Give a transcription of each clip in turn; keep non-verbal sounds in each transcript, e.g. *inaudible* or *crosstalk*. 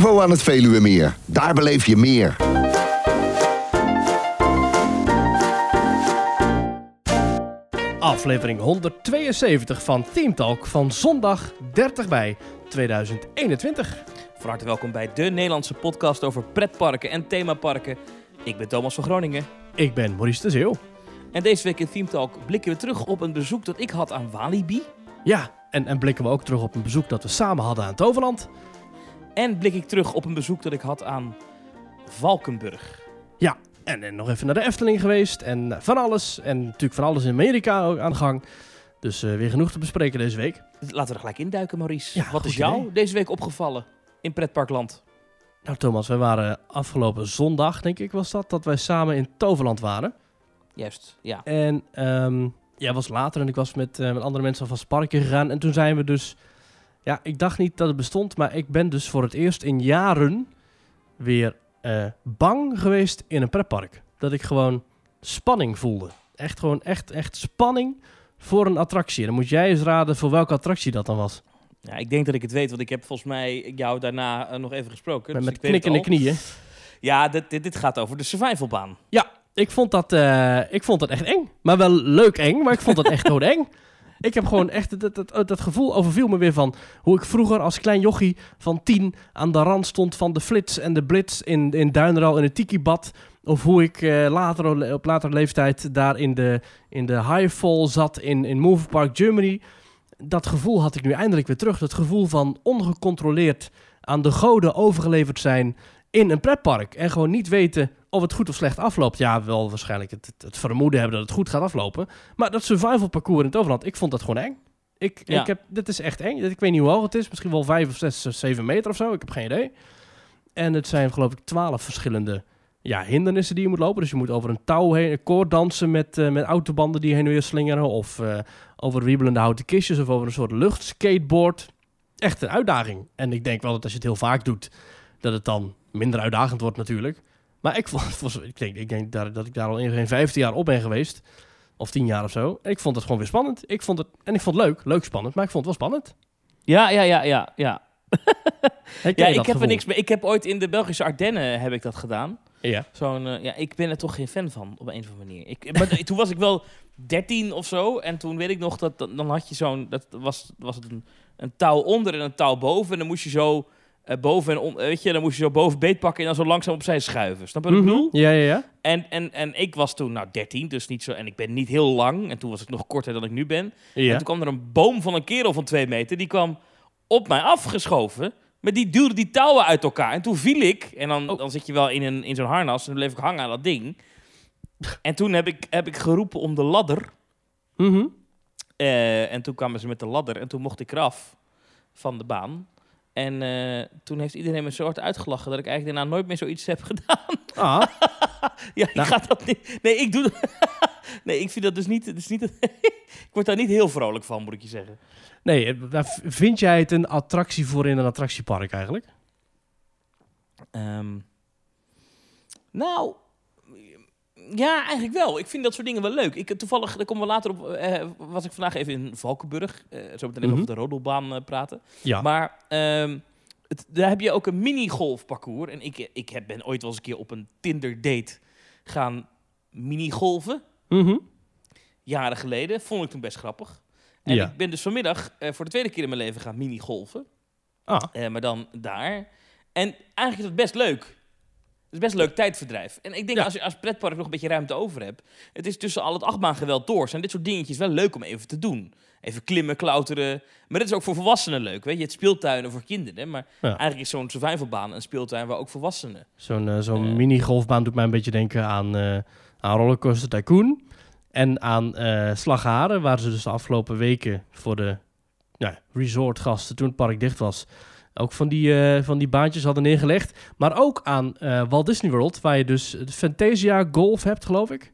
Flevo aan het Veluwemeer. Daar beleef je meer. Aflevering 172 van Team Talk van zondag 30 mei 2021. Van harte welkom bij de Nederlandse podcast over pretparken en themaparken. Ik ben Thomas van Groningen. Ik ben Maurice de Zeeuw. En deze week in Team Talk blikken we terug op een bezoek dat ik had aan Walibi. Ja, en, en blikken we ook terug op een bezoek dat we samen hadden aan Toverland. En blik ik terug op een bezoek dat ik had aan Valkenburg. Ja, en, en nog even naar de Efteling geweest en eh, van alles. En natuurlijk van alles in Amerika ook aan de gang. Dus eh, weer genoeg te bespreken deze week. Laten we er gelijk induiken, Maurice. Ja, Wat is jou idee. deze week opgevallen in pretparkland? Nou Thomas, wij waren afgelopen zondag, denk ik was dat, dat wij samen in Toverland waren. Juist, ja. En ehm jij was later en ik was met, eh, met andere mensen van Sparken gegaan. En toen zijn we dus... Ja, ik dacht niet dat het bestond, maar ik ben dus voor het eerst in jaren weer eh, bang geweest in een pretpark. Dat ik gewoon spanning voelde. Echt gewoon echt, echt spanning voor een attractie. En dan moet jij eens raden voor welke attractie dat dan was. ja. Ik denk dat ik het weet, want ik heb volgens mij jou daarna eh, nog even gesproken. Met, dus met knikkende knieën. Ja, dit, dit, dit gaat over de survivalbaan. Ik vond, dat, eh, ik vond dat echt eng. Maar wel leuk eng, maar ik vond dat echt gewoon eng. Ik heb gewoon echt dat, gevoel overviel me weer van hoe ik vroeger als klein jochie van tien aan de rand stond van de flits en de blitz in, in Duineral in het tiki-bad. Of hoe ik eh, later, op latere leeftijd daar in de, in de highfall zat in, in Move Park Germany. Dat gevoel had ik nu eindelijk weer terug. Dat gevoel van ongecontroleerd aan de goden overgeleverd zijn in een pretpark. En gewoon niet weten of het goed of slecht afloopt. Ja, wel waarschijnlijk het, het, het vermoeden hebben dat het goed gaat aflopen. Maar dat survival parcours in het overland, ik vond dat gewoon eng. Ik, Ja. ik heb, dit is echt eng. Ik weet niet hoe hoog het is. Misschien wel vijf of zes, zeven meter of zo. Ik heb geen idee. En het zijn geloof ik twaalf verschillende ja, hindernissen die je moet lopen. Dus je moet over een touw heen, een koord dansen met, eh, met autobanden die heen en weer slingeren. Of eh, over wiebelende houten kistjes of over een soort luchtskateboard. Echt een uitdaging. En ik denk wel dat als je het heel vaak doet, dat het dan minder uitdagend wordt natuurlijk. Maar ik, vond, *laughs* het was, ik denk, ik denk daar, dat ik daar al in geen 15 jaar op ben geweest. Of 10 jaar of zo. En ik vond het gewoon weer spannend. Ik vond het, en ik vond het leuk. Leuk spannend, maar ik vond het wel spannend. Ja, ja, ja, ja, ja. *laughs* Herken Ja, ik heb er niks mee. Ik heb ooit in de Belgische Ardennen heb ik dat gedaan. Ja. Zo'n, eh, ja, ik ben er toch geen fan van, op een of andere manier. Ik, maar *laughs* toen was ik wel 13 of zo. En toen weet ik nog dat, dat- dan had je zo'n, dat was, was het een, een touw onder en een touw boven. En dan moest je zo eh, boven en on, weet je, dan moest je zo boven beet pakken en dan zo langzaam opzij schuiven. Snap je wat ik Mhm. bedoel? Ja, ja, ja. En, en, en ik was toen, nou 13, dus niet zo, en ik ben niet heel lang. En toen was ik nog korter dan ik nu ben. En toen kwam er een boom van een kerel van twee meter. Die kwam op mij afgeschoven. Maar die duwde die touwen uit elkaar. En toen viel ik. En dan, Oh. dan zit je wel in, een, in zo'n harnas. En dan bleef ik hangen aan dat ding. En toen heb ik, heb ik geroepen om de ladder. Eh, en toen kwamen ze met de ladder. En toen mocht ik eraf van de baan. En eh, toen heeft iedereen me zo hard uitgelachen... dat ik eigenlijk daarna nooit meer zoiets heb *laughs* gedaan. Ah, *laughs* Ja, ik Nou. ga dat niet... Nee, ik doe dat... *laughs* Nee, ik vind dat dus niet... Dus niet ik word daar niet heel vrolijk van, moet ik je zeggen. nee, vind jij het een attractie voor in een attractiepark eigenlijk? Ehm, nou, ja, eigenlijk wel. Ik vind dat soort dingen wel leuk. Ik, toevallig, daar komen we later op, eh, was ik vandaag even in Valkenburg. eh zo meteen Mhm. over de rodelbaan eh, praten. Ja. Maar ehm, het, daar heb je ook een mini-golfparcours. En ik, ik heb, ben ooit wel eens een keer op een Tinder-date gaan mini-golven. Mhm. Jaren geleden. Vond ik toen best grappig. En Ja. ik ben dus vanmiddag voor de tweede keer in mijn leven gaan mini-golven. Ah, maar dan daar. En eigenlijk is het best leuk. Het is best een leuk tijdverdrijf. En ik denk Ja. als je als pretpark nog een beetje ruimte over hebt. Het is tussen al het achtbaangeweld door. Zijn dit soort dingetjes wel leuk om even te doen. Even klimmen, klauteren. Maar dit is ook voor volwassenen leuk. Weet je, het speeltuinen voor kinderen. Maar Ja. eigenlijk is zo'n survivalbaan een speeltuin waar ook volwassenen. zo'n eh, zo'n Eh. mini-golfbaan doet mij een beetje denken aan, eh aan Rollercoaster Tycoon. En aan Slagharen, waar ze dus de afgelopen weken voor de ja, resortgasten, toen het park dicht was, ook van die, eh, van die baantjes hadden neergelegd. Maar ook aan eh, Walt Disney World, waar je dus Fantasia Golf hebt, geloof ik.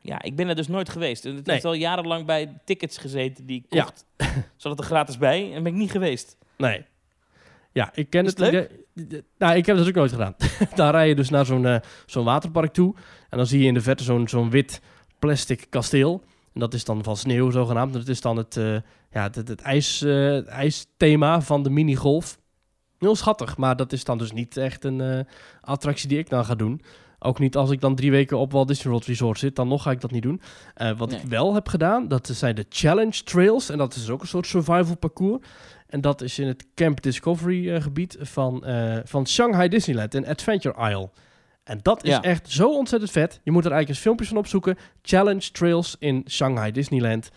Ja, ik ben er dus nooit geweest. Het Nee. heeft al jarenlang bij tickets gezeten die ik Ja. kocht. *laughs* Zat het er gratis bij en ben ik niet geweest. Nee. Ja, ik ken het. het leuk? Nou, ik heb het ook nooit gedaan. *laughs* Daar rij je dus naar zo'n eh, zo'n waterpark toe. En dan zie je in de verte zo'n zo'n wit plastic kasteel. En dat is dan van sneeuw zogenaamd. Dat is dan het, ja, het, het, het ijs, het ijsthema van de minigolf. Heel schattig, maar dat is dan dus niet echt een eh, attractie die ik dan ga doen. Ook niet als ik dan drie weken op Walt Disney World Resort zit, dan nog ga ik dat niet doen. Eh, wat Nee. ik wel heb gedaan, dat zijn de Challenge Trails. En dat is ook een soort survival parcours. En dat is in het Camp Discovery eh, gebied van, van Shanghai Disneyland in Adventure Isle. En dat is Ja. echt zo ontzettend vet. Je moet er eigenlijk eens filmpjes van opzoeken. Challenge Trails in Shanghai Disneyland.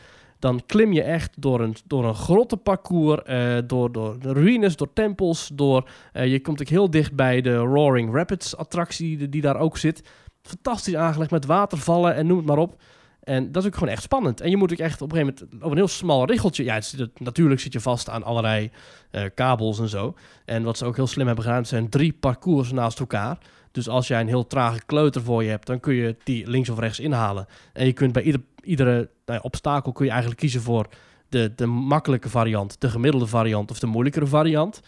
Dan klim je echt door een, door een grottenparcours, eh, door, door ruïnes, door tempels, door... eh, je komt ook heel dicht bij de Roaring Rapids attractie die, daar ook zit. Fantastisch aangelegd met watervallen en noem het maar op. En dat is ook gewoon echt spannend. En je moet ook echt op een gegeven moment op een heel smal richeltje... Ja, het zit, natuurlijk zit je vast aan allerlei eh, kabels en zo. En wat ze ook heel slim hebben gedaan, het zijn drie parcours naast elkaar. Dus als jij een heel trage kleuter voor je hebt, dan kun je die links of rechts inhalen. En je kunt bij ieder, iedere nou ja, obstakel kun je eigenlijk kiezen voor de, de makkelijke variant, de gemiddelde variant of de moeilijkere variant.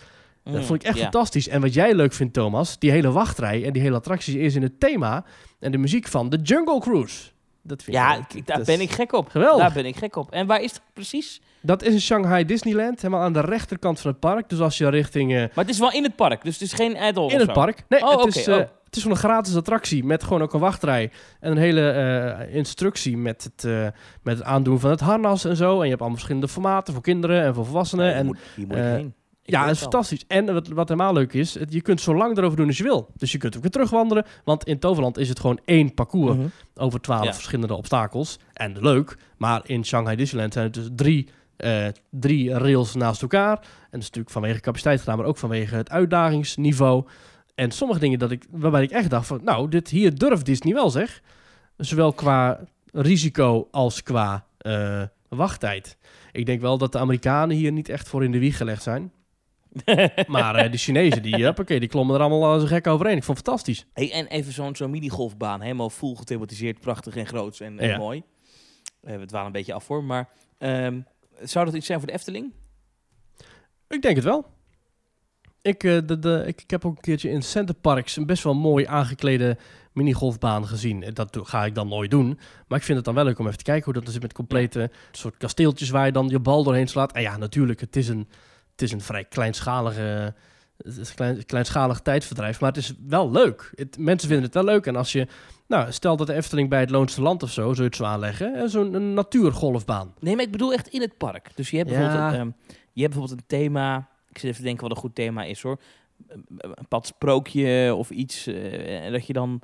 Dat Mm, vond ik echt fantastisch. En wat jij leuk vindt, Thomas, die hele wachtrij en die hele attractie is in het thema en de muziek van de Jungle Cruise. Dat vind Ja, ik, daar ben ik gek op. Geweldig. Daar ben ik gek op. En waar is het precies? Dat is in Shanghai Disneyland, helemaal aan de rechterkant van het park. Dus als je richting eh, Maar het is wel in het park, dus het is geen add-on in het zo. park. Nee, Oh, het, is, oh. het is gewoon een gratis attractie met gewoon ook een wachtrij. En een hele eh, instructie met het, met het aandoen van het harnas en zo. En je hebt allemaal verschillende formaten voor kinderen en voor volwassenen. Nee, hier en moet, eh, heen. Ja, het is fantastisch. En wat, wat helemaal leuk is, je kunt zo lang erover doen als je wil. Dus je kunt ook weer terugwandelen. Want in Toverland is het gewoon één parcours Mhm. over twaalf Ja. verschillende obstakels. En leuk, maar in Shanghai Disneyland zijn het dus drie, eh, drie rails naast elkaar. En dat is natuurlijk vanwege capaciteit gedaan, maar ook vanwege het uitdagingsniveau. En sommige dingen dat ik, waarbij ik echt dacht van, nou, dit hier durft Disney wel zeg. Zowel qua risico als qua eh, wachttijd. Ik denk wel dat de Amerikanen hier niet echt voor in de wieg gelegd zijn. *laughs* Maar eh, de Chinezen, die, huppakee, die klommen er allemaal als een gek overheen. Ik vond het fantastisch. Hey, en even zo'n zo'n minigolfbaan, helemaal full gethematiseerd, prachtig en groots en, en Ja. mooi. Eh, we dwalen een beetje af voor, maar ehm, zou dat iets zijn voor de Efteling? Ik denk het wel. Ik, eh, de, de, ik, ik heb ook een keertje in Center Parks een best wel mooi aangeklede minigolfbaan gezien. En Dat ga ik dan nooit doen. Maar ik vind het dan wel leuk om even te kijken hoe dat is met complete soort kasteeltjes waar je dan je bal doorheen slaat. En ja, natuurlijk, het is een, het is een vrij kleinschalige, het is een klein, kleinschalig tijdverdrijf. Maar het is wel leuk. Het, mensen vinden het wel leuk. En als je, nou, stel dat de Efteling bij het Loonste Land of zo, zou je het zo aanleggen. Zo'n een natuurgolfbaan. Nee, maar ik bedoel echt in het park. Dus je hebt Ja. bijvoorbeeld, ehm, je hebt bijvoorbeeld een thema. Ik zit even te denken wat een goed thema is hoor. Een een pad sprookje of iets. en dat je dan.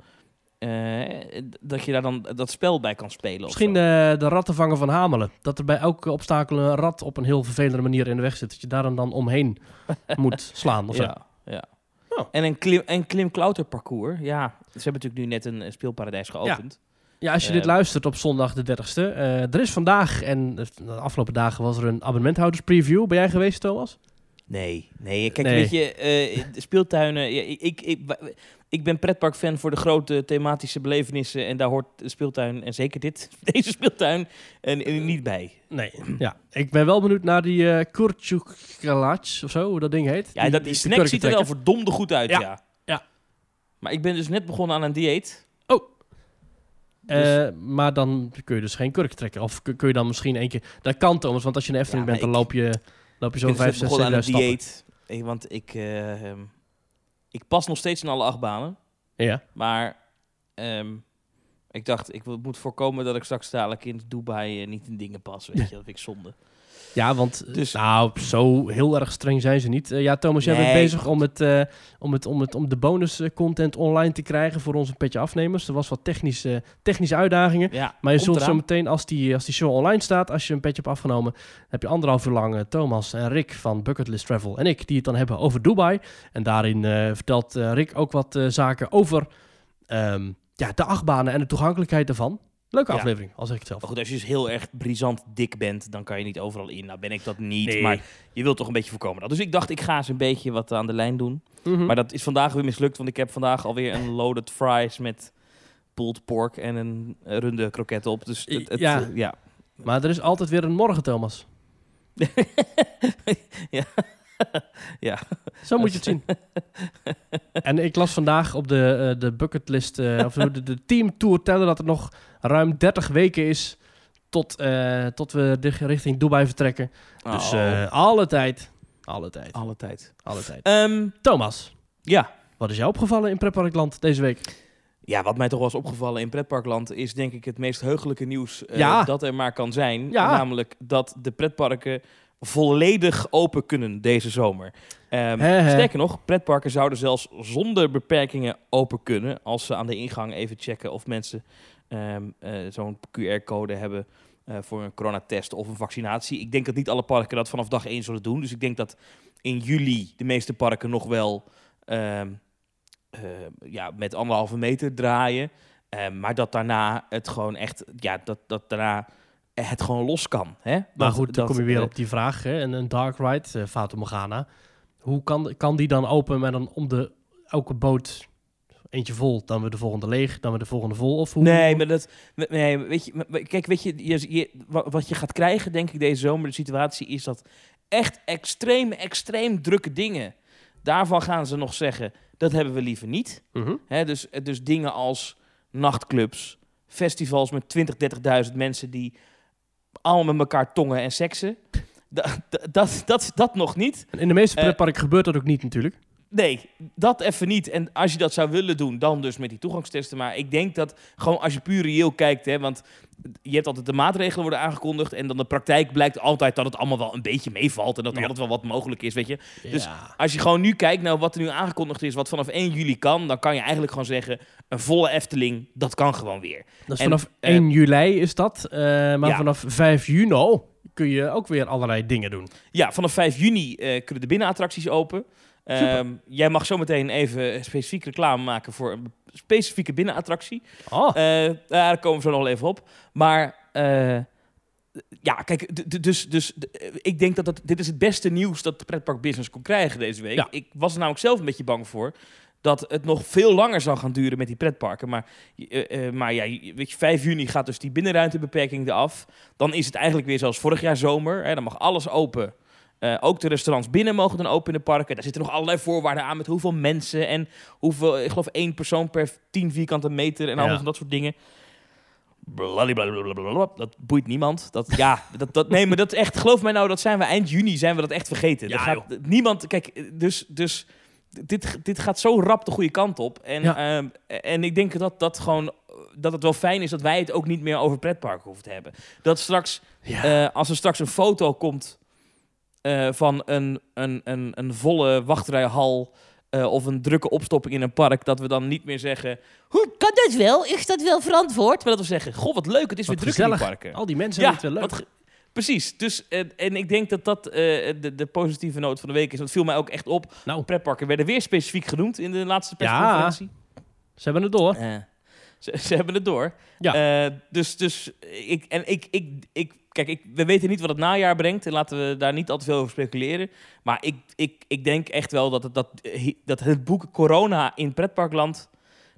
Eh, dat je daar dan dat spel bij kan spelen. of Misschien de, de rattenvanger van Hamelen. Dat er bij elke obstakel een rat op een heel vervelende manier in de weg zit. Dat je daar dan, dan omheen *laughs* moet slaan of zo. ja, ja. Oh. En een klim, een klimklauter parcours. Ja, ze hebben natuurlijk nu net een eh, speelparadijs geopend. Ja, als je Eh, dit luistert op zondag de 30ste. eh, er is vandaag en de afgelopen dagen was er een abonnementhouderspreview. Ben jij geweest, Thomas? Nee, nee. Kijk, Nee. weet je, eh, speeltuinen. Ja, ik, ik, ik, ik ben pretparkfan voor de grote thematische belevenissen. En daar hoort de speeltuin, en zeker dit, *laughs* deze speeltuin, en, en niet bij. Nee. Ja, ik ben wel benieuwd naar die eh Kurtjukalach of zo, hoe dat ding heet. Ja, dat, die de snack ziet er wel verdomde goed uit, ja. Ja, ja. Maar ik ben dus net begonnen aan een dieet. Eh, maar dan kun je dus geen kurk trekken. Of kun je dan misschien één keer... Dat kan, Thomas, want als je de Efteling Ja, bent, dan loop je, loop je Ik zo vijf, zes, aan een dieet. Eh, Want ik, eh, ehm, ik pas nog steeds in alle achtbanen. Ja. Maar ehm, ik dacht, ik wil- moet voorkomen dat ik straks dadelijk in Dubai eh, niet in dingen pas. Weet *laughs* je, dat vind ik zonde. Ja, want Dus- nou, zo heel erg streng zijn ze niet. Eh, ja, Thomas, jij bent bezig om, het, eh, om, het, om, het, om de bonus eh, content online te krijgen voor onze petje afnemers. Er was wat technische, technische uitdagingen. Ja, Maar je zult zo meteen, als die, als die show online staat, als je een petje hebt afgenomen, heb je anderhalf uur lang Thomas en Rick van Bucketlist Travel en ik, die het dan hebben over Dubai. En daarin vertelt Rick ook wat zaken over ehm, ja, de achtbanen en de toegankelijkheid daarvan. Leuke Ja. aflevering, al zeg ik het zelf. Maar goed, als je dus heel erg brisant dik bent, dan kan je niet overal in. Nou ben ik dat niet, Nee. maar je wilt toch een beetje voorkomen. dat. Dus ik dacht, ik ga eens een beetje wat aan de lijn doen. Mhm. Maar dat is vandaag weer mislukt, want ik heb vandaag alweer een loaded fries met pulled pork en een runde kroket op. Dus het, het, Ja. ja. Maar er is altijd weer een morgen, Thomas. *laughs* ja. ja. Zo moet je het zien. *laughs* en ik las vandaag op de, eh, de bucketlist, eh, of de, de teamtour tellen dat er nog ruim 30 weken is tot, eh, tot we de- richting Dubai vertrekken. Dus Oh. eh, alle tijd. Alle tijd. Alle tijd. Alle tijd. Ehm, Thomas, ja. wat is jou opgevallen in Pretparkland deze week? ja, wat mij toch was opgevallen in pretparkland is denk ik het meest heugelijke nieuws eh, Ja. dat er maar kan zijn. Ja. Namelijk dat de pretparken volledig open kunnen deze zomer. Hè. Sterker nog, pretparken zouden zelfs zonder beperkingen open kunnen als ze aan de ingang even checken of mensen ehm, eh, zo'n QR-code hebben eh, voor een coronatest of een vaccinatie. Ik denk dat niet alle parken dat vanaf dag 1 zullen doen. Dus ik denk dat in juli de meeste parken nog wel ehm, eh, ja, met anderhalve meter draaien. Ehm, maar dat daarna het gewoon echt, ja, dat, dat daarna het gewoon los kan. Hè? Maar Want goed, dan dat, kom je weer op die vraag. Hè? En een dark ride, uh, Morgana. Hoe kan, kan die dan open met dan om de elke boot eentje vol, dan weer de volgende leeg, dan weer de volgende vol? Of hoe? Nee, maar dat. Nee, weet je, kijk, weet je, je, je- wa- wat je gaat krijgen, denk ik, deze zomer, de situatie is dat echt extreem, extreem drukke dingen. Daarvan gaan ze nog zeggen, dat hebben we liever niet. Mhm. Hè, dus, dus dingen als nachtclubs, festivals met 20, 30.000 mensen die allemaal met elkaar tongen en seksen. Da- da- Dat, dat, dat nog niet. En in de meeste Eh, pretparken gebeurt dat ook niet natuurlijk. Nee, dat even niet. En als je dat zou willen doen, dan dus met die toegangstesten. Maar ik denk dat gewoon als je puur reëel kijkt, hè, want je hebt altijd de maatregelen worden aangekondigd en dan de praktijk blijkt altijd dat het allemaal wel een beetje meevalt en dat er Ja. altijd wel wat mogelijk is, weet je. Dus. Als je gewoon nu kijkt naar wat er nu aangekondigd is, wat vanaf 1 juli kan, dan kan je eigenlijk gewoon zeggen, een volle Efteling, dat kan gewoon weer. Dat is en, vanaf eh, 1 juli is dat. eh, maar Ja. vanaf 5 juni kun je ook weer allerlei dingen doen. Ja, vanaf 5 juni eh, kunnen de binnenattracties open. Ehm, jij mag zometeen even specifiek reclame maken voor een specifieke binnenattractie. Oh, Eh, daar komen we zo nog wel even op. Maar eh, ja, kijk, dus, dus ik denk dat, dat dit is het beste nieuws dat de pretparkbusiness kon krijgen deze week. Ja. Ik was er namelijk zelf een beetje bang voor dat het nog veel langer zou gaan duren met die pretparken. Maar, eh, maar ja, weet je, 5 juni gaat dus die binnenruimtebeperking eraf. Dan is het eigenlijk weer zoals vorig jaar zomer. Hè, dan mag alles open. Eh, ook de restaurants binnen mogen dan open in de parken. Daar zitten nog allerlei voorwaarden aan met hoeveel mensen en hoeveel, ik geloof één persoon per 10 vierkante meter en allemaal Ja. van dat soort dingen. Blablabla. Dat boeit niemand. Dat, ja, *laughs* dat, dat, nee, maar dat echt, geloof mij nou, dat zijn we eind juni, zijn we dat echt vergeten. Ja, Dat gaat, niemand, kijk, dus, dus dit, dit gaat zo rap de goede kant op. En, Ja. ehm, en ik denk dat dat gewoon, dat het wel fijn is dat wij het ook niet meer over pretparken hoeven te hebben. Dat straks, ja. eh, als er straks een foto komt eh, van een, een, een, een volle wachtrijhal eh, of een drukke opstopping in een park, dat we dan niet meer zeggen, hoe kan dat wel? Is dat wel verantwoord? Maar dat we zeggen, goh, wat leuk, het is Wat weer druk in die gezellig. parken. Al die mensen Ja, hebben het wel leuk. Precies, dus, eh, en ik denk dat dat de, de positieve noot van de week is. Dat viel mij ook echt op. Nou, Pretparken werden weer specifiek genoemd in de laatste persconferentie. ze hebben het door. Ze, ze hebben het door. Ja. Eh, dus dus ik, en ik, ik, ik, kijk, ik, we weten niet wat het najaar brengt. En laten we daar niet al te veel over speculeren. Maar ik, ik, ik denk echt wel dat het, dat, dat het boek Corona in pretparkland...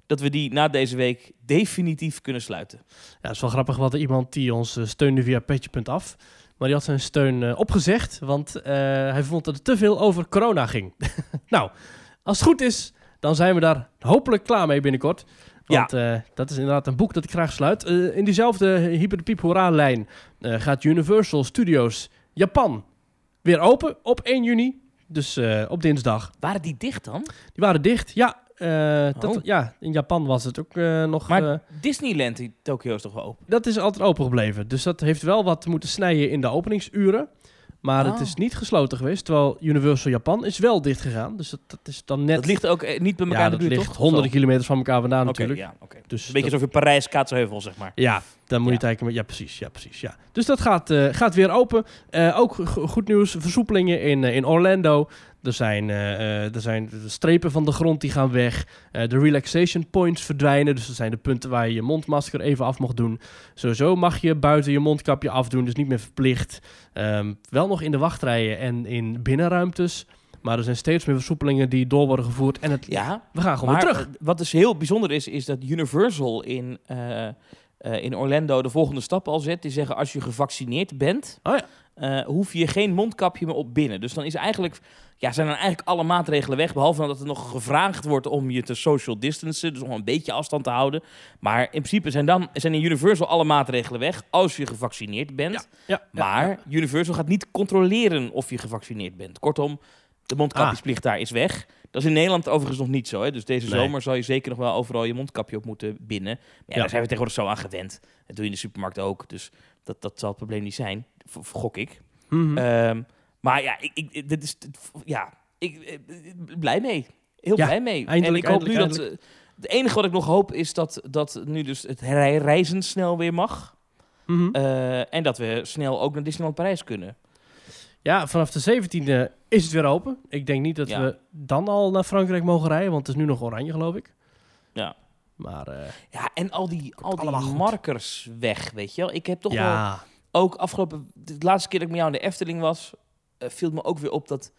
dat we die na deze week definitief kunnen sluiten. Ja, het is wel grappig wat iemand die ons eh, steunde via petje.af. Maar die had zijn steun eh, opgezegd, want hij vond dat het te veel over corona ging. *laughs* nou, als het goed is, dan zijn we daar hopelijk klaar mee binnenkort. Want eh, dat is inderdaad een boek dat ik graag sluit. Eh, in diezelfde Hyper de Piep Hoera lijn eh, gaat Universal Studios Japan weer open op 1 juni. Dus eh, op dinsdag. Waren die dicht dan? Die waren dicht. Ja, eh, dat, Oh. ja in Japan was het ook eh, nog... Maar Disneyland in Tokio is toch wel open? dat is altijd open gebleven. Dus dat heeft wel wat moeten snijden in de openingsuren. Maar het Oh. is niet gesloten geweest. Terwijl Universal Japan is wel dicht gegaan. Dus dat, dat is dan net... Dat ligt ook eh, niet bij elkaar ja, de dat buurt, ligt toch? honderden Zo. kilometers van elkaar vandaan natuurlijk. ja, oké. Dus Een beetje dat- zo voor Parijs, Kaatsheuvel, zeg maar. Ja, dan moet je eigenlijk... Ja, precies. Ja, precies ja. Dus dat gaat, eh, gaat weer open. Eh, ook go- goed nieuws. Versoepelingen in, in Orlando. Er zijn, eh, er zijn strepen van de grond die gaan weg. Eh, de relaxation points verdwijnen. Dus dat zijn de punten waar je je mondmasker even af mocht doen. Sowieso mag je buiten je mondkapje afdoen. Dus niet meer verplicht. Ehm, wel nog in de wachtrijen en in binnenruimtes. Maar er zijn steeds meer versoepelingen die door worden gevoerd. En het, Ja, we gaan gewoon maar weer terug. wat dus heel bijzonder is, is dat Universal in, in Orlando de volgende stap al zet. Die zeggen als je gevaccineerd bent, Oh ja. hoef je geen mondkapje meer op binnen. Dus dan is eigenlijk, ja, zijn dan eigenlijk alle maatregelen weg. Behalve dat er nog gevraagd wordt om je te social distancen. Dus om een beetje afstand te houden. Maar in principe zijn, dan, zijn in Universal alle maatregelen weg als je gevaccineerd bent. Ja, ja, Maar ja. Universal gaat niet controleren of je gevaccineerd bent. Kortom, de mondkapjesplicht daar is weg. Dat is in Nederland overigens nog niet zo. Hè? Dus deze Nee. zomer zal je zeker nog wel overal je mondkapje op moeten binnen. Maar ja, daar zijn we tegenwoordig zo aan gewend. Dat doe je in de supermarkt ook. Dus dat, dat zal het probleem niet zijn. Gok ik. Mhm. Ehm, maar ja, ik, ik, dit is, dit- ja ik, eh, blij mee. Heel Ja, blij mee. eindelijk, en ik hoop nu dat... eh, Het enige wat ik nog hoop is dat, dat nu dus het rei- reizen snel weer mag. Mhm. Eh, en dat we snel ook naar Disneyland Parijs kunnen. Ja, vanaf de 17e is het weer open. Ik denk niet dat Ja. we dan al naar Frankrijk mogen rijden, want het is nu nog oranje, geloof ik. Ja. Maar eh, Ja, en al die, al die goed. markers weg, weet je wel. Ik heb toch wel ook afgelopen... De laatste keer dat ik met jou in de Efteling was... eh, viel me ook weer op dat...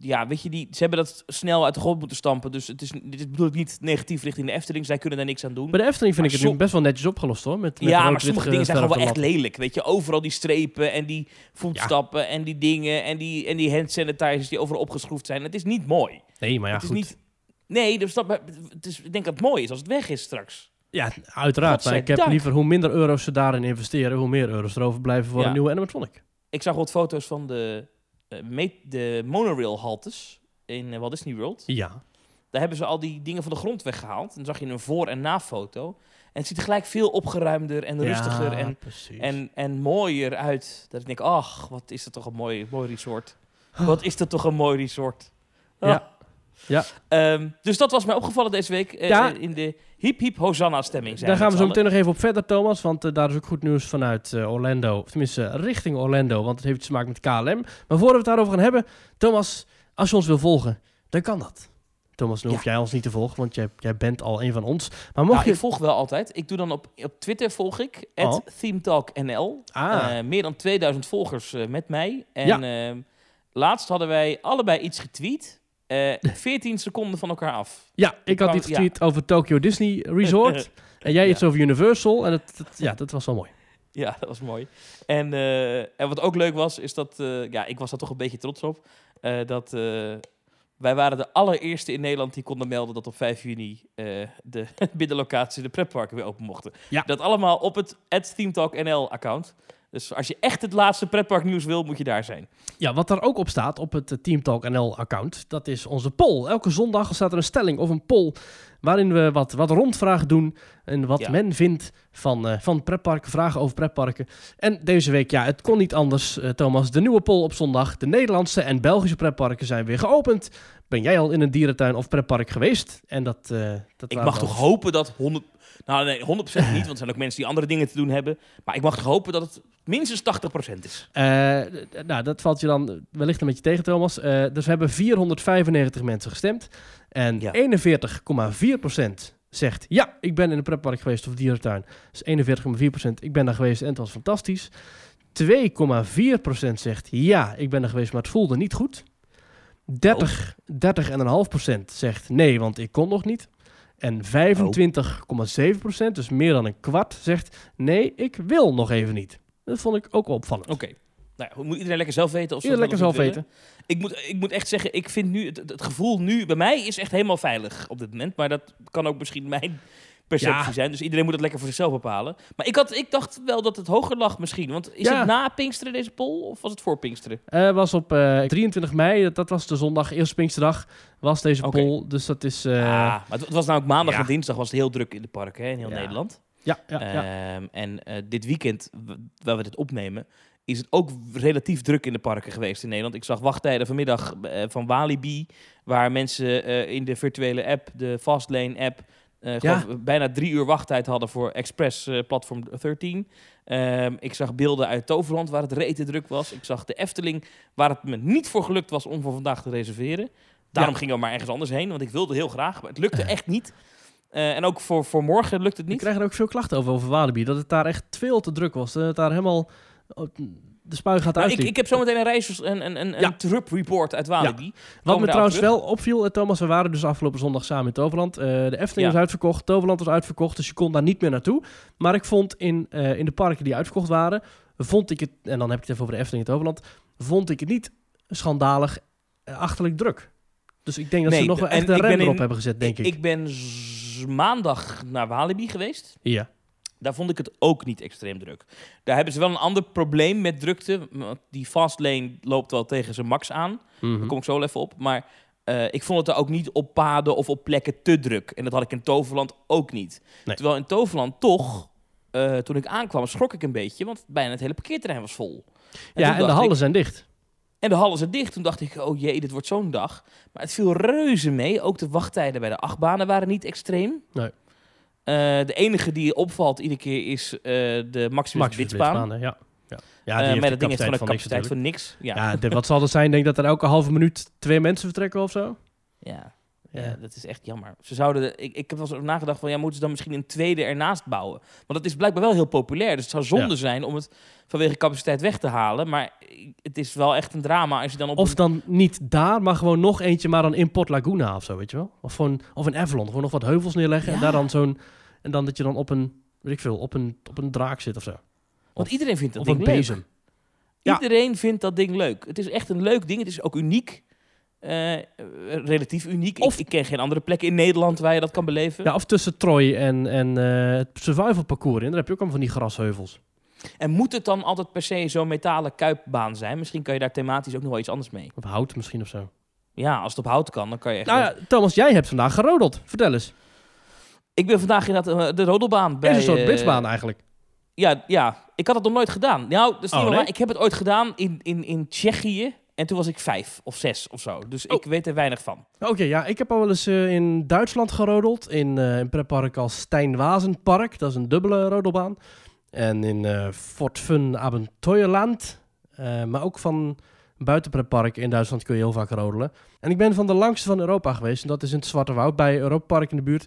Ja, weet je, die, ze hebben dat snel uit de grond moeten stampen. Dus het is, dit bedoel ik niet negatief richting de Efteling. Zij kunnen daar niks aan doen. bij de Efteling vind ik het nu best wel netjes opgelost hoor. Met, met ja, maar sommige dingen zijn gewoon wel echt lelijk. Weet je, overal die strepen en die voetstappen en die dingen en die, en die hand sanitizers die overal opgeschroefd zijn. Het is niet mooi. Nee, maar ja, het is goed. niet... Nee, dus dat, het is, ik denk dat het mooi is als het weg is straks. Ja, uiteraard. Maar ik heb liever hoe minder euro's ze daarin investeren, hoe meer euro's er overblijven voor Ja. een nieuwe animatronic. Ik zag wat foto's van de, de monorail haltes in eh, Walt Disney World. Ja. Daar hebben ze al die dingen van de grond weggehaald. En dan zag je een voor- en na-foto. En het ziet er gelijk veel opgeruimder en rustiger Ja, en, precies. en, en mooier uit. Dat ik denk, ach, wat is dat toch een mooi, mooi resort. Oh. Wat is dat toch een mooi resort. Ah. Ja. Ja. Ehm, dus dat was mij opgevallen deze week. eh, Ja. eh, in de hip hip hosanna stemming zijn Daar gaan we zo meteen nog even op verder, Thomas. Want eh, daar is ook goed nieuws vanuit eh, Orlando. Of tenminste, eh, richting Orlando. Want het heeft te maken met KLM. Maar voordat we het daarover gaan hebben, Thomas, als je ons wil volgen, dan kan dat. Thomas, nu Ja. hoef jij ons niet te volgen, want jij, jij bent al een van ons. Maar mocht Nou, je... ik volg wel altijd. Ik doe dan op, op Twitter volg ik, Oh. ThemeTalkNL. Ah, meer dan 2000 volgers met mij. En Ja. laatst hadden wij allebei iets getweet. Eh 14 seconden van elkaar af. ja, ik had iets getweet over Tokyo Disney Resort. *laughs* en jij Ja. iets over Universal. En het, het- ja, dat was wel mooi. Ja, dat was mooi. En, eh, en wat ook leuk was, is dat... eh, ja, ik was daar toch een beetje trots op. eh, dat eh, wij waren de allereerste in Nederland die konden melden... dat op 5 juni eh, de *laughs* binnenlocatie, de pretparken weer open mochten. Ja. Dat allemaal op het ThemeTalkNL-account. Dus als je echt het laatste pretparknieuws wil, moet je daar zijn. Ja, wat daar ook op staat op het eh, Team Talk NL-account, dat is onze poll. Elke zondag staat er een stelling of een poll waarin we wat, wat rondvragen doen en wat Ja. men vindt van, eh van pretparken, vragen over pretparken. En deze week, ja, het kon niet anders, eh, Thomas. De nieuwe poll op zondag. De Nederlandse en Belgische pretparken zijn weer geopend. Ben jij al in een dierentuin of pretpark geweest? En dat, dat Ik mag toch hopen dat 100... Nou nee, 100% niet, want er zijn ook mensen die andere dingen te doen hebben. Maar ik mag toch hopen dat het minstens 80% is. Eh, nou, dat valt je dan wellicht een beetje tegen, Thomas. Eh, dus we hebben 495 mensen gestemd. En Ja. 41,4% zegt... Ja, ik ben in een pretpark geweest of dierentuin. Dus 41,4% ik ben daar geweest en het was fantastisch. 2,4% zegt... Ja, ik ben er geweest, maar het voelde niet goed. 30, 30,5% zegt... Nee, want ik kon nog niet. En 25,7%, dus meer dan een kwart, zegt... Nee, ik wil nog even niet. Dat vond ik ook wel opvallend. Oké. Nou, ja, moet iedereen lekker zelf weten? Of ze Iedereen lekker zelf weten. Ik moet, ik moet echt zeggen, ik vind nu... Het, het gevoel nu bij mij is echt helemaal veilig op dit moment. Maar dat kan ook misschien mijn perceptie Ja. zijn. Dus iedereen moet het lekker voor zichzelf bepalen. Maar ik, had, ik dacht wel dat het hoger lag misschien. Want is Ja. het na Pinksteren deze poll? Of was het voor Pinksteren? Eh was op eh, 23 mei, dat, dat was de zondag, eerste Pinksterdag, was deze Oké. poll. Dus dat is... eh, ah, maar het, het was namelijk maandag ja. en dinsdag was het heel druk in de parken hè, in heel Ja. Nederland. ja, ja, ja. Ehm, en dit weekend, waar we dit opnemen, is het ook relatief druk in de parken geweest in Nederland. Ik zag wachttijden vanmiddag van Walibi, waar mensen in de virtuele app, de Fastlane app, Ja. geloof, bijna drie uur wachttijd hadden voor Express eh, Platform 13. Ehm, ik zag beelden uit Toverland waar het rete druk was. Ik zag de Efteling waar het me niet voor gelukt was om voor vandaag te reserveren. Daarom Ja. gingen we maar ergens anders heen, want ik wilde heel graag, maar het lukte echt niet. Eh, en ook voor, voor morgen lukt het Ik niet. krijg er ook veel klachten over, over Walibi. Dat het daar echt veel te druk was. Dat het daar helemaal... de spui gaat Nou, uit. ik, ik heb zometeen een reis, een, een, een, Ja. een trip report uit Walibi. Wat me trouwens wel opviel, eh, Thomas, we waren dus afgelopen zondag samen in Toverland. Eh, de Efteling Ja. was uitverkocht, Toverland was uitverkocht, dus je kon daar niet meer naartoe. Maar ik vond in, eh, in de parken die uitverkocht waren, vond ik het, en dan heb ik het even over de Efteling en Toverland, vond ik het niet schandalig achterlijk druk. Dus ik denk dat Nee, ze nog wel echt een ik ben rem erop hebben gezet, denk ik. Ik ben z- maandag naar Walibi geweest. Ja. Daar vond ik het ook niet extreem druk. Daar hebben ze wel een ander probleem met drukte. want Die fastlane loopt wel tegen zijn max aan. Mhm. Daar kom ik zo wel even op. Maar eh, ik vond het er ook niet op paden of op plekken te druk. En dat had ik in Toverland ook niet. Nee. Terwijl in Toverland toch, eh, toen ik aankwam, schrok ik een beetje. Want bijna het hele parkeerterrein was vol. En Ja, en de hallen ik- zijn dicht. en de hallen zijn dicht. Toen dacht ik, oh jee, dit wordt zo'n dag. Maar het viel reuze mee. Ook de wachttijden bij de achtbanen waren niet extreem. Nee. Eh, de enige die opvalt iedere keer is eh, de Maximus Max Blitzbaan. ja. ja. ja Eh, die heeft maar dat ding heeft gewoon een van niks capaciteit van natuurlijk. niks. Ja. Ja, wat zal het zijn? Denk dat er elke halve minuut twee mensen vertrekken of zo. Ja. Ja. Ja, dat is echt jammer. Ze zouden, de- ik, ik heb wel eens over nagedacht van, ja, moeten ze dan misschien een tweede ernaast bouwen? Want dat is blijkbaar wel heel populair. Dus het zou zonde Ja. zijn om het vanwege capaciteit weg te halen. Maar het is wel echt een drama als je dan op Of een- dan niet daar, maar gewoon nog eentje, maar dan in Port Laguna of zo, weet je wel? Of, gewoon, of in Avalon, gewoon nog wat heuvels neerleggen en daar dan zo'n... En dan dat je dan op een, weet ik veel, op een, op een draak zit of zo. Want of- iedereen vindt dat Of ding een leuk. bezem. Iedereen vindt dat ding leuk. Het is echt een leuk ding. Het is ook uniek. Eh, relatief uniek. Of- ik, ik ken geen andere plekken in Nederland waar je dat kan beleven. Ja, of tussen Troy en, en eh, het survival parcours in. Daar heb je ook allemaal van die grasheuvels. En moet het dan altijd per se zo'n metalen kuipbaan zijn? Misschien kan je daar thematisch ook nog wel iets anders mee. Of hout misschien of zo. Ja, als het op hout kan, dan kan je echt... Nou ja, Thomas, jij hebt vandaag gerodeld. Vertel eens. Ik ben vandaag inderdaad eh, de rodelbaan bij... is een soort blitzbaan eigenlijk. Ja, ja, ik had het nog nooit gedaan. Nou, dat is niet Oh, waar, nee? maar Ik heb het ooit gedaan in, in, in Tsjechië. En toen was ik vijf of zes of zo. Dus Oh. ik weet er weinig van. Oké, ja, ik heb al wel eens eh, in Duitsland gerodeld. In eh, een pretpark als Steinwazenpark. Dat is een dubbele rodelbaan. En in eh Fort Fun Abenteuerland. Eh, maar ook van buitenpretparken in Duitsland kun je heel vaak rodelen. En ik ben van de langste van Europa geweest. En dat is in het Zwarte Woud bij Europa Park in de buurt.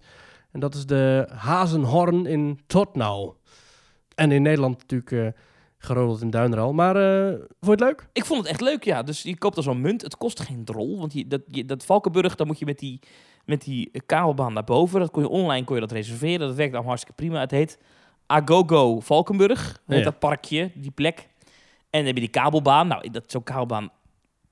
En dat is de Hazenhorn in Tottenau. En in Nederland natuurlijk eh, gerodeld in Duinral. Maar eh, vond je het leuk? Ik vond het echt leuk, ja. Dus je koopt dan zo'n munt. Het kost geen drol. Want je, dat, je, dat Valkenburg, dan moet je met die, met die kabelbaan naar boven. Dat kon je online kon je dat reserveren. Dat werkt allemaal hartstikke prima. Het heet Agogo Valkenburg. Heet Ja. dat parkje, die plek. En dan heb je die kabelbaan. Nou, dat, zo'n kabelbaan,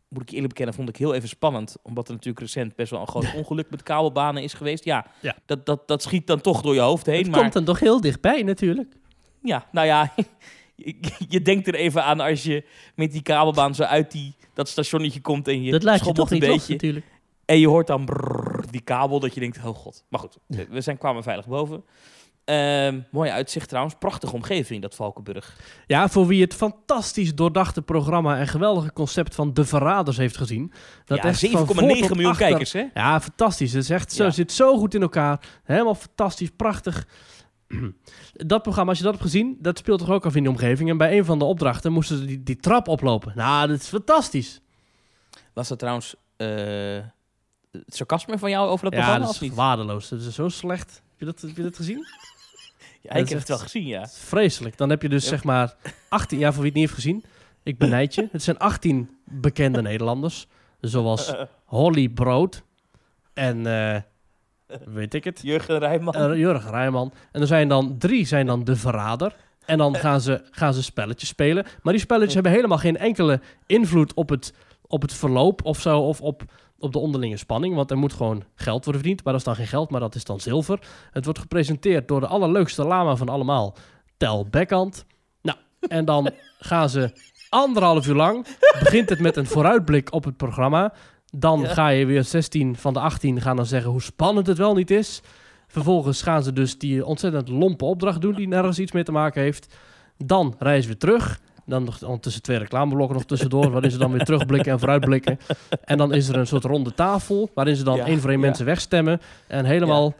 moet ik eerlijk bekennen, vond ik heel even spannend. Omdat er natuurlijk recent best wel een groot *laughs* ongeluk met kabelbanen is geweest. Ja, Ja. Dat, dat, dat schiet dan toch door je hoofd heen. Het maar komt dan toch heel dichtbij natuurlijk. ja, nou ja, *laughs* *laughs* je, je denkt er even aan als je met die kabelbaan zo uit die, dat stationnetje komt en je dat laat je toch een niet los beetje. natuurlijk. En je hoort dan die kabel dat je denkt, oh god. Maar goed, we- zijn, kwamen veilig boven. Ehm mooi uitzicht trouwens, prachtige omgeving dat Valkenburg. Ja, voor wie het fantastisch doordachte programma en geweldige concept van De Verraders heeft gezien. Dat ja, echt 7,9 van voor tot miljoen achter- kijkers hè? Ja, fantastisch. Het is echt zo, Ja. zit zo goed in elkaar. Helemaal fantastisch, prachtig. *clears throat* Dat programma, als je dat hebt gezien, dat speelt toch ook af in de omgeving. En bij een van de opdrachten moesten ze die, die trap oplopen. Nou, dat is fantastisch. Was dat trouwens eh, het sarcasme van jou over dat ja, programma dat of is niet? waardeloos. Dat is zo slecht. Heb je dat, heb je dat gezien? *laughs* Ja, dat ik heb het wel gezien, ja. Vreselijk. Dan heb je dus Ja. zeg maar 18 jaar voor wie het niet heeft gezien. Ik benijd je. *laughs* Het zijn 18 bekende Nederlanders. Zoals *laughs* Holly Brood en eh, weet ik het. Jurgen Rijman. Eh, Jurgen Rijman. En er zijn dan drie zijn dan de verrader. En dan *laughs* gaan ze, gaan ze spelletjes spelen. Maar die spelletjes hebben helemaal geen enkele invloed op het, op het verloop of zo. Of op, op de onderlinge spanning. Want er moet gewoon geld worden verdiend. Maar dat is dan geen geld, maar dat is dan zilver. Het wordt gepresenteerd door de allerleukste lama van allemaal. Tel Beckhand. Nou, en dan *laughs* gaan ze anderhalf uur lang. Begint het met een vooruitblik op het programma. Dan Ja. ga je weer 16 van de 18 gaan dan zeggen hoe spannend het wel niet is. Vervolgens gaan ze dus die ontzettend lompe opdracht doen die nergens iets mee te maken heeft. Dan reizen ze weer terug. Dan nog ondertussen twee reclameblokken nog tussendoor, waarin ze dan weer terugblikken en vooruitblikken. En dan is er een soort ronde tafel, waarin ze dan Ja, één voor één ja. mensen wegstemmen. En helemaal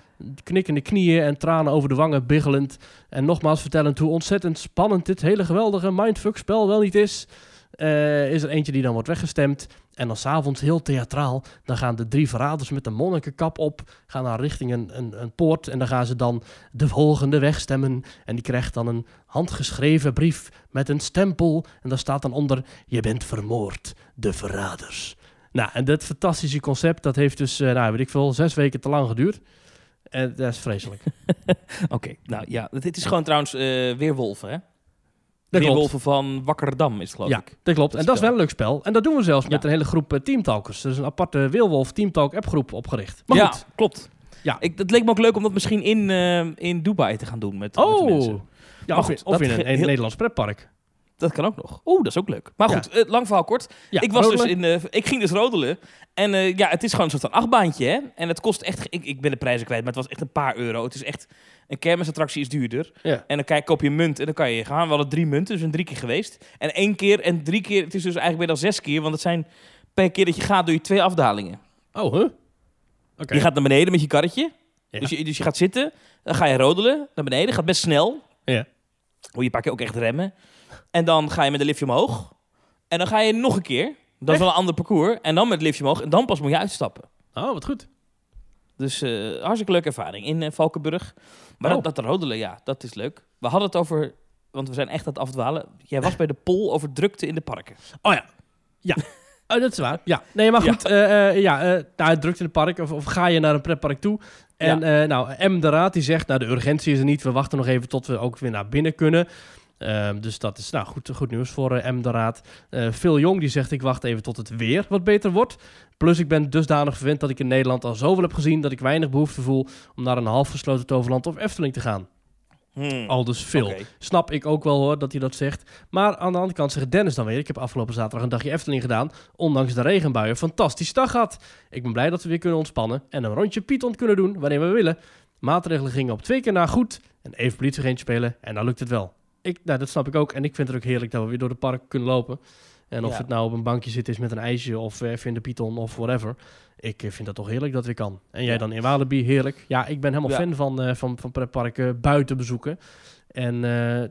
knikkende knieën en tranen over de wangen biggelend. En nogmaals vertellend hoe ontzettend spannend dit hele geweldige mindfuck spel wel niet is. Eh, is er eentje die dan wordt weggestemd. En dan s'avonds heel theatraal, dan gaan de drie verraders met een monnikenkap op, gaan naar richting een, een, poort en dan gaan ze dan de volgende weg stemmen. En die krijgt dan een handgeschreven brief met een stempel en daar staat dan onder, je bent vermoord, de verraders. Nou, en dat fantastische concept, dat heeft dus, eh, nou weet ik veel, zes weken te lang geduurd. En dat is vreselijk. *laughs* Oké, nou ja, dit is gewoon trouwens eh, Weerwolven, hè? Dat klopt. Weerwolven van Wakkerdam is het, geloof Ja, ik. dat klopt. En Dat dat is wel een leuk spel. En dat doen we zelfs met een hele groep eh, teamtalkers. Er is een aparte Weerwolf Teamtalk appgroep opgericht. Maar ja, goed. klopt. Ja. Ik, het leek me ook leuk om dat misschien in, eh, in Dubai te gaan doen met, met de Oh, mensen. ja, of, in, of dat in een, heel- Nederlands pretpark. Dat kan ook nog. Oeh, dat is ook leuk. Maar goed, eh, lang verhaal kort. Ja, ik, was dus in, ik ging dus rodelen. En ja, het is gewoon een soort van achtbaantje. Hè? En het kost echt... Ik, ik ben de prijzen kwijt, maar het was echt een paar euro. Het is echt... Een kermisattractie is duurder. Ja. En dan kijk, koop je een munt en dan kan je gaan. We hadden drie munten, dus een drie keer geweest. En één keer en drie keer... Het is dus eigenlijk weer dan zes keer. Want het zijn... Per keer dat je gaat, doe je twee afdalingen. Oh, huh? Oké. Je gaat naar beneden met je karretje. Ja. Dus, je, dus je gaat zitten. Dan ga je rodelen naar beneden. Gaat best snel. Ja. Moet je een paar keer ook echt remmen. En dan ga je met de liftje omhoog. En dan ga je nog een keer. Dat is wel een ander parcours. En dan met het liftje omhoog. En dan pas moet je uitstappen. Oh, wat goed. Dus eh hartstikke leuke ervaring in eh, Valkenburg. Maar Oh. dat, dat rodelen, ja, dat is leuk. We hadden het over... Want we zijn echt aan het afdwalen. Jij was bij de poll over drukte in de parken. Oh ja. Ja. *laughs* Oh, dat is waar. Ja. Nee, maar Ja. goed. eh, ja, eh nou, het drukt in het park. Of, of ga je naar een pretpark toe. En nou, M de Raad die zegt, nou de urgentie is er niet. We wachten nog even tot we ook weer naar binnen kunnen. Ehm, dus dat is nou goed, goed nieuws voor eh, M de Raad. Eh, Phil Jong die zegt, ik wacht even tot het weer wat beter wordt. Plus ik ben dusdanig verwend dat ik in Nederland al zoveel heb gezien... dat ik weinig behoefte voel om naar een half gesloten Toverland of Efteling te gaan. Hmm. Al dus veel. Snap ik ook wel hoor, dat hij dat zegt. Maar aan de andere kant zegt Dennis dan weer... ik heb afgelopen zaterdag een dagje Efteling gedaan... ondanks de regenbuien. Fantastische dag gehad. Ik ben blij dat we weer kunnen ontspannen... en een rondje Python kunnen doen wanneer we willen. Maatregelen gingen op twee keer na goed... en even politieagentje spelen en dan lukt het wel. Ik, nou, dat snap ik ook. En ik vind het ook heerlijk dat we weer door de park kunnen lopen. En of Ja. het nou op een bankje zit is met een ijsje... of even in de Python of whatever... Ik eh, vind dat toch heerlijk dat weer kan. En jij Ja. dan in Walibi, heerlijk. Ja, ik ben helemaal Ja. fan van, eh van, van pretparken buiten bezoeken. En eh,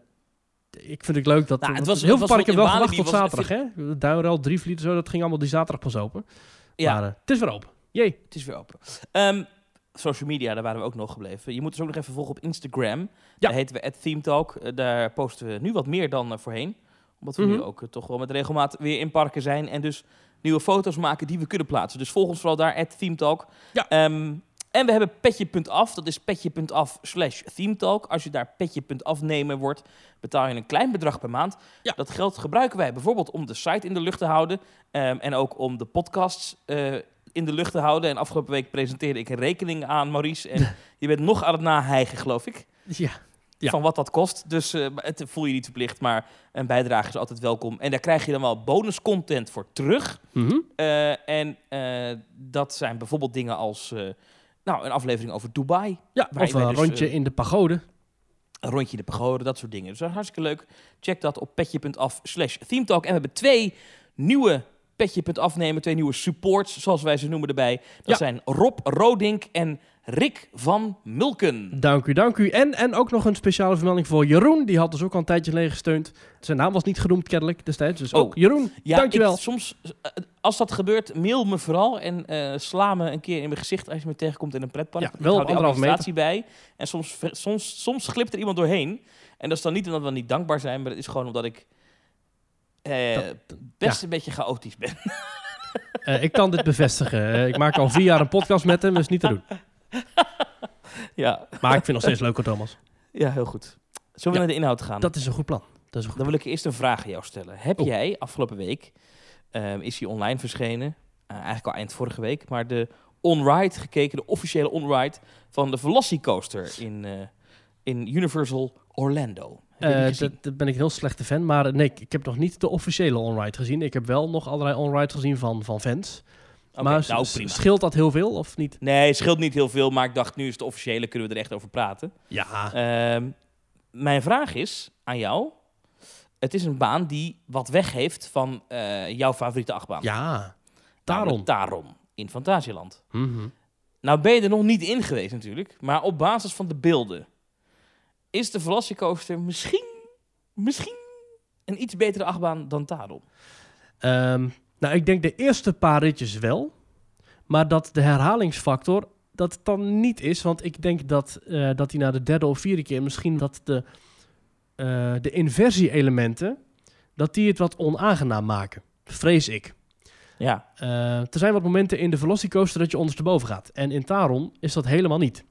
ik vind het leuk dat... Nou, het was- heel veel parken wel- hebben wel in gewacht tot zaterdag, hè? Duinrel, Drievliet, zo, dat ging allemaal die zaterdag pas open. Ja, Maar eh, het is weer open. Jee. het is weer open. Ehm, social media, daar waren we ook nog gebleven. Je moet ons ook nog even volgen op Instagram. Ja. Daar heten we @themetalk. Eh, Daar posten we nu wat meer dan eh, voorheen. Omdat we nu Mhm. ook eh, toch wel met regelmaat weer in parken zijn. En dus nieuwe foto's maken die we kunnen plaatsen. Dus volg ons vooral daar, @themetalk. Ja. Ehm, en we hebben petje.af. Dat is petje.af slash themetalk. Als je daar petje.af nemen wordt, betaal je een klein bedrag per maand. Ja. Dat geld gebruiken wij bijvoorbeeld om de site in de lucht te houden. ehm, en ook om de podcasts in de lucht te houden. En afgelopen week presenteerde ik een rekening aan Maurice. En *laughs* je bent nog aan het nahijgen, geloof ik. Ja. Ja. Van wat dat kost. Dus eh, het voel je niet verplicht, maar een bijdrage is altijd welkom. En daar krijg je dan wel bonus content voor terug. Mhm. Eh, en eh, dat zijn bijvoorbeeld dingen als nou, een aflevering over Dubai. Ja, of een dus, rondje in de pagode. Een rondje in de pagode, dat soort dingen. Dus dat is hartstikke leuk. Check dat op petje.af slash themetalk. En we hebben twee nieuwe petje.af nemen. Twee nieuwe supports, zoals wij ze noemen erbij. Dat Ja. zijn Rob Rodink en Rick van Mulken. Dank u, dank u. En, en ook nog een speciale vermelding voor Jeroen. Die had dus ook al een tijdje geleden gesteund. Zijn naam was niet genoemd kennelijk destijds. Dus Oh. ook Jeroen, Ja, dankjewel. ik- soms, eh, als dat gebeurt, mail me vooral en eh, sla me een keer in mijn gezicht als je me tegenkomt in een pretpark. Ja, wel ik anderhalve administratie bij. En soms, soms, soms glipt er iemand doorheen. En dat is dan niet omdat we niet dankbaar zijn, maar dat is gewoon omdat ik eh, best een beetje chaotisch ben. *laughs* Eh, ik kan dit bevestigen. Eh, ik maak al vier jaar een podcast met hem, dus niet te doen. *laughs* ja. Maar ik vind het nog steeds leuker, Thomas. ja, heel goed. Zullen we Ja, naar de inhoud gaan? Dat is een goed plan. Dat is een goed Dan wil ik eerst een vraag aan jou stellen. Heb Oh. jij afgelopen week, ehm, is hij online verschenen, eigenlijk al eind vorige week, maar de on-ride gekeken, de officiële on-ride van de Velocicoaster in, in Universal Orlando. Eh, dat, dat ben ik een heel slechte fan. Maar nee, ik, ik heb nog niet de officiële onride gezien. Ik heb wel nog allerlei onrides gezien van, van fans. Maar nou prima. scheelt dat heel veel of niet? Nee, het scheelt niet heel veel, maar ik dacht nu is het officiële, kunnen we er echt over praten. Ja. Ehm, mijn vraag is aan jou, het is een baan die wat weg heeft van eh, jouw favoriete achtbaan. ja. Daarom. Taron in Fantasieland. Mhm. Nou ben je er nog niet in geweest natuurlijk, maar op basis van de beelden is de Velocicoaster misschien, misschien een iets betere achtbaan dan Taron. Ehm, Nou, ik denk de eerste paar ritjes wel. Maar dat de herhalingsfactor dat het dan niet is. Want ik denk dat, eh, dat hij na de derde of vierde keer misschien dat de, eh, de inversie-elementen... dat die het wat onaangenaam maken. Vrees ik. Ja. Eh, er zijn wat momenten in de Velocicoaster dat je ondersteboven gaat. En in Taron is dat helemaal niet.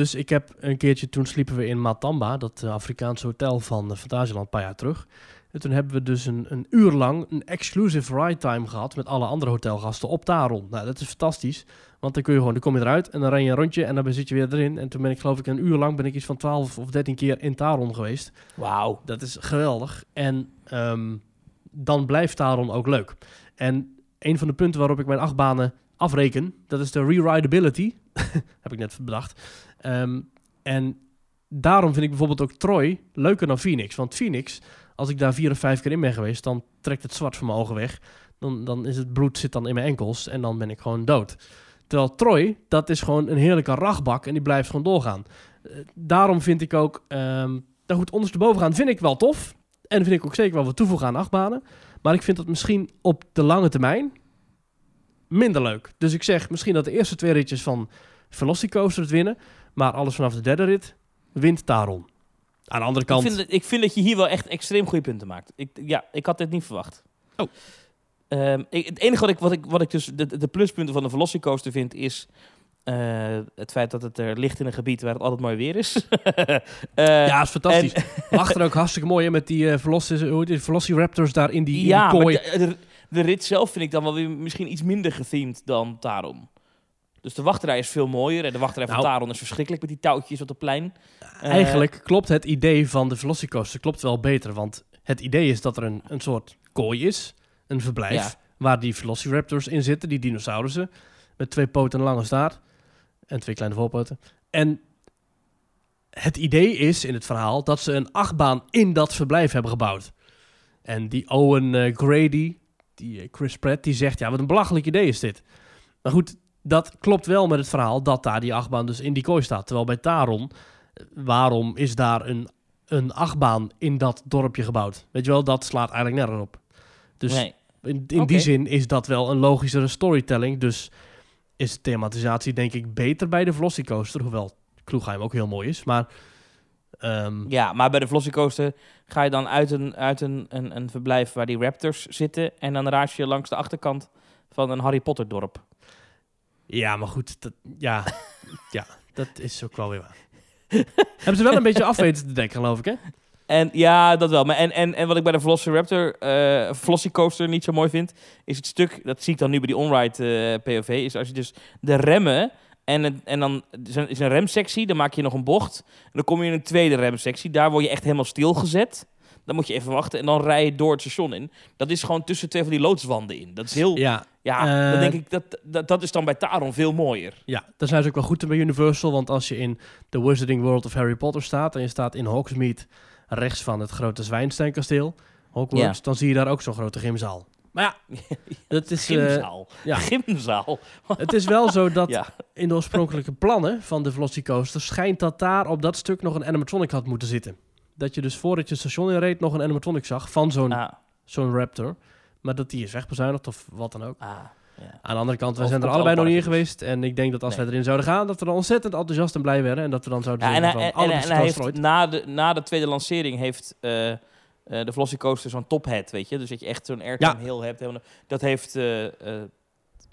Dus ik heb een keertje, toen sliepen we in Matamba, dat eh, Afrikaanse hotel van uh, Fantasieland, een paar jaar terug. En toen hebben we dus een, een uur lang een exclusive ride time gehad met alle andere hotelgasten op Taron. Nou, dat is fantastisch, want dan kun je gewoon, dan kom je eruit en dan ren je een rondje en dan zit je weer erin. En toen ben ik geloof ik een uur lang, ben ik iets van 12 of 13 keer in Taron geweest. Wauw. Dat is geweldig. En ehm, dan blijft Taron ook leuk. En een van de punten waarop ik mijn achtbanen afreken, dat is de re-rideability. *laughs* Heb ik net bedacht. Ehm, en daarom vind ik bijvoorbeeld ook Troy leuker dan Phoenix. Want Phoenix, als ik daar vier of vijf keer in ben geweest, dan trekt het zwart van mijn ogen weg. Dan, dan is het bloed zit dan in mijn enkels en dan ben ik gewoon dood. Terwijl Troy, dat is gewoon een heerlijke rachtbak en die blijft gewoon doorgaan. Uh, daarom vind ik ook, um, nou goed, ondersteboven gaan vind ik wel tof. En vind ik ook zeker wel wat toevoegen aan achtbanen. Maar ik vind dat misschien op de lange termijn minder leuk. Dus ik zeg misschien dat de eerste twee ritjes van Velocicoaster het winnen. Maar alles vanaf de derde rit wint Taron. Aan de andere kant... Ik vind, dat, ik vind dat je hier wel echt extreem goede punten maakt. Ik, ja, ik had dit niet verwacht. Oh. Um, ik, het enige wat ik, wat ik, wat ik dus de, de pluspunten van de Velocicoaster vind is... Uh, het feit dat het er ligt in een gebied waar het altijd mooi weer is. uh, *laughs* ja, is fantastisch. En, *laughs* Achter ook hartstikke mooi hè, met die uh, Velociraptors daar in die, ja, in die kooi. Maar de, de, de, rit zelf vind ik dan wel weer misschien iets minder gethemd dan Taron. Dus de wachtrij is veel mooier. En de wachtrij van Nou. Taron is verschrikkelijk met die touwtjes op het plein. Uh, Eigenlijk klopt het idee van de Velocicoaster klopt wel beter. Want het idee is dat er een, een soort kooi is, een verblijf, Ja. waar die Velociraptors in zitten, die dinosaurussen, met twee poten en lange staart en twee kleine voorpoten. En het idee is in het verhaal dat ze een achtbaan in dat verblijf hebben gebouwd. En die Owen eh, Grady, die eh, Chris Pratt, die zegt, ja, wat een belachelijk idee is dit. Maar goed, dat klopt wel met het verhaal dat daar die achtbaan dus in die kooi staat. Terwijl bij Taron, eh, waarom is daar een, een achtbaan in dat dorpje gebouwd? Weet je wel, dat slaat eigenlijk nergens op. Dus nee. in, die zin is dat wel een logischere storytelling. Dus is de thematisatie denk ik beter bij de Velocicoaster. Hoewel Kloegheim ook heel mooi is. Maar ehm, Ja, maar bij de Velocicoaster ga je dan uit, een, uit een, een, een verblijf waar die raptors zitten... en dan raas je langs de achterkant van een Harry Potter dorp. Ja, maar goed. Dat, ja, *laughs* ja, dat is ook wel weer waar. *laughs* Hebben ze wel een beetje af weten te dekken, geloof ik, hè? En ja, dat wel. Maar en, en, en wat ik bij de Velociraptor, eh Velocicoaster niet zo mooi vind, is het stuk, dat zie ik dan nu bij die onride eh, POV, is als je dus de remmen en, en dan is een, is een remsectie, dan maak je nog een bocht. En dan kom je in een tweede remsectie, daar word je echt helemaal stilgezet. Dan moet je even wachten en dan rij je door het station in. Dat is gewoon tussen twee van die loodswanden in. Dat is heel, ja, Ja, dan eh, denk ik, dat, dat, dat is dan bij Taron veel mooier. Ja, daar zijn ze ook wel goed bij Universal. Want als je in The Wizarding World of Harry Potter staat... en je staat in Hogsmeade rechts van het grote Zwijnsteinkasteel... Hogwarts, Ja. dan zie je daar ook zo'n grote gymzaal. Maar ja, *laughs* dat is, eh, Gymzaal. ja. Gymzaal. *laughs* het is wel zo dat Ja. in de oorspronkelijke plannen van de Velocicoaster... schijnt dat daar op dat stuk nog een animatronic had moeten zitten. Dat je dus voordat je het station inreed nog een animatronic zag van zo'n Ah, zo'n Raptor. Maar dat die is wegbezuinigd of wat dan ook. ah, ja. Aan de andere kant, Of zijn er allebei nog niet in geweest. En ik denk dat als Nee. wij erin zouden gaan, dat we dan ontzettend enthousiast en blij werden. En dat we dan zouden Ja, en, van, en, alle en, en hij heeft na de, na de tweede lancering heeft eh, eh, de Velocicoaster zo'n tophead, weet je? Dus dat je echt zo'n airtime Ja. heel hebt. helemaal- Dat heeft eh,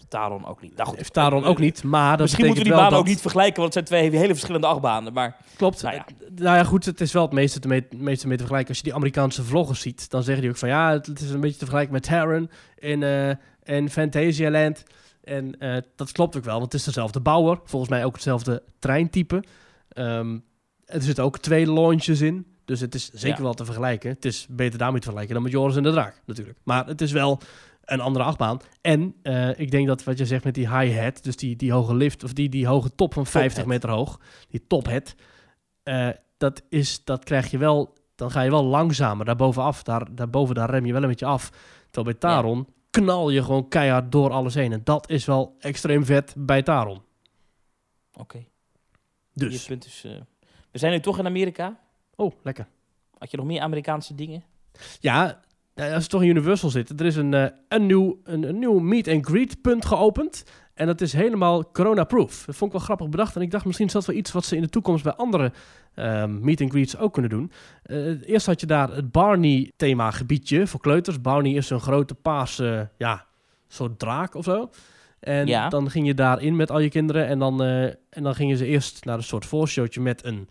Taron ook niet. Nou goed, Heeft Taron ook niet, maar dat Misschien moeten we die banen dat... ook niet vergelijken, want het zijn twee hele verschillende achtbanen. Maar Klopt. Nou ja. Nou ja, goed, het is wel het meeste, te mee, meeste mee te vergelijken. Als je die Amerikaanse vloggers ziet, dan zeggen die ook van... Ja, het, is een beetje te vergelijken met Taron in, eh in Fantasialand. En eh, dat klopt ook wel, want het is dezelfde bouwer. Volgens mij ook hetzelfde treintype. Ehm, er zitten ook twee launches in. Dus het is zeker Ja. wel te vergelijken. Het is beter daarmee te vergelijken dan met Joris en de Draak, natuurlijk. Maar het is wel een andere achtbaan. En eh, ik denk dat wat je zegt met die high-hat, dus die, die hoge lift, of die, die hoge top van 50 Top-hat. meter hoog, die top-hat, eh, dat, is, dat krijg je wel, dan ga je wel langzamer daarbovenaf. Daar, daarboven daar rem je wel een beetje af. Terwijl bij Taron knal je gewoon keihard door alles heen. En dat is wel extreem vet bij Taron. oké, Dus, punt is... eh, we zijn nu toch in Amerika. oh, lekker. Had je nog meer Amerikaanse dingen? Ja, Ja, als we toch in Universal zitten, er is een, eh, een, nieuw, een, een nieuw meet and greet punt geopend. En dat is helemaal corona-proof. Dat vond ik wel grappig bedacht. En ik dacht misschien is dat wel iets wat ze in de toekomst bij andere ehm, meet and greets ook kunnen doen. Eh, eerst had je daar het Barney-thema gebiedje voor kleuters. Barney is een grote paarse, ja, soort draak of zo. En Ja. dan ging je daarin met al je kinderen. En dan, eh, en dan gingen ze eerst naar een soort voorshowtje met een,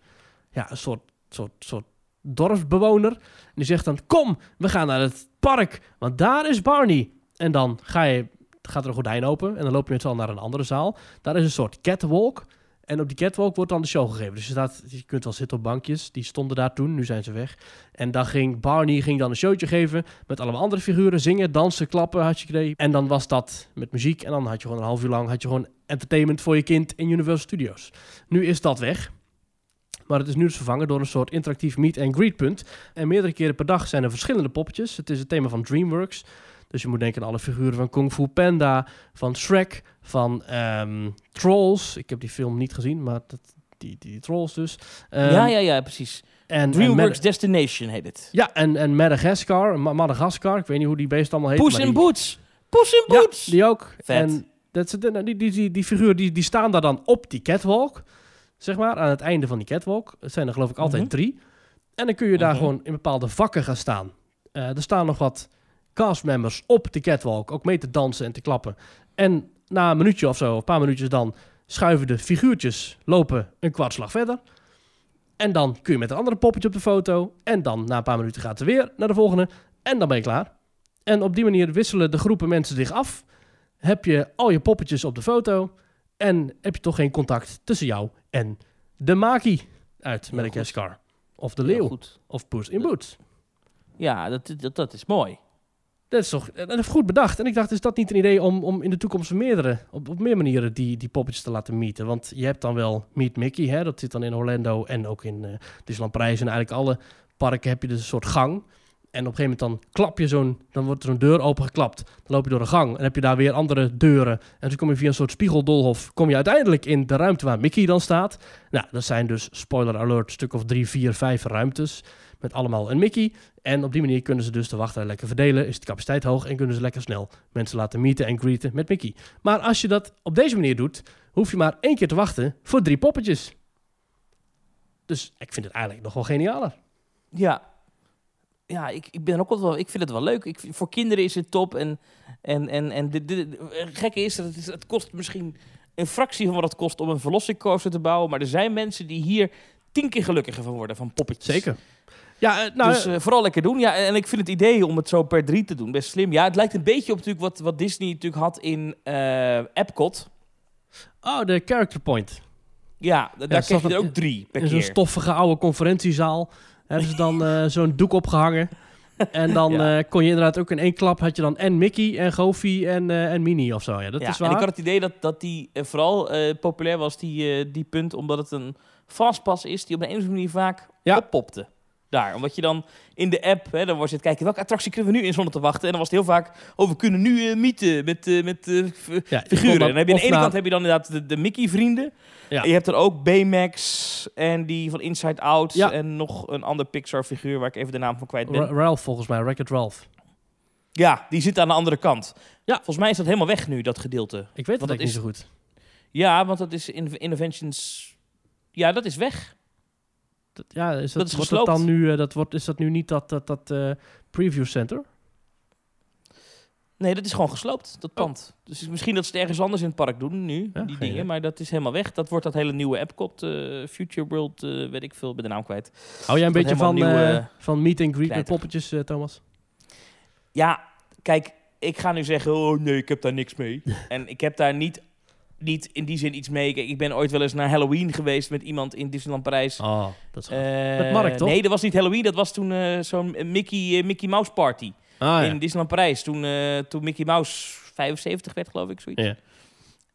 ja, een soort, soort, soort dorpsbewoner. En die zegt dan, kom, we gaan naar het park, want daar is Barney. En dan ga je, gaat er een gordijn open en dan loop je met z'n allen naar een andere zaal. Daar is een soort catwalk. En op die catwalk wordt dan de show gegeven. Dus je, staat, je kunt wel zitten op bankjes. Die stonden daar toen, nu zijn ze weg. En dan ging Barney ging dan een showtje geven met allemaal andere figuren. Zingen, dansen, klappen had je gekregen. En dan was dat met muziek. En dan had je gewoon een half uur lang had je gewoon entertainment voor je kind in Universal Studios. Nu is dat weg. Maar het is nu dus vervangen door een soort interactief meet and greet punt. En meerdere keren per dag zijn er verschillende poppetjes. Het is het thema van DreamWorks. Dus je moet denken aan alle figuren van Kung Fu Panda, van Shrek, van ehm, Trolls. Ik heb die film niet gezien, maar dat, die, die, Trolls dus. Ehm, ja, ja, ja, precies. En, DreamWorks Destination heet het. ja, en, en Madagascar, Ma- Madagaskar. Ik weet niet hoe die beest allemaal heet. Poes in Boots. Poes in Ja, Boots. die ook. Vet. En dat, die, die, die, die figuren die, die staan daar dan op die catwalk. Zeg maar, aan het einde van die catwalk. Het zijn er geloof ik altijd Mhm. drie. En dan kun je daar Mhm. gewoon in bepaalde vakken gaan staan. Eh, er staan nog wat castmembers op de catwalk. Ook mee te dansen en te klappen. En na een minuutje of zo, een paar minuutjes dan... schuiven de figuurtjes, lopen een kwartslag verder. En dan kun je met een andere poppetje op de foto. En dan na een paar minuten gaat het weer naar de volgende. En dan ben je klaar. En op die manier wisselen de groepen mensen zich af. Heb je al je poppetjes op de foto. En heb je toch geen contact tussen jou en de Maki uit Madagascar. Of de leeuw. Of Poes in Boots. Ja, dat, dat, dat is mooi. Dat is toch dat is goed bedacht. En ik dacht, is dat niet een idee om, om in de toekomst meerdere, op, op meer manieren die, die poppetjes te laten meeten? Want je hebt dan wel Meet Mickey, hè? dat zit dan in Orlando en ook in eh Disneyland Parijs. En eigenlijk alle parken heb je dus een soort gang. En op een gegeven moment dan klap je zo'n, dan wordt er zo'n deur opengeklapt. Dan loop je door een gang en heb je daar weer andere deuren. En zo kom je via een soort spiegeldolhof, kom je uiteindelijk in de ruimte waar Mickey dan staat. Nou, dat zijn dus, spoiler alert, een stuk of drie, vier, vijf ruimtes. Met allemaal een Mickey. En op die manier kunnen ze dus de wachtrij lekker verdelen. Is de capaciteit hoog en kunnen ze lekker snel mensen laten meeten en greeten met Mickey. Maar als je dat op deze manier doet, hoef je maar één keer te wachten voor drie poppetjes. Dus ik vind het eigenlijk nog wel genialer. Ja. Ja, ik, ik ben ook altijd wel. Ik vind het wel leuk. Ik, voor kinderen is het top. En, en, en, en de, de, gekke is dat het, het kost misschien een fractie van wat het kost om een Velocity coaster te bouwen. Maar er zijn mensen die hier tien keer gelukkiger van worden van poppetjes. Zeker. Ja, eh, nou, dus eh, vooral lekker doen. Ja, en ik vind het idee om het zo per drie te doen best slim. Ja, het lijkt een beetje op natuurlijk wat, wat Disney natuurlijk had in eh Epcot. oh, de character point. Ja, da- daar krijg je er ook drie per In zo'n stoffige oude conferentiezaal hebben ze dan eh, zo'n doek opgehangen. En dan Ja. eh, kon je inderdaad ook in één klap had je dan en Mickey en Goofy en, eh, en Minnie of zo. Ja, dat ja, is en waar. ik had het idee dat, dat die vooral populair was, die, die punt, omdat het een fastpass is die op een of andere manier vaak Ja. oppopte. Daar, omdat je dan in de app, hè, dan was je het kijken, welke attractie kunnen we nu in zonder te wachten? En dan was het heel vaak, oh, we kunnen nu eh mieten met, eh, met eh, Ja, figuren. dan En dan heb je aan de ene kant heb je dan inderdaad de, de Mickey-vrienden. Ja. En je hebt er ook Baymax en die van Inside Out Ja. en nog een ander Pixar-figuur waar ik even de naam van kwijt ben. Ra- Ralph volgens mij, Wreck-It Ralph. ja, die zit aan de andere kant. Ja. Volgens mij is dat helemaal weg nu, dat gedeelte. Ik weet het dat niet zo goed. Ja, want dat is in Innovations. Ja, dat is weg. Dat, ja, is dat, Dat is wordt dat dan nu, eh, dat wordt, is dat nu niet dat, dat, dat eh, preview center? Nee, dat is gewoon gesloopt, dat pand. Dus misschien dat ze het ergens anders in het park doen nu, Oh. Ja, die dingen. idee. Maar dat is helemaal weg. Dat wordt dat hele nieuwe Epcot, eh, Future World, weet ik veel, bij de naam kwijt. Hou jij een Dat beetje van, helemaal nieuw, eh, van meet and greet met poppetjes, Thomas? Ja, kijk, ik ga nu zeggen, oh nee, ik heb daar niks mee. *laughs* en ik heb daar niet, niet in die zin iets mee. Ik ben ooit wel eens naar Halloween geweest met iemand in Disneyland Parijs. Oh, dat is. Eh, Met Mark, toch? Nee, dat was niet Halloween. Dat was toen eh, zo'n Mickey, eh, Mickey Mouse party. ah, in Disneyland Parijs. Toen, eh, toen Mickey Mouse 75 werd, geloof ik, zoiets. Ja.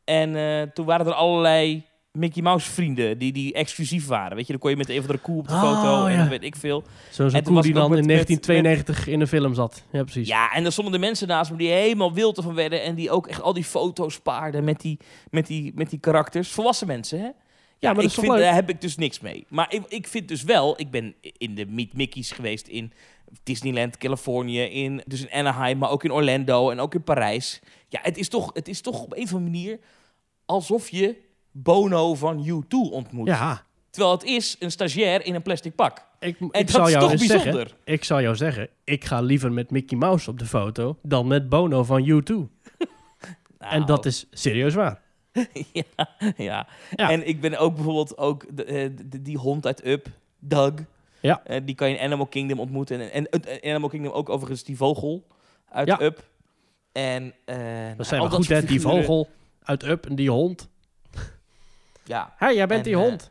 En eh, toen waren er allerlei Mickey Mouse vrienden die, die exclusief waren. Weet je, dan kon je met een of andere koe op de Oh, foto en ja. dan weet ik veel. Zo'n En toen koe was die dan in met- met- 1992 in een film zat. Ja, precies. Ja, en er stonden de mensen naast me die helemaal wild ervan werden en die ook echt al die foto's spaarden met die, met die, met die karakters. Volwassen mensen, hè? Ja, maar dat ik vind, leuk? daar heb ik dus niks mee. Maar ik, ik vind dus wel, ik ben in de Meet Mickey's geweest in Disneyland, Californië, in, dus in Anaheim, maar ook in Orlando en ook in Parijs. Ja, het is toch, het is toch op een of andere manier alsof je Bono van U2 ontmoet. Ja, Terwijl het is een stagiair in een plastic pak. ik, En ik dat zal is jou toch bijzonder. zeggen, ik zal jou zeggen, ik ga liever met Mickey Mouse op de foto dan met Bono van U2. *laughs* En Nou, dat is serieus waar. *laughs* ja, ja. Ja. En ik ben ook bijvoorbeeld ook de, eh, de- die hond uit Up, Doug. Ja. Eh, die kan je in Animal Kingdom ontmoeten. En, Animal Kingdom ook overigens die vogel uit Ja. Up. En, eh, Dat zijn al we goed, hè? Die vogel uit Up en die hond. Ja, Hé, jij bent En, die eh, hond.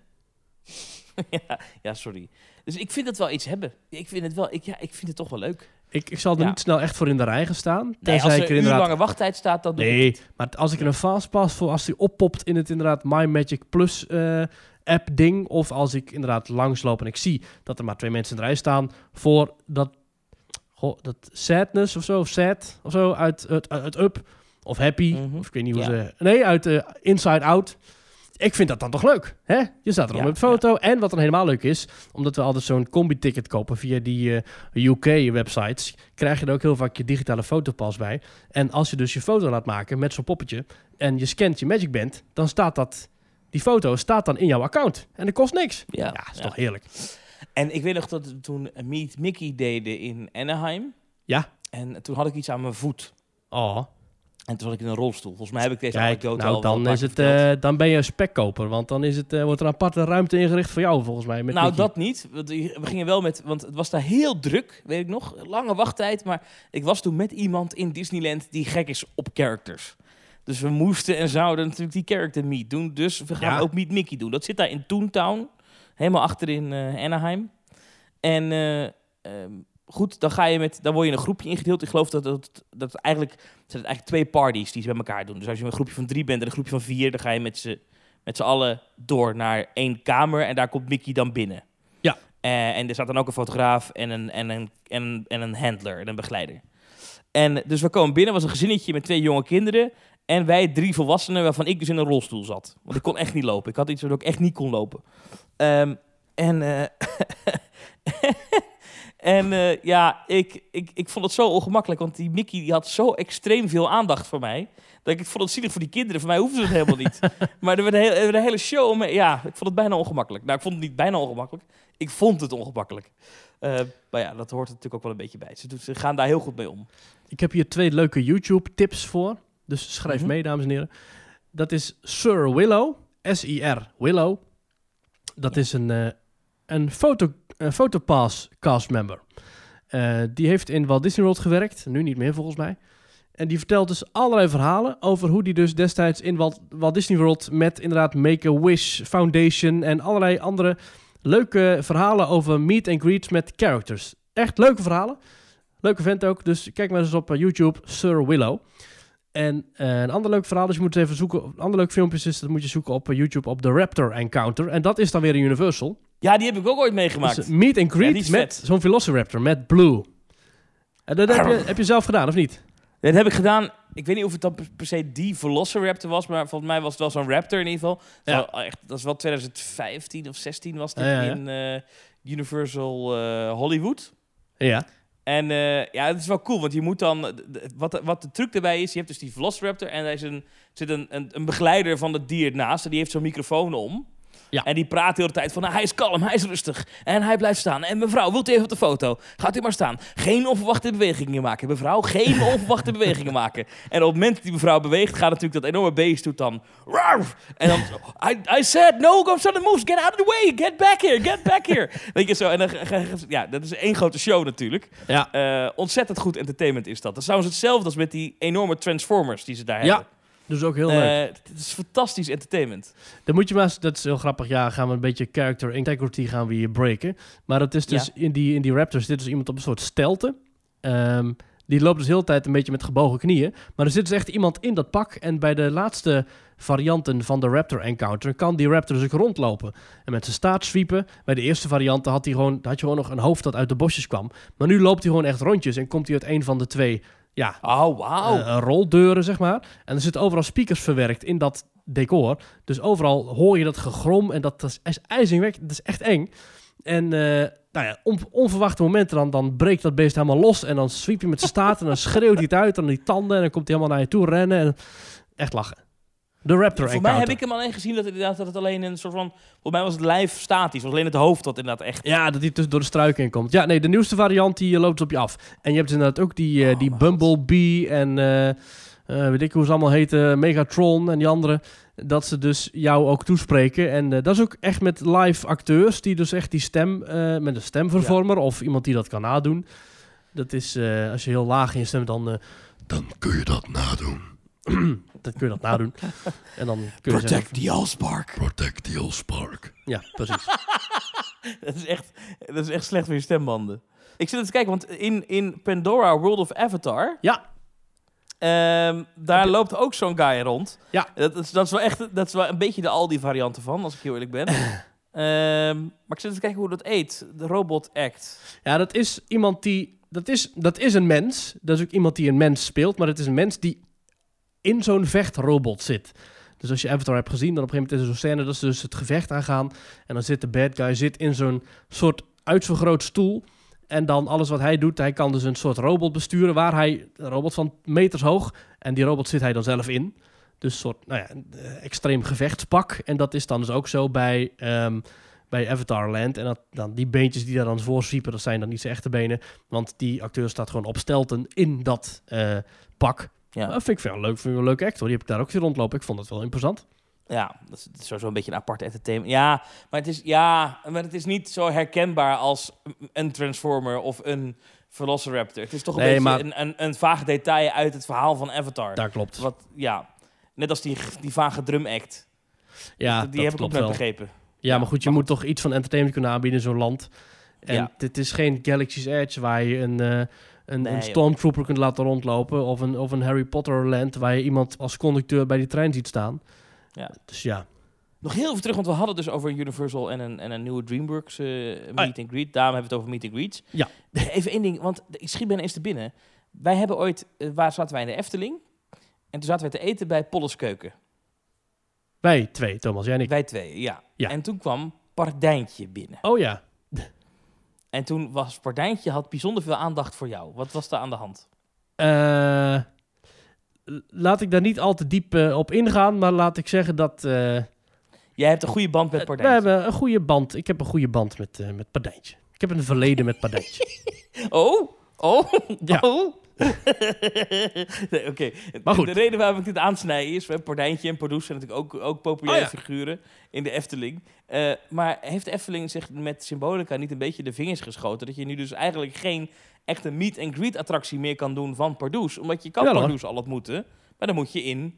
*laughs* ja, ja, sorry. Dus ik vind het wel iets hebben. Ik vind het wel, ik, ja, ik vind het toch wel leuk. Ik, ik zal er ja. niet snel echt voor in de rij gaan staan. Nee, als ik er er een uur inderdaad... lange wachttijd staat, dan doe ik Nee, maar als ik er een fastpass voor, als die oppopt in het inderdaad My Magic Plus eh, app ding, of als ik inderdaad langsloop en ik zie dat er maar twee mensen in de rij staan voor dat, goh, dat sadness of zo, of sad of zo uit, uit, uit Up, of Happy, Mhm. of ik weet niet hoe Ja. ze, nee, uit eh, Inside Out. Ik vind dat dan toch leuk, hè? Je staat er Ja, op een foto. En wat dan helemaal leuk is, omdat we altijd zo'n combi-ticket kopen via die eh, UK-websites, krijg je er ook heel vaak je digitale fotopas bij. En als je dus je foto laat maken met zo'n poppetje en je scant je Magic Band, dan staat dat, die foto staat dan in jouw account. En dat kost niks. Ja, Ja, is ja. toch heerlijk. En ik weet nog dat we toen Meet Mickey deden in Anaheim. Ja. En toen had ik iets aan mijn voet. Oh, En toen zat ik in een rolstoel. Volgens mij heb ik deze kijk, anekdote nou al dan, is het, eh, dan ben je een spekkoper, want dan is het, eh, wordt er een aparte ruimte ingericht voor jou volgens mij. Met nou, Mickey. dat niet. We gingen wel met, want het was daar heel druk, weet ik nog. Lange wachttijd. Maar ik was toen met iemand in Disneyland die gek is op characters. Dus we moesten en zouden natuurlijk die character meet doen. Dus we gaan Ja. ook Meet Mickey doen. Dat zit daar in Toontown. Helemaal achterin eh Anaheim. En eh, ehm, goed, dan, ga je met, dan word je in een groepje ingedeeld. Ik geloof dat het, dat het eigenlijk, het zijn eigenlijk twee parties die ze bij elkaar doen. Dus als je een groepje van drie bent en een groepje van vier, dan ga je met z'n met z'n allen door naar één kamer en daar komt Mickey dan binnen. Ja. Eh, en er staat dan ook een fotograaf en een, en een, en, en een handler en een begeleider. En dus we komen binnen, was een gezinnetje met twee jonge kinderen. En wij drie volwassenen, waarvan ik dus in een rolstoel zat. Want ik kon echt niet lopen. Ik had iets waardoor ik echt niet kon lopen. Ehm, en eh, *laughs* en eh, ja, ik, ik, ik vond het zo ongemakkelijk. Want die Mickey die had zo extreem veel aandacht voor mij. Dat ik het vond het zielig voor die kinderen. Voor mij hoefden ze het helemaal niet. *laughs* maar er werd een, hele, er werd een hele show. om- Ja, ik vond het bijna ongemakkelijk. Nou, ik vond het niet bijna ongemakkelijk. Ik vond het ongemakkelijk. Eh, maar ja, dat hoort er natuurlijk ook wel een beetje bij. Ze, doen- ze gaan daar heel goed mee om. Ik heb hier twee leuke YouTube-tips voor. Dus schrijf Mhm. mee, dames en heren. Dat is Sir Willow. S-I-R, Willow. Dat is een, eh een, foto, een Photopass castmember. Eh die heeft in Walt Disney World gewerkt. Nu niet meer, volgens mij. En die vertelt dus allerlei verhalen over hoe die dus destijds in Walt, Walt Disney World... met inderdaad Make-A-Wish Foundation en allerlei andere leuke verhalen over meet and greets met characters. Echt leuke verhalen. Leuke vent ook, dus kijk maar eens op eh, YouTube, Sir Willow. En eh, een ander leuk verhaal, dus je moet even zoeken. Een ander leuk filmpje is, dat moet je zoeken op eh, YouTube op de Raptor Encounter. En dat is dan weer een Universal. Ja, die heb ik ook ooit meegemaakt. Dus, eh, meet and greet met zo'n Velociraptor, met Blue. En dat heb je, heb je zelf gedaan, of niet? Dat heb ik gedaan. Ik weet niet of het dan per, se die Velociraptor was, maar volgens mij was het wel zo'n Raptor in ieder geval. Ja. Wel echt, dat is wel 2015 of 16 was Ja, ja. in Universal Hollywood. Ja. En eh, ja, het is wel cool, want je moet dan... Wat, wat de truc daarbij is, je hebt dus die Velociraptor... en er is een, zit een, een, een begeleider van het dier naast... en die heeft zo'n microfoon om. Ja. En die praat de hele tijd van... nou, hij is kalm, hij is rustig en hij blijft staan. En mevrouw, wilt u even op de foto? Gaat u maar staan. Geen onverwachte bewegingen maken, mevrouw. Geen *laughs* onverwachte bewegingen maken. En op het moment dat die mevrouw beweegt... gaat natuurlijk dat enorme beest doet dan... "Rawr!" En dan... I, I said, no, go sudden moves. Get out of the way. Get back here. Get back here. *laughs* Weet je zo. En dan... Ja, dat is één grote show natuurlijk. Ja. Eh, ontzettend goed entertainment is dat. Dat is trouwens hetzelfde als met die enorme Transformers die ze daar Ja, hebben. Dus ook heel leuk. Eh, Het is fantastisch entertainment. Dan moet je maar, eens- dat is heel grappig, ja, gaan we een beetje character integrity gaan we hier breken. Maar dat is dus, in, die, in die Raptors zit dus iemand op een soort stelte. Ehm, die loopt dus de hele tijd een beetje met gebogen knieën. Maar er zit dus echt iemand in dat pak. En bij de laatste varianten van de Raptor Encounter kan die Raptor dus ook rondlopen. En met zijn staart sweepen. Bij de eerste varianten had, hij gewoon, had je gewoon nog een hoofd dat uit de bosjes kwam. Maar nu loopt hij gewoon echt rondjes en komt hij uit een van de twee ja, Oh, wauw. eh, roldeuren, zeg maar. En er zitten overal speakers verwerkt in dat decor. Dus overal hoor je dat gegrom en dat, dat is ijzingwekkend. Dat is echt eng. En eh, nou ja, on- onverwachte momenten, dan, dan breekt dat beest helemaal los. En dan sweep je met zijn staart en dan schreeuwt hij het uit. En dan die tanden en dan komt hij helemaal naar je toe rennen. En echt lachen. De Raptor Voor mij heb ik hem alleen gezien dat, inderdaad, dat het alleen een soort van... Volgens mij was het lijf statisch. was alleen het hoofd dat inderdaad echt... Ja, dat hij tussen door de struiken in komt. Ja, nee, de nieuwste variant die eh, loopt op je af. En je hebt dus inderdaad ook die, eh, Oh, die god. Bumblebee en eh, weet ik hoe ze allemaal heten, Megatron en die andere. Dat ze dus jou ook toespreken. En dat is ook echt met live acteurs die dus echt die stem, met een stemvervormer of iemand die dat kan nadoen. Dat is, als je heel laag in je stem, dan, Dan kun je dat nadoen. *clears throat* dan kun je dat nadoen. *laughs* en dan kun je zeggen, the Allspark. Protect the Allspark. ja, precies. *laughs* Dat is, echt, dat is echt slecht voor je stembanden. Ik zit even te kijken, want in, in Pandora World of Avatar... Ja. ehm, daar je- loopt ook zo'n guy rond. Ja. Dat is, dat is wel echt dat is wel een beetje de Aldi-variant van, als ik heel eerlijk ben. *clears throat* Ehm, maar ik zit even te kijken hoe dat eet. De Robot Act. Ja, dat is iemand die. Dat is, dat is een mens. Dat is ook iemand die een mens speelt. Maar het is een mens die in zo'n vechtrobot zit. Dus als je Avatar hebt gezien, dan op een gegeven moment is er zo'n scène dat ze dus het gevecht aangaan. En dan zit de bad guy zit in zo'n soort uitvergroot stoel. En dan alles wat hij doet, hij kan dus een soort robot besturen waar hij, een robot van meters hoog, en die robot zit hij dan zelf in. Dus een soort, nou ja, eh, extreem gevechtspak. En dat is dan dus ook zo bij, ehm, bij Avatar Land. En dat, dan die beentjes die daar dan voor zwiepen, dat zijn dan niet zijn echte benen. Want die acteur staat gewoon op stelten in dat eh, pak. Ja. Dat vind ik wel leuk, vind ik een leuke actor. Die heb ik daar ook zien rondlopen. Ik vond het wel imposant. Ja, dat is, dat is sowieso een beetje een apart entertainment. Ja, maar het is, ja, maar het is niet zo herkenbaar als een Transformer of een Velociraptor. Het is toch een Nee, beetje maar- een, een, een vaag detail uit het verhaal van Avatar. Daar klopt. Wat, ja, net als die, die vage drum act. Ja, die dat heb ik ook net wel. begrepen. Ja, maar goed, je maar moet toch iets van entertainment kunnen aanbieden in zo'n land. En Ja. dit is geen Galaxy's Edge waar je een, eh, een, Nee, een joh. stormtrooper kunt laten rondlopen. Of een, of een Harry Potter land waar je iemand als conducteur bij die trein ziet staan. Ja. Dus ja. Nog heel even terug, want we hadden dus over Universal en een, en een nieuwe DreamWorks eh, meet and greet. Daarom hebben we het over meet and greets. Ja. *laughs* Even één ding, want ik schiet bijna eens te binnen. Wij hebben ooit, eh, waar zaten wij in de Efteling? En toen zaten wij te eten bij Polles Keuken. Wij twee, Thomas, jij en ik. Wij twee, ja. Ja. En toen kwam Pardijntje binnen. Oh ja. En toen was Pardijntje had bijzonder veel aandacht voor jou. Wat was daar aan de hand? Eh, laat ik daar niet al te diep eh, op ingaan, maar laat ik zeggen dat... eh, Jij hebt een goede band met we Pardijntje. hebben een goede band. Ik heb een goede band met, met Pardijntje. Ik heb een verleden met Pardijntje. *laughs* Oh, oh, Ja. oh. *laughs* nee, oké. Maar goed. De reden waarom ik dit aansnij is... Pardijntje en Pardoes zijn natuurlijk ook, ook populaire Oh ja. figuren in de Efteling. Eh, maar heeft de Efteling zich met Symbolica niet een beetje de vingers geschoten... dat je nu dus eigenlijk geen echte meet-and-greet attractie meer kan doen van Pardoes? Omdat je kan hoor. Pardoes al ontmoeten, maar dan moet je in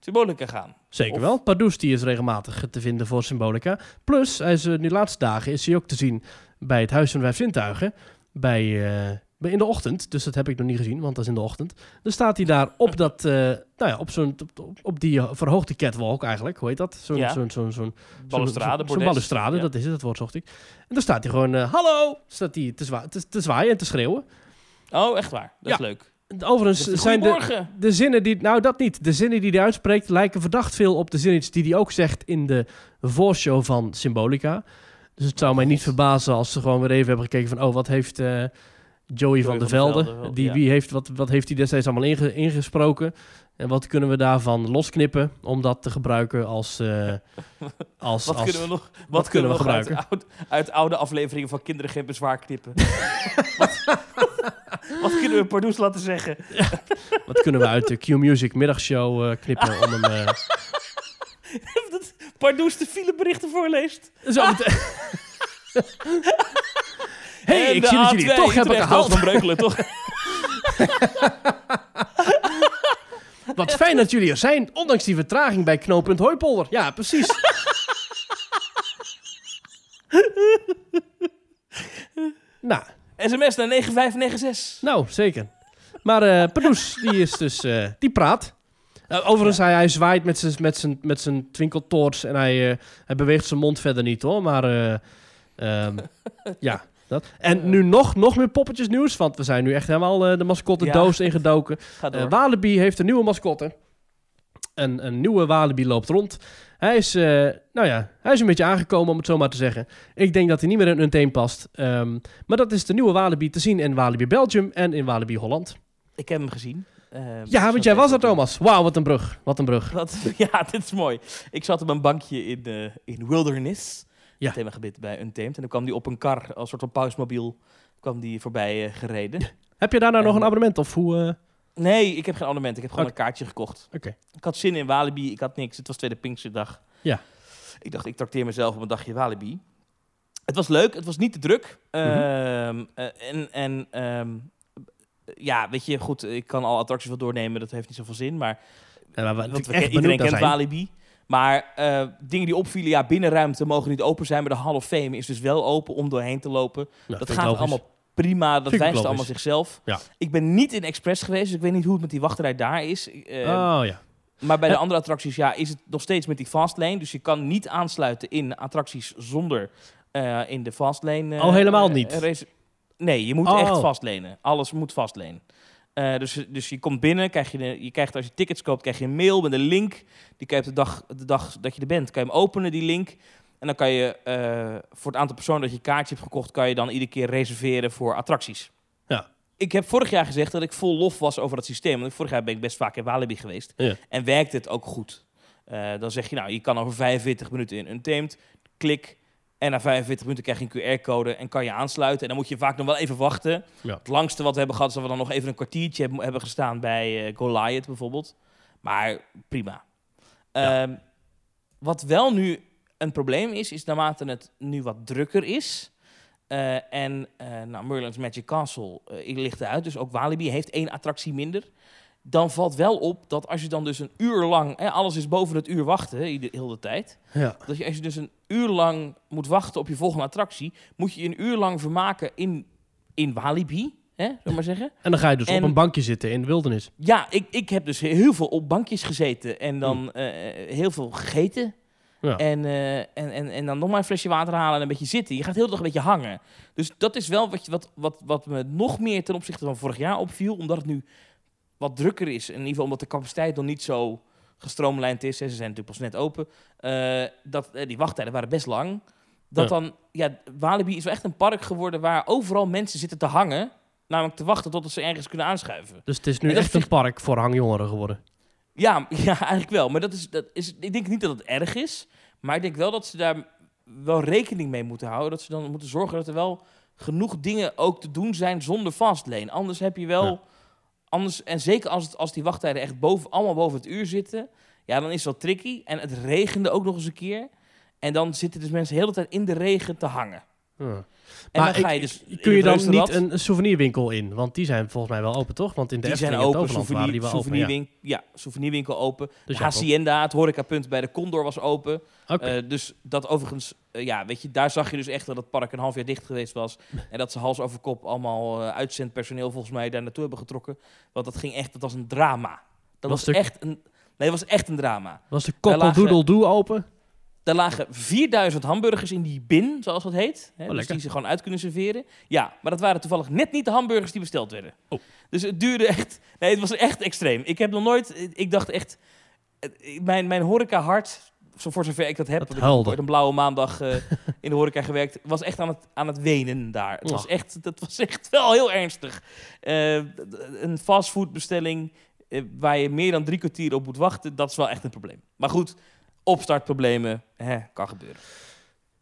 Symbolica gaan. Zeker Of- wel. Pardoes die is regelmatig te vinden voor Symbolica. Plus, hij is, eh, nu de laatste dagen is hij ook te zien bij het Huis van de Vijf Zintuigen. Bij, eh, bij in de ochtend. Dus dat heb ik nog niet gezien, want dat is in de ochtend. Dan staat hij daar op dat, eh, nou ja, op zo'n, op, die eh, verhoogde catwalk eigenlijk. Hoe heet dat? Zo'n, Ja. zo'n, zo'n, zo'n, Balustrade, zo'n, balustrade, Ja. dat is het, dat woord zocht ik. En dan staat hij gewoon, eh, hallo, staat hij te, zwa- te, te zwaaien en te schreeuwen. Oh, echt waar. Dat Ja. is leuk. Overigens zijn de, de zinnen die, nou dat niet, de zinnen die hij uitspreekt lijken verdacht veel op de zinnetjes die hij ook zegt in de voorshow van Symbolica. Dus het zou mij niet verbazen als ze gewoon weer even hebben gekeken van, oh wat heeft Joey van der Velde, Velde, die, ja. wie heeft, wat, wat heeft hij destijds allemaal inge- ingesproken en wat kunnen we daarvan losknippen om dat te gebruiken als, eh, *laughs* als, Wat als kunnen we nog, wat kunnen we uit, gebruiken? uit oude afleveringen van Kinderen Geen Bezwaar knippen? *laughs* wat, wat kunnen we Pardoes laten zeggen? *laughs* wat kunnen we uit de Q-Music middagshow eh, knippen om hem... dat Pardoes de fileberichten voorleest. zo meteen- hey, En ik zie dat jullie het A2 toch hebben gehaald. Van Breukelen, toch? *laughs* Wat fijn dat jullie er zijn, ondanks die vertraging bij knooppunt Hooipolder. Ja, precies. *laughs* nou, SMS naar 9596. nou, zeker. Maar Pardoes, die is dus, eh, die praat. Eh, overigens, hij, hij zwaait met zijn, met zijn, met zijn twinkeltoorts en hij, hij beweegt zijn mond verder niet hoor. Maar eh, ehm, ja, dat. En nu nog, nog meer poppetjes nieuws, want we zijn nu echt helemaal eh, de mascotte Ja. doos ingedoken. *laughs* Eh Walibi heeft een nieuwe mascotte. Een, een nieuwe Walibi loopt rond. Hij is, eh, nou ja, hij is een beetje aangekomen, om het zo maar te zeggen. Ik denk dat hij niet meer in een teen past. Ehm, maar dat is de nieuwe Walibi te zien in Walibi Belgium en in Walibi Holland. Ik heb hem gezien. Ehm, Ja, want jij was er, Thomas. Wauw, wat een brug. Wat een brug. Wat, *laughs* ja, dit is mooi. Ik zat op een bankje in, eh, in Wilderness, Ja. het themagebied bij Untamed. En dan kwam die op een kar, als soort van pausmobiel, kwam die voorbij eh, gereden. Heb je daarna nog En- een abonnement of hoe... eh? Nee, ik heb geen abonnement. Ik heb gewoon een kaartje gekocht. Oké. Ik had zin in Walibi, ik had niks. Het was tweede Pinksterdag. Ja. Ik dacht, ik trakteer mezelf op een dagje Walibi. Het was leuk, het was niet te druk. Mhm. Ehm, eh, en en ehm, ja, weet je, goed, ik kan al attracties wel doornemen, dat heeft niet zoveel zin. Maar Ja, maar we want we, iedereen kent zijn. Walibi. Maar eh, dingen die opvielen, ja, binnenruimte mogen niet open zijn. Maar de Hall of Fame is dus wel open om doorheen te lopen. Nou, dat gaat allemaal prima. Dat wijst allemaal zichzelf. Ja. Ik ben niet in Express geweest, dus ik weet niet hoe het met die wachtrij daar is. Eh, Oh ja. maar bij de andere attracties ja, is het nog steeds met die fastlane. Dus je kan niet aansluiten in attracties zonder eh, in de fastlane. Oh, helemaal niet? nee, je moet Oh. echt vastlenen. Alles moet vastlenen. Eh, dus, dus je komt binnen, krijg je, je krijgt als je tickets koopt, krijg je een mail met een link. Die kan je de dag, de dag dat je er bent, kan je hem openen, die link. En dan kan je eh, voor het aantal personen dat je kaartje hebt gekocht, kan je dan iedere keer reserveren voor attracties. Ja. Ik heb vorig jaar gezegd dat ik vol lof was over dat systeem. Want vorig jaar ben ik best vaak in Walibi geweest. Ja. En werkte het ook goed. Eh, dan zeg je, nou, je kan over 45 minuten in Untamed. Klik. En na 45 minuten krijg je een QR-code en kan je aansluiten. En dan moet je vaak nog wel even wachten. Ja. Het langste wat we hebben gehad is dat we dan nog even een kwartiertje hebben, gestaan bij eh, Goliath bijvoorbeeld. Maar prima. Ja. Ehm, wat wel nu een probleem is, is naarmate het nu wat drukker is. eh, en eh nou, Merlin's Magic Castle ligt eruit, dus ook Walibi heeft één attractie minder. Dan valt wel op dat als je dan dus een uur lang, hè, alles is boven het uur wachten, ieder, heel de tijd. ja. Dat je, als je dus een uur lang moet wachten op je volgende attractie, moet je je een uur lang vermaken in, in Walibi, hè, zullen maar zeggen. En dan ga je dus En- op een bankje zitten in de wildernis. Ja, ik, ik heb dus heel veel op bankjes gezeten en dan eh, heel veel gegeten. Ja. En, eh, en, en, en dan nog maar een flesje water halen en een beetje zitten. Je gaat heel de dag een beetje hangen. Dus dat is wel wat, je, wat, wat, wat me nog meer ten opzichte van vorig jaar opviel. Omdat het nu wat drukker is. In ieder geval omdat de capaciteit nog niet zo gestroomlijnd is. Hè. Ze zijn natuurlijk pas net open. eh, dat, eh, die wachttijden waren best lang. Dat Ja. dan, ja, Walibi is wel echt een park geworden waar overal mensen zitten te hangen. Namelijk te wachten totdat ze ergens kunnen aanschuiven. Dus het is nu echt een park voor hangjongeren geworden. Ja, *laughs* ja, eigenlijk wel. Maar dat is, dat is, ik denk niet dat het erg is. Maar ik denk wel dat ze daar wel rekening mee moeten houden. Dat ze dan moeten zorgen dat er wel genoeg dingen ook te doen zijn zonder fastlane. Anders heb je wel... Ja. Anders, en zeker als, het, als die wachttijden echt boven, allemaal boven het uur zitten... Ja, dan is wel tricky. En het regende ook nog eens een keer. En dan zitten dus mensen de hele tijd in de regen te hangen. En Maar dan ga ik- je dus Kun je dan niet een souvenirwinkel in? Want die zijn volgens mij wel open, toch? Want in de die zijn Efteling en open, die wel open. Ja. souvenirwinkel, ja, souvenirwinkel open. Dus de Hacienda, het horecapunt bij de Condor was open. Oké. Eh, dus dat overigens, eh, ja, weet je, daar zag je dus echt dat het park een half jaar dicht geweest was. en dat ze hals over kop allemaal eh, uitzendpersoneel volgens mij daar naartoe hebben getrokken. Want dat ging echt, dat was een drama. Dat Was was, echt een, nee, dat was echt een drama. Was de Daar Cockle-Doodle-Doo open? Er lagen 4000 hamburgers in die bin, zoals dat heet. Hè, dus lekker. die ze gewoon uit kunnen serveren. Ja, maar dat waren toevallig net niet de hamburgers die besteld werden. Oh. Dus het duurde echt... Nee, het was echt extreem. Ik heb nog nooit... Ik dacht echt... het- Mijn, mijn horeca-hart, zo voor zover ik dat heb... Ik huilde. ooit een blauwe maandag eh, *laughs* in de horeca gewerkt... was echt aan het, aan het wenen daar. Het was Och. echt, dat was echt wel heel ernstig. Eh, een fastfoodbestelling eh, waar je meer dan drie kwartier op moet wachten... dat is wel echt een probleem. Maar goed, opstartproblemen, hè, kan gebeuren.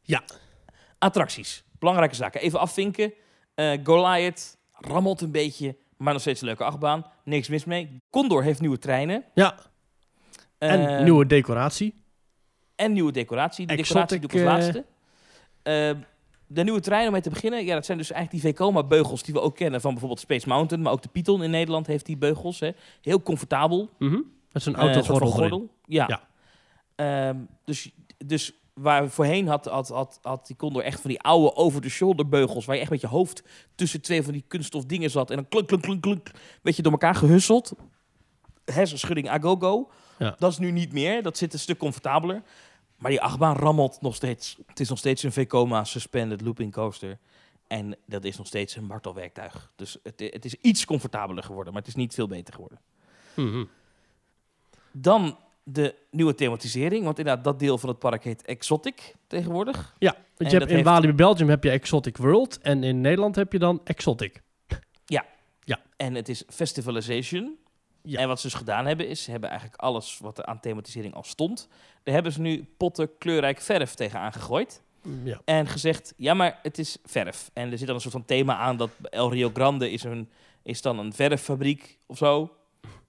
Ja. Attracties, belangrijke zaken. Even afvinken. Goliath rammelt een beetje, maar nog steeds een leuke achtbaan. Niks mis mee. Condor heeft nieuwe treinen. Ja, en nieuwe decoratie. En nieuwe decoratie. De Exotic, decoratie doe ik als eh, laatste. Eh, de nieuwe treinen om mee te beginnen. Ja, dat zijn dus eigenlijk die Vekoma-beugels die we ook kennen van bijvoorbeeld Space Mountain. Maar ook de Python in Nederland heeft die beugels. Hè. Heel comfortabel. Mhm. Met zo'n Eh, een van autogordel gordel. Ja. Ja. Ehm, dus, dus waar voorheen had, had, had, had die Condor echt van die oude over-the-shoulder beugels... waar je echt met je hoofd tussen twee van die kunststof dingen zat... en dan klunk, klunk, klunk, klunk, weet je, door elkaar gehusseld. Hersenschudding a go-go. Ja. Dat is nu niet meer. Dat zit een stuk comfortabeler. Maar die achtbaan rammelt nog steeds. Het is nog steeds een Vekoma suspended looping coaster. En dat is nog steeds een martelwerktuig. Dus het, het is iets comfortabeler geworden, maar het is niet veel beter geworden. Mhm. Dan de nieuwe thematisering. Want inderdaad, dat deel van het park heet Exotic tegenwoordig. Ja, want je hebt in heeft- Walibi Belgium heb je Exotic World en in Nederland heb je dan Exotic. En het is Festivalization. Ja. En wat ze dus gedaan hebben, is ze hebben eigenlijk alles wat er aan thematisering al stond. Daar hebben ze nu potten kleurrijk verf tegenaan gegooid. Ja. En gezegd, ja, maar het is verf. En er zit dan een soort van thema aan dat El Rio Grande is, een, is dan een verffabriek of zo.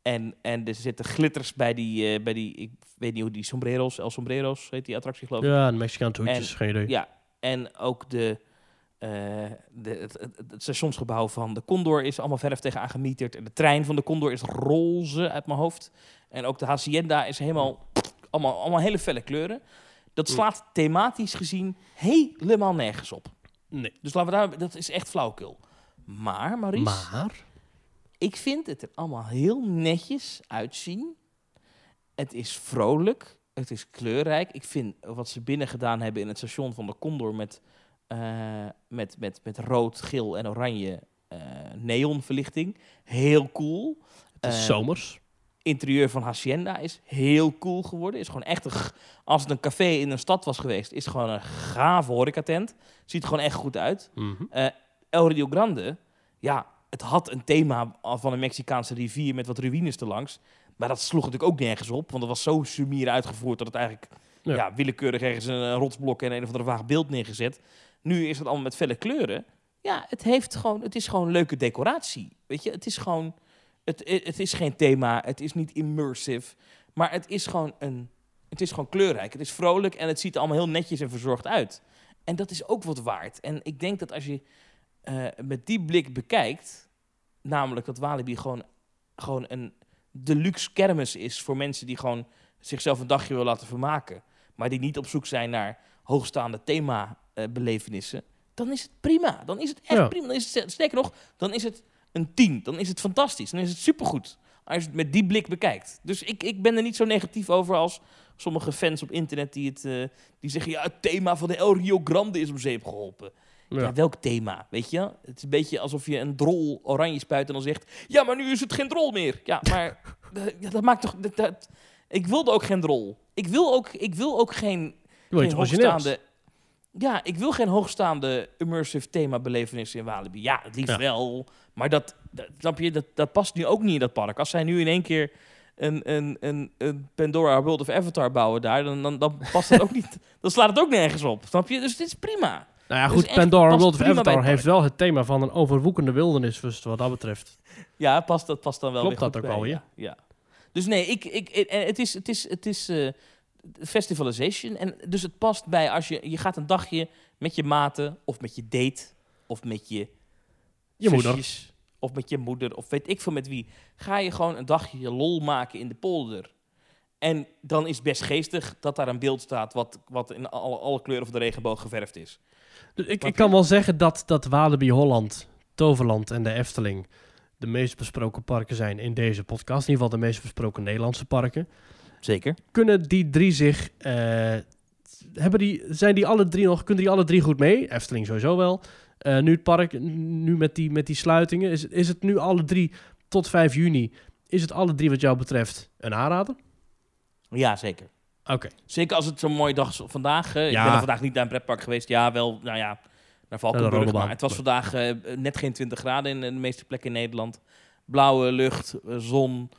En, en er zitten glitters bij die, eh, bij die, ik weet niet hoe die sombreros, El Sombreros heet die attractie geloof ik. Ja, de Mexicaanse hoedjes, En- geen idee. Ja, en ook de, eh, de, het, het, het stationsgebouw van de Condor is allemaal verf tegen aangemieterd. En de trein van de Condor is roze uit mijn hoofd. En ook de Hacienda is helemaal, allemaal, allemaal hele felle kleuren. Dat Mm. slaat thematisch gezien helemaal nergens op. Nee. Dus laten we daar, dat is echt flauwkul. Maar, Maurice, Maar, ik vind het er allemaal heel netjes uitzien. Het is vrolijk. Het is kleurrijk. Ik vind wat ze binnen gedaan hebben in het station van de Condor met, eh, met, met, met rood, geel en oranje eh, neonverlichting. Heel cool. het is Eh, zomers. interieur van Hacienda is heel cool geworden. Is gewoon echt een, als het een café in een stad was geweest, is het gewoon een gave horecatent. Ziet er gewoon echt goed uit. Mhm. El Rio Grande, ja, het had een thema van een Mexicaanse rivier met wat ruïnes erlangs. Maar dat sloeg natuurlijk ook nergens op, want het was zo sumier uitgevoerd dat het eigenlijk Ja. ja. willekeurig ergens een, rotsblok en een of ander vaag beeld neergezet. Nu is het allemaal met felle kleuren. Ja, het, heeft gewoon, het is gewoon leuke decoratie. Weet je, het is gewoon, het, het is geen thema, het is niet immersive, maar het is gewoon een, het is gewoon kleurrijk. Het is vrolijk en het ziet er allemaal heel netjes en verzorgd uit. En dat is ook wat waard. En ik denk dat als je eh, met die blik bekijkt, namelijk dat Walibi gewoon, gewoon een deluxe kermis is voor mensen die gewoon zichzelf een dagje willen laten vermaken, maar die niet op zoek zijn naar hoogstaande thema-belevenissen, dan is het prima. Dan is het echt Ja. prima. Dan is het, sterker nog, dan is het een 10. Dan is het fantastisch. Dan is het supergoed. Als je het met die blik bekijkt. Dus ik, ik ben er niet zo negatief over als sommige fans op internet die, het, eh, die zeggen... ja, het thema van de El Rio Grande is om zeep geholpen. Ja. Ja. welk thema, weet je? Het is een beetje alsof je een drol oranje spuit en dan zegt... Ja, maar nu is het geen drol meer. Ja, maar *laughs* eh, ja, dat maakt toch... Dat, dat- ik wilde ook geen drol. Ik wil ook, ik wil ook geen, Je wil geen iets origineels. hoogstaande... Ja, ik wil geen hoogstaande immersive thema belevenissen in Walibi. Ja, het liefst Ja. wel. Maar dat, dat, snap je, dat, dat past nu ook niet in dat park. Als zij nu in één keer een, een, een, een Pandora World of Avatar bouwen daar... Dan, dan, dan past dat ook niet... *laughs* Dan slaat het ook nergens op, snap je? Dus dit is prima. Nou ja, goed, Pandora World of Avatar heeft wel het thema van een overwoekende wildernis, dus wat dat betreft. *laughs* Ja, past, dat past dan wel Klopt weer dat ook bij, wel, ja. ja. Dus nee, ik, ik, het is, het is, het is eh, festivalization. En dus het past bij als je, je gaat een dagje met je maten of met je date of met je, Je moeder. Of met je moeder of weet ik veel met wie. Ga je gewoon een dagje je lol maken in de polder. En dan is het best geestig dat daar een beeld staat wat, wat in alle, alle kleuren van de regenboog geverfd is. Dus ik, ik kan wel zeggen dat, dat Walibi Holland, Toverland en de Efteling de meest besproken parken zijn in deze podcast. In ieder geval de meest besproken Nederlandse parken. Zeker. Kunnen die drie zich... eh, hebben die, zijn die alle drie nog... Kunnen die alle drie goed mee? Efteling sowieso wel. Eh, nu het park, nu met die, met die sluitingen. Is, is het nu alle drie tot 5 juni... Is het alle drie wat jou betreft een aanrader? Ja, zeker. Oké. Zeker als het zo'n mooie dag is vandaag. eh, Ik Ja. ben er vandaag niet naar een pretpark geweest. Ja, wel, nou ja, naar Valkenburg. Maar het was vandaag eh, net geen 20 graden in de meeste plekken in Nederland. Blauwe lucht, zon.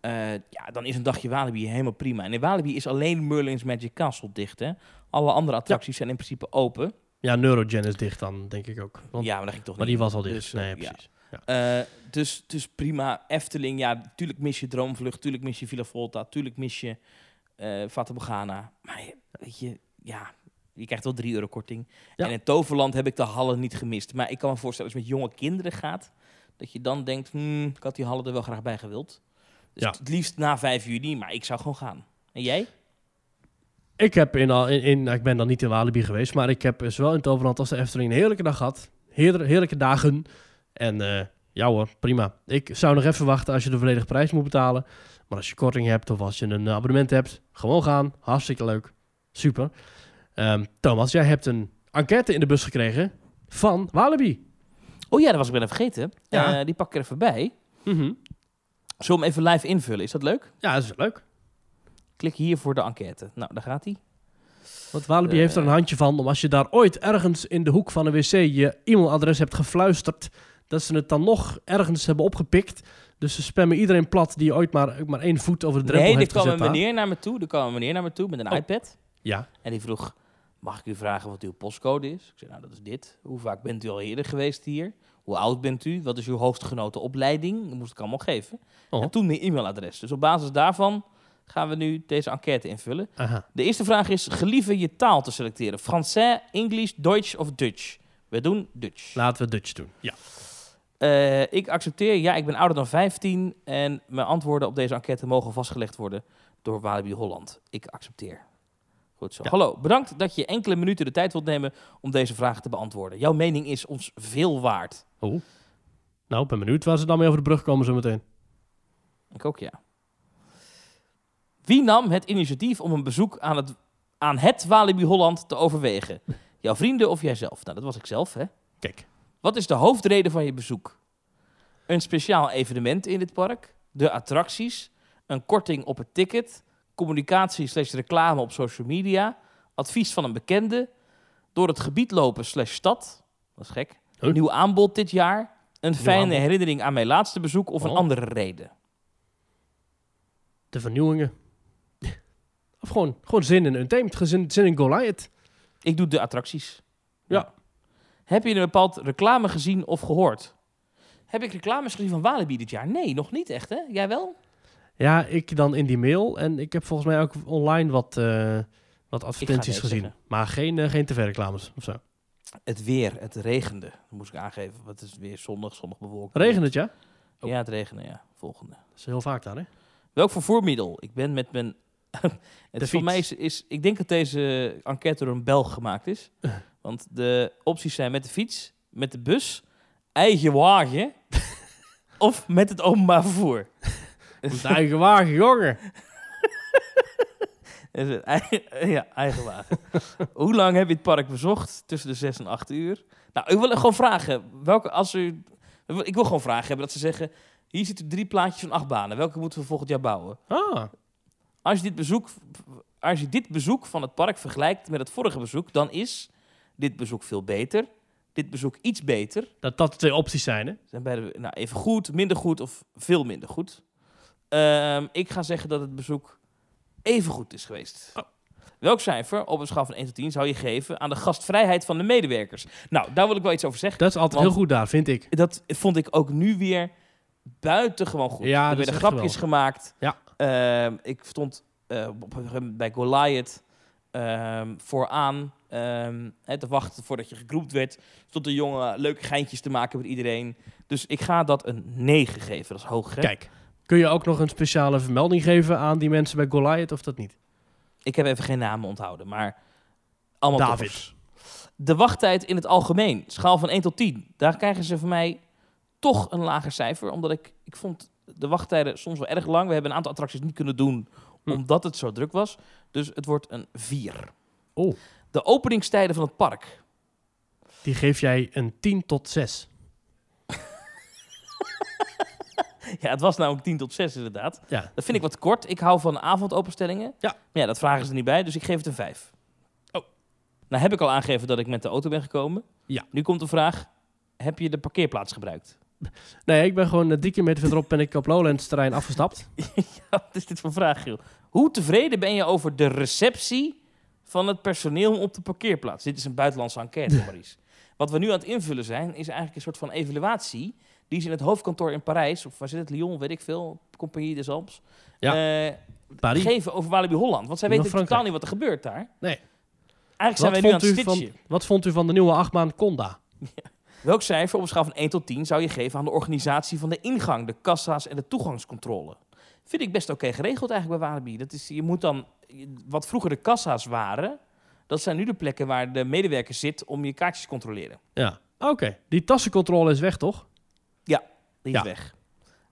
Eh, ja, dan is een dagje Walibi helemaal prima. En in Walibi is alleen Merlin's Magic Castle dicht, hè. Alle andere attracties zijn in principe open. Ja, Neurogen is dicht dan, denk ik ook. Want, ja, maar ging toch maar die was al dicht. Dus, eh, nee, ja. precies. Eh, dus, dus prima. Efteling, ja, natuurlijk mis je Droomvlucht, natuurlijk mis je Villa Volta, natuurlijk mis je eh Fata Morgana. Maar je- weet je, ja, je krijgt wel 3 euro korting. Ja. En in Toverland heb ik de hallen niet gemist. Maar ik kan me voorstellen, als je met jonge kinderen gaat, dat je dan denkt, hmm, ik had die hallen er wel graag bij gewild. Ja. het liefst na 5 juni, maar ik zou gewoon gaan. En jij? Ik heb in, al, in, in, nou, ik ben dan niet in Walibi geweest, maar ik heb zowel in Toverland als de Efteling een heerlijke dag gehad. Heerlijke, heerlijke dagen. En eh, ja hoor, prima. Ik zou nog even wachten als je de volledige prijs moet betalen. Maar als je korting hebt of als je een eh, abonnement hebt, gewoon gaan. Hartstikke leuk. Super. Ehm, Thomas, jij hebt een enquête in de bus gekregen van Walibi. Oh ja, dat was ik bijna vergeten. Ja. Eh, die pak ik er even bij. Mhm. Zullen we hem even live invullen? Is dat leuk? Ja, dat is leuk. Klik hier voor de enquête. Nou, daar gaat hij. Want Walibi Eh. heeft er een handje van om als je daar ooit ergens in de hoek van een wc je e-mailadres hebt gefluisterd, dat ze het dan nog ergens hebben opgepikt. Dus ze spammen iedereen plat die ooit maar, maar één voet over de drempel Nee, er heeft kwam een gezet. daar. meneer naar me toe. Er kwam een meneer naar me toe met een Oh. iPad. Ja, En die vroeg, mag ik u vragen wat uw postcode is? Ik zei, nou, dat is dit. Hoe vaak bent u al eerder geweest hier? Hoe oud bent u? Wat is uw hoogstgenoten opleiding? Dat moest ik allemaal geven. Oh. En toen mijn e-mailadres. Dus op basis daarvan gaan we nu deze enquête invullen. aha. De eerste vraag is, gelieve je taal te selecteren. Français, Engels, Duits of Dutch? We doen Dutch. Laten we Dutch doen. Ja. Eh, ik accepteer, ja, ik ben ouder dan 15 en mijn antwoorden op deze enquête mogen vastgelegd worden door Walibi Holland. Ik accepteer. Goed zo. Ja. Hallo, bedankt dat je enkele minuten de tijd wilt nemen om deze vragen te beantwoorden. Jouw mening is ons veel waard. Oh. Nou, ik ben benieuwd waar ze dan mee over de brug komen zo meteen. Ik ook, ja. Wie nam het initiatief om een bezoek aan het, aan het Walibi Holland te overwegen? *laughs* Jouw vrienden of jijzelf? Nou, dat was ik zelf, hè? Kijk. Wat is de hoofdreden van je bezoek? Een speciaal evenement in dit park, de attracties, een korting op het ticket, communicatie slash reclame op social media, advies van een bekende, door het gebied lopen slash stad, dat is gek, Huh? nieuw aanbod dit jaar, een fijne aanbod. herinnering aan mijn laatste bezoek of een Oh. andere reden. De vernieuwingen. *laughs* Of gewoon, gewoon zin in Untamed. Zin, zin in Goliath. Ik doe de attracties. Ja. Heb je een bepaald reclame gezien of gehoord? Heb ik reclames gezien van Walibi dit jaar? Nee, nog niet echt, hè? Jij wel? Ja, ik dan in die mail. En ik heb volgens mij ook online wat, eh, wat advertenties gezien. zeggen. Maar geen, eh, geen tv-reclames of zo. Het weer, het regende. Dat moest ik aangeven. Wat is het weer? Zonnig, zonnig bewolkt. Regent het, ja? Ja, het regende, ja. Volgende. Dat is heel vaak dan, hè? Welk vervoermiddel? Ik ben met mijn... *laughs* het De is voor mij is, is... Ik denk dat deze enquête door een Belg gemaakt is. *laughs* Want de opties zijn met de fiets, met de bus, eigen wagen... *laughs* of met het openbaar vervoer. Met eigen wagen, jongen. Is het eigen, *laughs* *laughs* ja, eigen wagen. Hoe lang heb je het park bezocht? Tussen de 6 en 8 uur. Nou, ik wil gewoon vragen. Welke, als u, ik wil gewoon vragen hebben dat ze zeggen... Hier zitten drie plaatjes van acht banen. Welke moeten we volgend jaar bouwen? Ah, Als je dit bezoek, als je dit bezoek van het park vergelijkt met het vorige bezoek... dan is dit bezoek veel beter. Dit bezoek iets beter. dat dat de twee opties zijn, hè? Zijn beide nou, even goed, minder goed of veel minder goed. Ehm, ik ga zeggen dat het bezoek even goed is geweest. Oh. Welk cijfer op een schaal van 1 tot 10 zou je geven aan de gastvrijheid van de medewerkers? Nou, daar wil ik wel iets over zeggen. Dat is altijd heel goed daar, vind ik. Dat vond ik ook nu weer buitengewoon goed. Ja, er werden grapjes geweldig. gemaakt. Ja. Ehm, ik stond eh, bij Goliath ehm, vooraan te wachten voordat je gegroept werd. Stond een jongen leuke geintjes te maken met iedereen. Dus ik ga dat een 9 geven. Dat is hoog, hè? Kijk, kun je ook nog een speciale vermelding geven aan die mensen bij Goliath of dat niet? Ik heb even geen namen onthouden, maar allemaal David. toppers. De wachttijd in het algemeen, schaal van 1 tot 10. Daar krijgen ze van mij toch een lager cijfer. Omdat ik, ik vond de wachttijden soms wel erg lang. We hebben een aantal attracties niet kunnen doen, Hm. omdat het zo druk was. Dus het wordt een 4. Oh. De openingstijden van het park. Die geef jij een 10 tot 6. *laughs* Ja, het was namelijk 10 tot 6 inderdaad. Ja. Dat vind ik wat kort. Ik hou van avondopenstellingen. Ja. Maar ja, dat vragen ze er niet bij, dus ik geef het een 5. Oh. Nou heb ik al aangegeven dat ik met de auto ben gekomen. Ja. Nu komt de vraag, heb je de parkeerplaats gebruikt? *laughs* Nee, ik ben gewoon eh, drie kilometer verderop ben ik op Lowlands terrein afgestapt. *laughs* ja, wat is dit voor vraag, Giel? Hoe tevreden ben je over de receptie van het personeel op de parkeerplaats? Dit is een buitenlandse enquête, Maurice. Wat we nu aan het invullen zijn, is eigenlijk een soort van evaluatie... die ze in het hoofdkantoor in Parijs, of waar zit het, Lyon, weet ik veel, Compagnie des Alpes... Ja. eh, Paris. geven over Walibi Holland. Want zij weten totaal niet wat er gebeurt daar. Nee. Eigenlijk zijn wij nu aan het van, stitchen. wat vond u van de nieuwe achtbaan Conda? *laughs* Welk cijfer op een schaal van 1 tot 10 zou je geven aan de organisatie van de ingang, de kassa's en de toegangscontrole? Vind ik best oké geregeld eigenlijk bij Walibi. Dat is, je moet dan, wat vroeger de kassa's waren, dat zijn nu de plekken waar de medewerker zit om je kaartjes te controleren. Ja. Oké, die tassencontrole is weg, toch? Die Ja. is weg.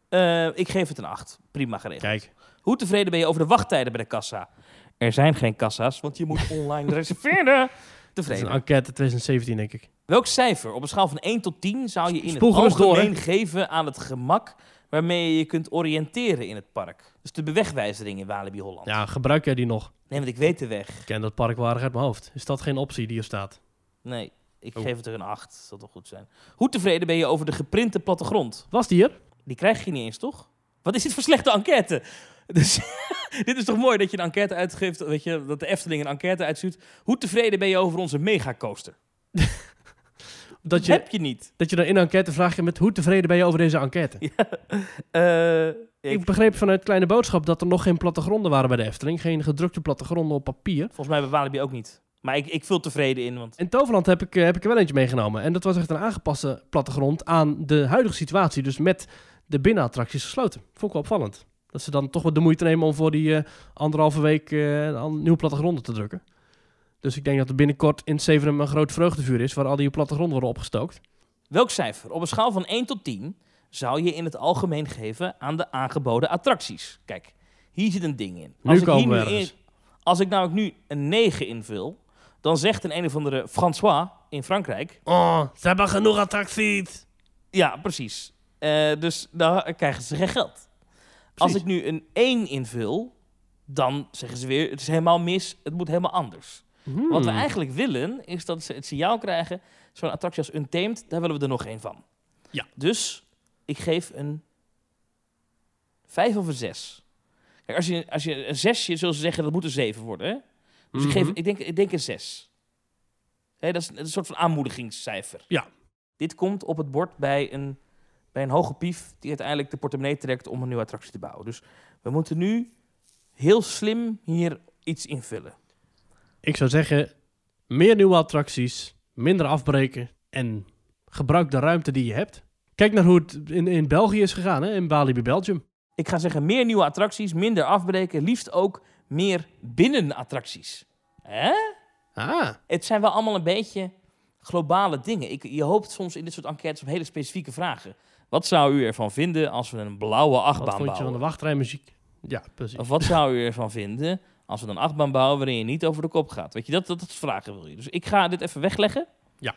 Eh, ik geef het een 8. Prima geregeld. Kijk. Hoe tevreden ben je over de wachttijden bij de kassa? Er zijn geen kassa's, want je moet online *laughs* reserveren. Dat is Tevreden. een enquête 2017, denk ik. Welk cijfer op een schaal van 1 tot 10 zou je in het Spoel algemeen geven aan het gemak, waarmee je je kunt oriënteren in het park. Dus de bewegwijzering in Walibi Holland. Ja, gebruik jij die nog? Nee, want ik weet de weg. Ik ken dat park uit mijn hoofd. Is dat geen optie die er staat? Nee, ik Oh. geef het er een 8. Dat zal toch goed zijn. Hoe tevreden ben je over de geprinte plattegrond? Was die er? Die krijg je niet eens, toch? Wat is dit voor slechte enquête? *laughs* Dus, *laughs* dit is toch mooi dat je een enquête uitgeeft, weet je, dat de Efteling een enquête uitstuurt. Hoe tevreden ben je over onze megacoaster? *laughs* Dat je, Heb je niet. dat je dan in een enquête vraagt je met hoe tevreden ben je over deze enquête? Eh, Ik begreep vanuit Kleine Boodschap dat er nog geen plattegronden waren bij de Efteling. Geen gedrukte plattegronden op papier. volgens mij bij Walibi ook niet. Maar ik, ik vul tevreden in, want In Toverland heb ik, eh, heb ik er wel eentje meegenomen. En dat was echt een aangepaste plattegrond aan de huidige situatie. Dus met de binnenattracties gesloten. Vond ik wel opvallend. Dat ze dan toch wat de moeite nemen om voor die eh, anderhalve week eh, een nieuwe plattegronden te drukken. Dus ik denk dat er binnenkort in Zevenum een groot vreugdevuur is... waar al die plattegronden worden opgestookt. welk cijfer op een schaal van 1 tot 10 zou je in het algemeen geven aan de aangeboden attracties? Kijk, hier zit een ding in. Nu Als ik, hier nu in, als ik namelijk nu een 9 invul, dan zegt een een of andere François in Frankrijk... Oh, ze hebben genoeg attracties. Ja, precies. Eh, dus dan krijgen ze geen geld. Als ik nu een 1 invul, dan zeggen ze weer, het is helemaal mis, het moet helemaal anders. Hmm. Wat we eigenlijk willen, is dat ze het signaal krijgen, zo'n attractie als Untamed, daar willen we er nog één van. Ja. Dus ik geef een 5 of een 6. Kijk, als je, als je een zesje, zullen ze zeggen, dat moet een 7 worden. Hè? Dus ik, geef, Mhm. ik, denk, ik denk een 6. Hè, dat is een, een soort van aanmoedigingscijfer. Ja. Dit komt op het bord bij een, bij een hoge pief die uiteindelijk de portemonnee trekt om een nieuwe attractie te bouwen. Dus we moeten nu heel slim hier iets invullen. Ik zou zeggen, meer nieuwe attracties, minder afbreken en gebruik de ruimte die je hebt. Kijk naar hoe het in, in België is gegaan, hè? in Walibi Belgium. Ik ga zeggen meer nieuwe attracties, minder afbreken, liefst ook meer binnenattracties. Hè? Ah, Het zijn wel allemaal een beetje globale dingen. Ik, je hoopt soms in dit soort enquêtes op hele specifieke vragen. Wat zou u ervan vinden als we een blauwe wat achtbaan vond je van de bouwen? wachtrijmuziek? Ja, precies. Of wat zou u ervan vinden als we een achtbaan bouwen waarin je niet over de kop gaat? Weet je, dat, dat, dat vragen wil je. Dus ik ga dit even wegleggen. Ja.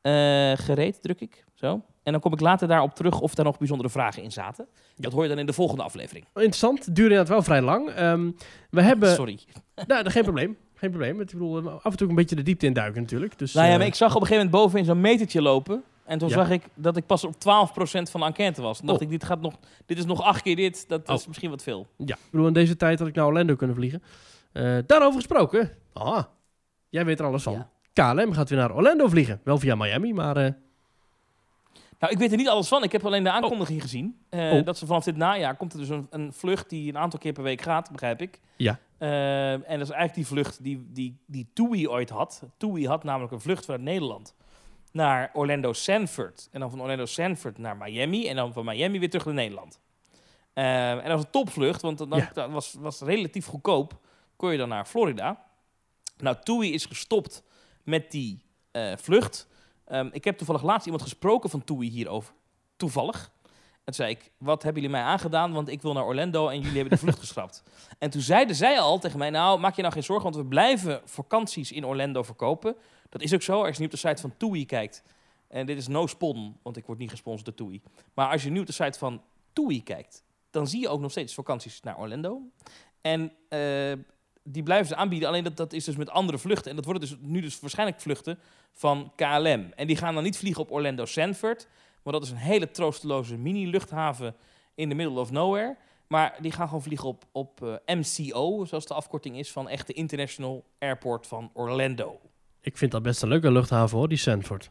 Eh, gereed druk ik, zo. En dan kom ik later daarop terug of daar nog bijzondere vragen in zaten. Dat hoor je dan in de volgende aflevering. Interessant, het duurde inderdaad wel vrij lang. Ehm, we hebben... Sorry. *laughs* Nou, geen probleem. Geen probleem. Ik bedoel, af en toe een beetje de diepte induiken natuurlijk. Dus, Nou ja, eh, maar ik zag op een gegeven moment bovenin zo'n metertje lopen. En toen Ja. zag ik dat ik pas op 12% van de enquête was. Toen dacht Oh. ik, dit, gaat nog, dit is nog acht keer dit. Dat is Oh. misschien wat veel. Ja, ik bedoel, in deze tijd had ik naar Orlando kunnen vliegen. Eh, daarover gesproken. Ah, jij weet er alles van. Ja. KLM gaat weer naar Orlando vliegen. Wel via Miami, maar... eh, Nou, ik weet er niet alles van. Ik heb alleen de aankondiging gezien. eh, Oh. Dat ze vanaf dit najaar komt er dus een, een vlucht die een aantal keer per week gaat, begrijp ik. Ja. Eh, en dat is eigenlijk die vlucht die, die, die TUI ooit had. TUI had namelijk een vlucht vanuit Nederland naar Orlando Sanford. En dan van Orlando Sanford naar Miami. En dan van Miami weer terug naar Nederland. En dat was een topvlucht, want Ja. dat was, was relatief goedkoop. Kon je dan naar Florida. Nou, TUI is gestopt met die eh, vlucht. Ehm, ik heb toevallig laatst iemand gesproken van TUI hierover. Toevallig. En toen zei ik, wat hebben jullie mij aangedaan? Want ik wil naar Orlando en jullie hebben de vlucht *laughs* geschrapt. En toen zeiden zij al tegen mij, nou, maak je nou geen zorgen, want we blijven vakanties in Orlando verkopen. Dat is ook zo, als je nu op de site van TUI kijkt. En dit is no spon, want ik word niet gesponsord door TUI. Maar als je nu op de site van TUI kijkt, dan zie je ook nog steeds vakanties naar Orlando. En eh, die blijven ze aanbieden, alleen dat, dat is dus met andere vluchten. En dat worden dus nu dus waarschijnlijk vluchten van KLM. En die gaan dan niet vliegen op Orlando Sanford, maar dat is een hele troosteloze mini-luchthaven in the middle of nowhere. Maar die gaan gewoon vliegen op, op eh, MCO, zoals de afkorting is van echt de International Airport van Orlando. ik vind dat best een leuke luchthaven hoor, die Sanford.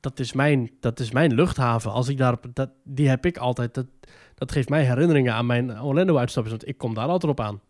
Dat is mijn, dat is mijn luchthaven. Als ik daar, dat, die heb ik altijd. Dat, dat geeft mij herinneringen aan mijn Orlando-uitstapjes. Want ik kom daar altijd op aan.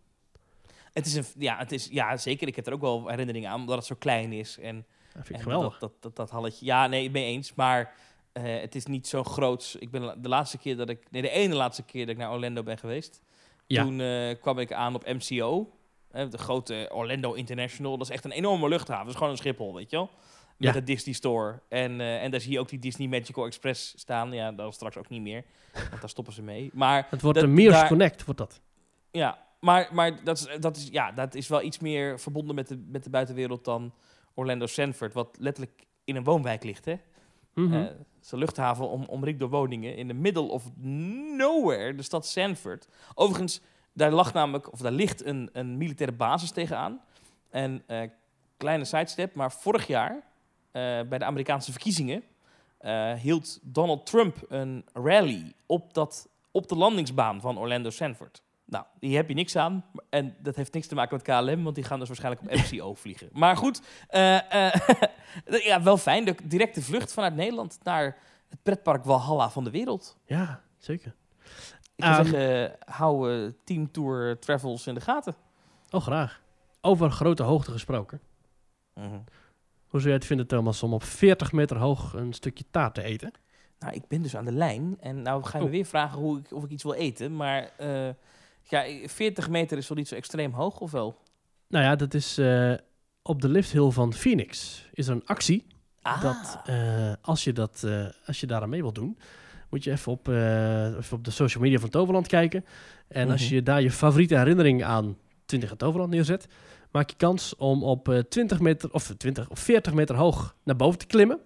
Het is een, ja, het is, ja, zeker. Ik heb er ook wel herinneringen aan, omdat het zo klein is. En, Dat vind ik en geweldig. Dat, dat, dat, dat halletje. Ja, nee, mee eens. Maar eh, het is niet zo groot. Ik ben de laatste keer dat ik, nee, de ene laatste keer dat ik naar Orlando ben geweest. Ja. Toen eh, kwam ik aan op MCO. hè, de grote Orlando International. Dat is echt een enorme luchthaven. Dat is gewoon een Schiphol, weet je wel. Met Ja. een Disney Store. En, eh, en daar zie je ook die Disney Magical Express staan. Ja, dat is straks ook niet meer. Want daar stoppen ze mee. Maar Het wordt dat- een Mears daar- Connect, wordt dat. ja, maar, maar dat, is, dat, is, ja, dat is wel iets meer verbonden met de, met de buitenwereld dan Orlando Sanford, wat letterlijk in een woonwijk ligt. Hè? Mhm. Eh, luchthaven om, omringd door woningen in the middle of nowhere, de stad Sanford. Overigens, daar lag namelijk, of daar ligt een, een militaire basis tegenaan. En eh, kleine sidestep, maar vorig jaar eh, bij de Amerikaanse verkiezingen hield Donald Trump een rally op, dat, op de landingsbaan van Orlando Sanford. Nou, die heb je niks aan. En dat heeft niks te maken met KLM, want die gaan dus waarschijnlijk op MCO *laughs* vliegen. Maar goed, eh, eh, *laughs* ja, wel fijn. De directe vlucht vanuit Nederland naar het pretpark Walhalla van de wereld. Ja, zeker. Ik zou Ehm, zeggen, hou eh, Team Tour Travels in de gaten. Oh, graag. Over grote hoogte gesproken. Hoe zou jij het vinden, Thomas, om op 40 meter hoog een stukje taart te eten? Nou, ik ben dus aan de lijn. En nou ga je me Oh. weer vragen hoe ik, of ik iets wil eten. Maar ja, 40 meter is wel niet zo extreem hoog, of wel? Nou ja, dat is eh, op de lifthill van Phoenix. Is er een actie Ah, dat eh, als, je dat, eh, als je daar aan mee wilt doen, moet je even op, eh, even op de social media van Toverland kijken. En als Mhm. je daar je favoriete herinnering aan 20 Toverland neerzet, maak je kans om op eh, 20 meter of 20 of 40 meter hoog naar boven te klimmen.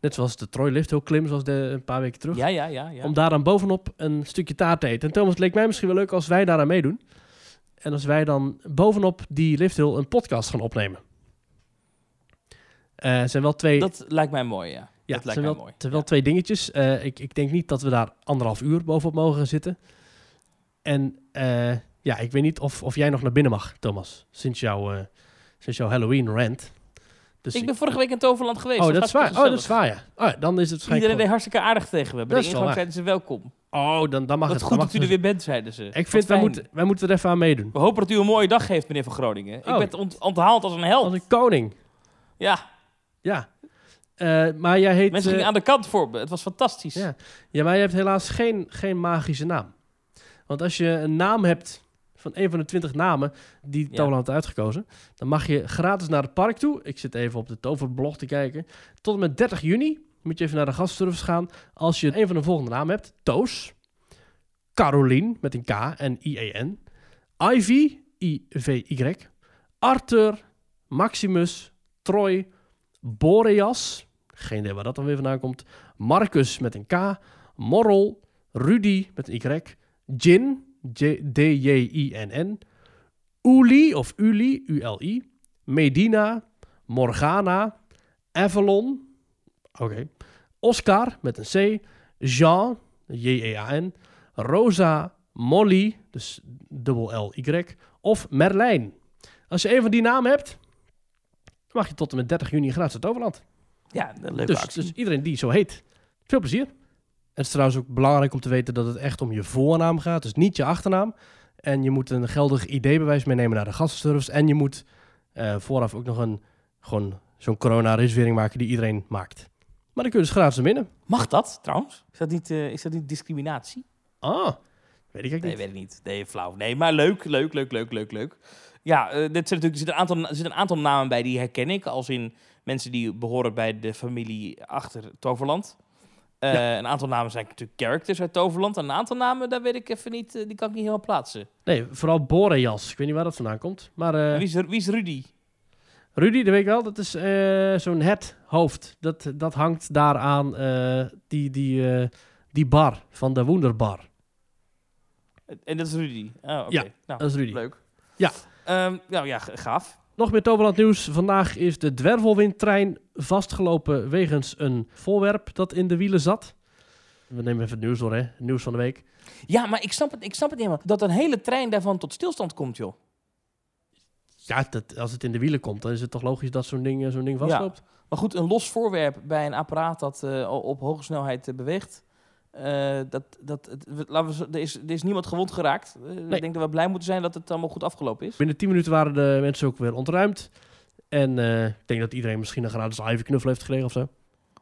Net zoals de Troy Lift Hill klim, zoals de, een paar weken terug. ja, ja, ja. ja. Om daar dan bovenop een stukje taart te eten. En Thomas, het leek mij misschien wel leuk als wij daaraan meedoen. En als wij dan bovenop die lifthill een podcast gaan opnemen. Er zijn wel twee, Dat lijkt mij mooi, ja. ja, dat lijkt zijn mij wel, mooi. zijn wel Ja. twee dingetjes. Eh, ik, ik denk niet dat we daar anderhalf uur bovenop mogen gaan zitten. En eh, ja, ik weet niet of, of jij nog naar binnen mag, Thomas. Sinds, jouw sinds jouw Halloween rant. Dus Ik ben vorige week in Toverland geweest. oh, dat is waar. Oh, dat is waar, ja. Oh, dan is het Iedereen deed hartstikke aardig tegen me. Bij Dat de ingang zeiden ze welkom. Oh, dan, dan mag Wat het. goed dan dat u er weer bent, zeiden ze. Ik Wat vind, wij moeten, wij moeten er even aan meedoen. We hopen dat u een mooie dag heeft, meneer van Groningen. Ik Oh. ben ont- onthaald als een held. Als een koning. Ja, Ja. Eh, maar jij heet... mensen eh, gingen aan de kant voor me. Het was fantastisch. ja. ja, maar je hebt helaas geen, geen magische naam. Want als je een naam hebt van een van de twintig namen die Ja. Toverland had uitgekozen, dan mag je gratis naar het park toe. Ik zit even op de toverblog te kijken. Tot en met 30 juni moet je even naar de gastservice gaan. Als je een van de volgende namen hebt. Toos. Caroline met een K en I-E-N. Ivy, I-V-Y. Arthur, Maximus, Troy, Boreas, geen idee waar dat dan weer vandaan komt. Marcus met een K. Morrel, Rudy met een Y. Jin, D-J-I-N-N. Uli of Uli, U-L-I. Medina, Morgana, Avalon. Oké. Oscar met een C. Jean, J-E-A-N. Rosa, Molly, dus dubbel L-Y. Of Merlijn. Als je een van die namen hebt, mag je tot en met 30 juni gratis het overland. Ja, een leuke Dus, actie. dus iedereen die zo heet, veel plezier. Het is trouwens ook belangrijk om te weten dat het echt om je voornaam gaat, dus niet je achternaam. En je moet een geldig ID-bewijs meenemen naar de gastenservice. En je moet eh, vooraf ook nog een, gewoon zo'n corona-reservering maken die iedereen maakt. Maar dan kun je dus gratis naar binnen. Mag dat trouwens? Is dat niet, eh, is dat niet discriminatie? Ah, weet ik eigenlijk Nee, niet. weet ik niet. Nee, flauw. Nee, maar leuk, leuk, leuk, leuk, leuk, leuk. Ja, eh, dit zijn natuurlijk, er, zitten een aantal, er zitten een aantal namen bij die herken ik. Als in mensen die behoren bij de familie achter Toverland. Eh, Een aantal namen zijn natuurlijk characters uit Toverland. En een aantal namen, daar weet ik even niet, eh, die kan ik niet helemaal plaatsen. Nee, vooral Boreas. Ik weet niet waar dat vandaan komt. Maar eh, Wie, is, wie is Rudy? Rudy, dat weet ik wel. Dat is zo'n het hoofd. Dat, dat hangt daar aan eh, die, die, die bar van de Wonderbar. En dat is Rudy. Oh. Ja, nou, Dat is Rudy. leuk. Ja. Ehm, nou ja, gaaf. Nog meer Toverland nieuws. Vandaag is de dwervelwindtrein vastgelopen wegens een voorwerp dat in de wielen zat. We nemen even het nieuws door, hè. Nieuws van de week. Ja, maar ik snap het, ik snap het niet helemaal. Dat een hele trein daarvan tot stilstand komt, joh. Ja, dat, als het in de wielen komt, dan is het toch logisch dat zo'n ding, eh, zo'n ding Ja. vastloopt? Maar goed, een los voorwerp bij een apparaat dat eh, op hoge snelheid eh, beweegt. Eh, dat, dat, het, laten we, er, is, er is niemand gewond geraakt. Eh, Ik denk dat we blij moeten zijn dat het allemaal goed afgelopen is. Binnen 10 minuten waren de mensen ook weer ontruimd. En eh, ik denk dat iedereen misschien een gratis Ivy knuffel heeft gekregen of zo.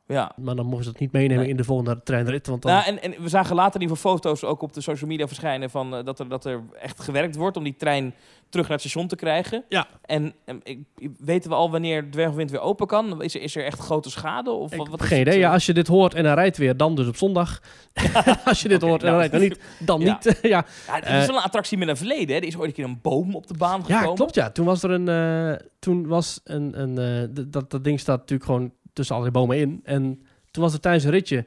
Ja. Maar dan mochten ze dat niet meenemen in de volgende treinrit. Want dan... Nou, en, en we zagen later in ieder geval foto's ook op de social media verschijnen van eh, dat, er, dat er echt gewerkt wordt om die trein terug naar het station te krijgen. Ja. En, en ik, weten we al wanneer Dwergwind weer open kan? Is er, is er echt grote schade? Of ik wat, geen idee. eh? Ja, als je dit hoort en hij rijdt weer, dan dus op zondag. *laughs* *laughs* als je dit hoort en hij nou. rijdt dan niet, *laughs* dan niet. ja. Het Eh, is wel een attractie met een verleden. Hè? Er is ooit een keer een boom op de baan gekomen. ja, klopt ja. Toen was er een... eh, toen was een... een eh, dat, dat ding staat natuurlijk gewoon tussen allerlei bomen in. En Toen was er tijdens een ritje,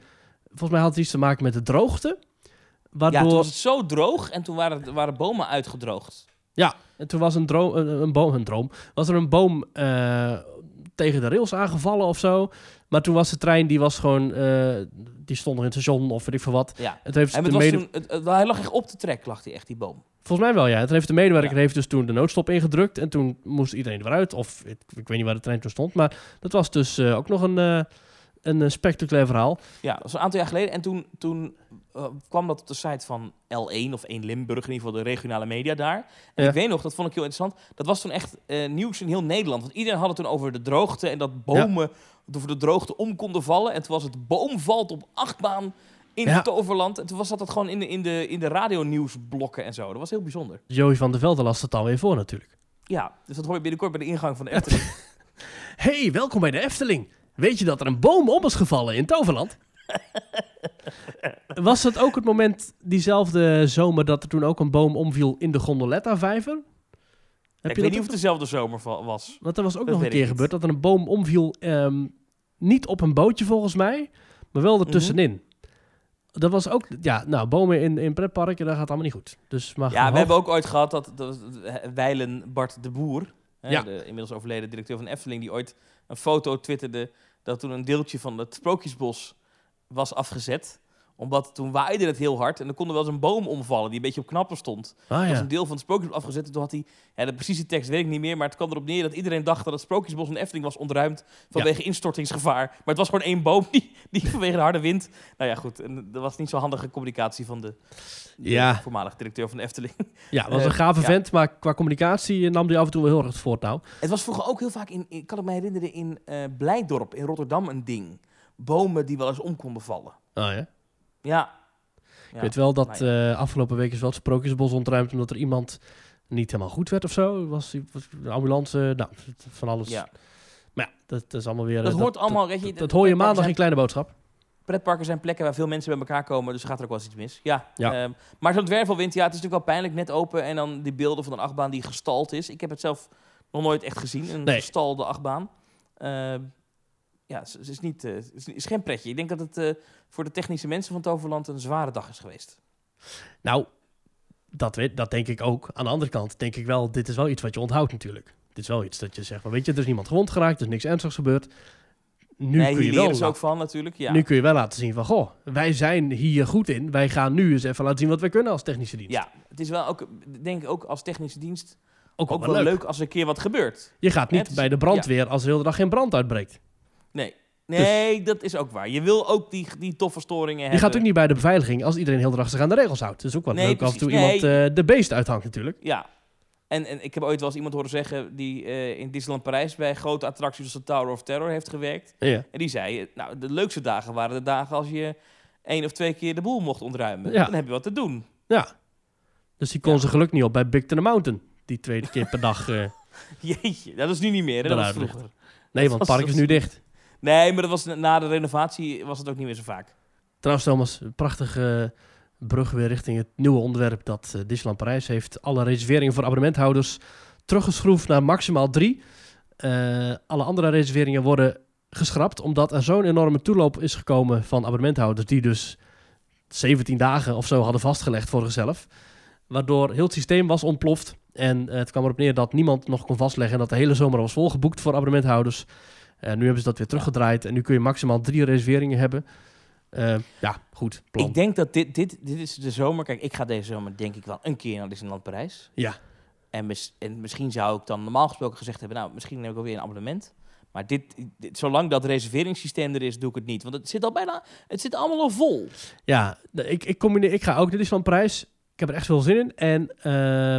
volgens mij had het iets te maken met de droogte. Ja, Waardoor, toen was het zo droog en toen waren, waren bomen uitgedroogd. en toen was een, droom, een, een boom, een droom, was er een boom eh, tegen de rails aangevallen of zo. Maar toen was de trein, die was gewoon, eh, die stond nog in het station of weet ik veel wat. Ja. Het heeft En de het was mede- toen, het, het- hij lag echt op de trek, lag hij echt, die boom. Volgens mij wel, ja. Het heeft de medewerker Ja. heeft dus toen de noodstop ingedrukt. En toen moest iedereen eruit. Of ik, ik weet niet waar de trein toen stond. Maar dat was dus eh, ook nog een, eh, een spectaculair verhaal. Ja, dat was een aantal jaar geleden. En toen, toen eh, kwam dat op de site van L1 of 1 Limburg, in ieder geval de regionale media daar. En Ja. ik weet nog, dat vond ik heel interessant. Dat was toen echt eh, nieuws in heel Nederland. Want iedereen had het toen over de droogte en dat bomen over de droogte om konden vallen. En toen was het boom valt op achtbaan in Ja. het Toverland. En toen was dat, dat gewoon in de, in de, in de radionieuwsblokken en zo. Dat was heel bijzonder. Joey van der Velde las het alweer voor natuurlijk. Ja, dus dat hoor je binnenkort bij de ingang van de Efteling. *laughs* Hey, welkom bij de Efteling. Weet je dat er een boom om is gevallen in Toverland? Was het ook het moment, diezelfde zomer, dat er toen ook een boom omviel in de Gondoletta-vijver? Heb ik je weet dat niet of het dezelfde zomer was. Want er was ook Dat nog een keer gebeurd dat er een boom omviel. ehm, niet op een bootje volgens mij, maar wel Mhm. ertussenin. Dat was ook, ja, nou, bomen in, in pretparken, dat gaat allemaal niet goed. Dus mag Ja, we hebben ook ooit gehad dat, dat Weilen Bart de Boer, hè, Ja. de inmiddels overleden directeur van de Efteling, die ooit een foto twitterde dat toen een deeltje van het Sprookjesbos was afgezet. Omdat toen waaide het heel hard en er kon er wel eens een boom omvallen die een beetje op knappen stond. Ah, Dat was een deel van het Sprookjesbos afgezet en toen had hij, ja, de precieze tekst weet ik niet meer, maar het kwam erop neer dat iedereen dacht dat het Sprookjesbos de Efteling was ontruimd vanwege instortingsgevaar. Maar het was gewoon één boom *laughs* die, die vanwege de harde wind... Nou ja, goed, en dat was niet zo handige communicatie van de, de Ja. voormalig directeur van de Efteling. *laughs* ja, was een Eh, gave ja. vent, maar qua communicatie nam hij af en toe wel heel erg het voortouw. Het was vroeger ook heel vaak in, in kan ik me herinneren, in eh Blijdorp in Rotterdam een ding. Bomen die wel eens om konden vallen. Ah, ja. Ja. Ik weet wel dat nou eh, afgelopen week is wel het Sprookjesbos ontruimd omdat er iemand niet helemaal goed werd of zo. Was, was de ambulance, nou, van alles. ja. Maar ja, dat, dat is allemaal weer... Dat eh, hoort allemaal, weet je... Dat, dat hoor je maandag in Kleine Boodschap. Pretparken zijn plekken waar veel mensen bij elkaar komen, dus gaat er ook wel eens iets mis. Ja. Ja. Ehm, maar zo'n dwervelwind, ja, het is natuurlijk wel pijnlijk, net open en dan die beelden van een achtbaan die gestald is. Ik heb het zelf nog nooit echt gezien, een Nee. gestalde achtbaan. Ehm, ja, het is, niet, eh, het is, geen pretje. Ik denk dat het eh, voor de technische mensen van Toverland een zware dag is geweest. Nou, dat, dat denk ik ook. Aan de andere kant denk ik wel, dit is wel iets wat je onthoudt natuurlijk. Dit is wel iets dat je zegt, van, weet je, er is niemand gewond geraakt, er is niks ernstigs gebeurd. Nu, nee, kun je wel, ook van natuurlijk, ja. nu kun je wel laten zien van, goh, wij zijn hier goed in. Wij gaan nu eens even laten zien wat wij kunnen als technische dienst. Ja, het is wel ook, denk ik ook als technische dienst, ook wel, ook wel leuk. leuk. als er een keer wat gebeurt. Je gaat niet is- bij de brandweer als er de hele dag geen brand uitbreekt. Nee, nee dat is ook waar. Je wil ook die, die toffe storingen Je hebben. gaat ook niet bij de beveiliging als iedereen heel zich aan de regels houdt. Het is ook wel Nee, leuk af en toe precies. iemand eh, de beest uithangt natuurlijk. Ja. En, en ik heb ooit wel eens iemand horen zeggen die eh, in Disneyland Parijs bij grote attracties als de Tower of Terror heeft gewerkt. Ja. En die zei, nou, de leukste dagen waren de dagen als je één of twee keer de boel mocht ontruimen. Ja. Dan heb je wat te doen. ja. Dus die kon Ja. zijn geluk niet op bij Big Thunder Mountain. Die tweede keer per dag. eh, *laughs* Jeetje, dat is nu niet meer. Hè? Dat was vroeger. nee, want het park is dat nu dicht. Nee, maar dat was, na de renovatie was het ook niet meer zo vaak. Trouwens, Thomas, een prachtige brug weer richting het nieuwe onderwerp dat eh, Disneyland Parijs heeft. Alle reserveringen voor abonnementhouders teruggeschroefd naar maximaal drie. Eh, alle andere reserveringen worden geschrapt, omdat er zo'n enorme toeloop is gekomen van abonnementhouders die dus 17 dagen of zo hadden vastgelegd voor zichzelf. Waardoor heel het systeem was ontploft. En eh, het kwam erop neer dat niemand nog kon vastleggen en dat de hele zomer was volgeboekt voor abonnementhouders. Eh, nu hebben ze dat weer teruggedraaid en nu kun je maximaal drie reserveringen hebben. Eh, ja, goed. Plan. Ik denk dat dit, dit, dit is de zomer. Kijk, ik ga deze zomer denk ik wel een keer naar Disneyland Parijs. Ja. En, mis- en misschien zou ik dan normaal gesproken gezegd hebben, nou, misschien neem ik wel weer een abonnement. Maar dit, dit, zolang dat reserveringssysteem er is, doe ik het niet. Want het zit al bijna, het zit allemaal al vol. Ja, ik, ik, combineer, ik ga ook naar Disneyland Parijs. Ik heb er echt veel zin in. En, eh,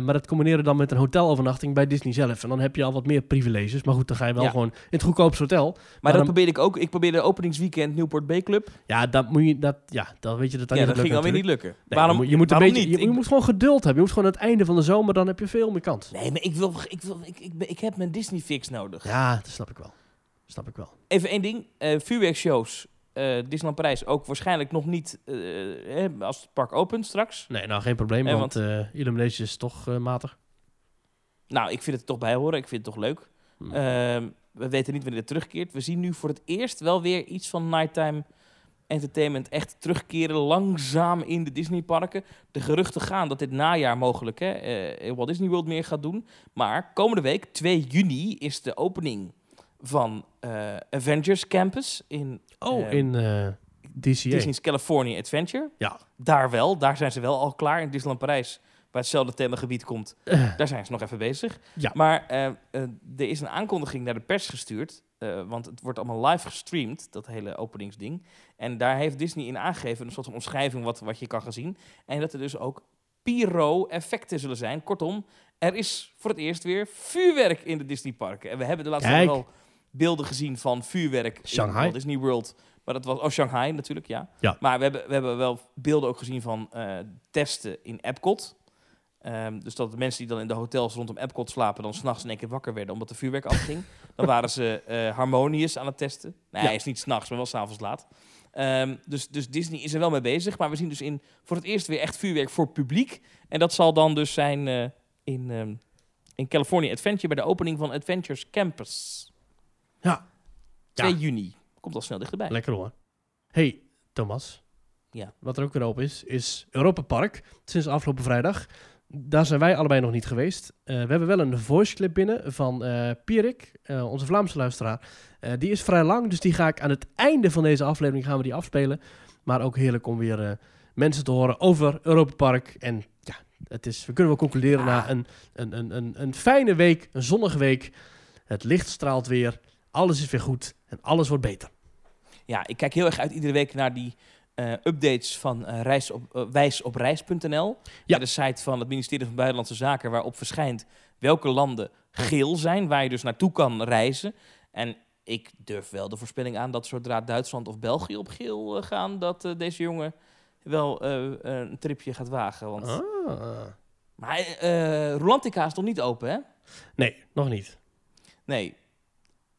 maar dat combineren dan met een hotelovernachting bij Disney zelf. En dan heb je al wat meer privileges. Maar goed, dan ga je wel Ja. gewoon in het goedkoopste hotel. Maar, Maar dat dan- probeerde ik ook. Ik probeerde openingsweekend Newport Bay Club. Ja, dat moet je, dat, ja, dat weet je dat dan ja, niet dat ging alweer niet lukken. Nee, waarom je moet, een waarom beetje, niet? je, je moet gewoon geduld hebben. Je moet gewoon aan het einde van de zomer, dan heb je veel meer kans. Nee, maar ik, wil, ik, wil, ik, ik, ik heb mijn Disney fix nodig. Ja, dat snap ik wel. Snap ik wel. Even één ding. eh vuurwerkshows. Eh Disneyland Parijs ook waarschijnlijk nog niet eh, hè, als het park opent straks. Nee, nou geen probleem, want, eh Illumination is toch eh, matig. Nou, ik vind het toch bij horen. Ik vind het toch leuk. Hm. Ehm, we weten niet wanneer het terugkeert. We zien nu voor het eerst wel weer iets van nighttime entertainment echt terugkeren langzaam in de Disneyparken. De geruchten gaan dat dit najaar mogelijk hè, eh, Walt Disney World meer gaat doen. Maar komende week, 2 juni, is de opening van eh, Avengers Campus in Oh, eh, in eh DCA. Disney's California Adventure. Ja. Daar wel, daar zijn ze wel al klaar. In Disneyland Parijs, waar hetzelfde themagebied komt, Eh, daar zijn ze nog even bezig. Ja. Maar er is een aankondiging naar de pers gestuurd. want het wordt allemaal live gestreamd, dat hele openingsding. En daar heeft Disney in aangegeven, een soort van omschrijving wat, wat je kan gaan zien. En dat er dus ook pyro-effecten zullen zijn. Kortom, er is voor het eerst weer vuurwerk in de Disneyparken. En we hebben de laatste tijd wel beelden gezien van vuurwerk Shanghai. in Walt Disney World. Maar dat was, oh, Shanghai natuurlijk, ja. Ja. Maar we hebben, we hebben wel beelden ook gezien van eh, testen in Epcot. Ehm, dus dat de mensen die dan in de hotels rondom Epcot slapen, dan s'nachts in één keer wakker werden omdat de vuurwerk afging. *laughs* dan waren ze eh harmonious aan het testen. Nee, Ja. hij is niet s'nachts, maar wel s'avonds laat. Ehm, dus, dus Disney is er wel mee bezig. Maar we zien dus in, voor het eerst weer echt vuurwerk voor publiek. En dat zal dan dus zijn eh, in, ehm, in California Adventure bij de opening van Adventures Campus. Ja. 2 Ja. juni. Komt al snel dichterbij. Lekker hoor. Hey, Thomas. Ja. Wat er ook weer open is, is Europa Park. Sinds afgelopen vrijdag. Daar zijn wij allebei nog niet geweest. Eh, we hebben wel een voice clip binnen van eh Pierik, eh, onze Vlaamse luisteraar. Eh, die is vrij lang, dus die ga ik aan het einde van deze aflevering gaan we die afspelen. Maar ook heerlijk om weer eh, mensen te horen over Europa Park. En ja, het is, we kunnen wel concluderen Ah. na een, een, een, een, een fijne week, een zonnige week. Het licht straalt weer, alles is weer goed en alles wordt beter. Ja, ik kijk heel erg uit iedere week naar die eh, updates van eh, reis op, eh, wijsopreis.nl. Ja. De site van het ministerie van Buitenlandse Zaken, waarop verschijnt welke landen geel zijn, waar je dus naartoe kan reizen. En ik durf wel de voorspelling aan dat zodra Duitsland of België op geel gaan, dat deze jongen wel een tripje gaat wagen. Want... Ah. Maar Rolantica is nog niet open, hè? Nee, nog niet. Nee.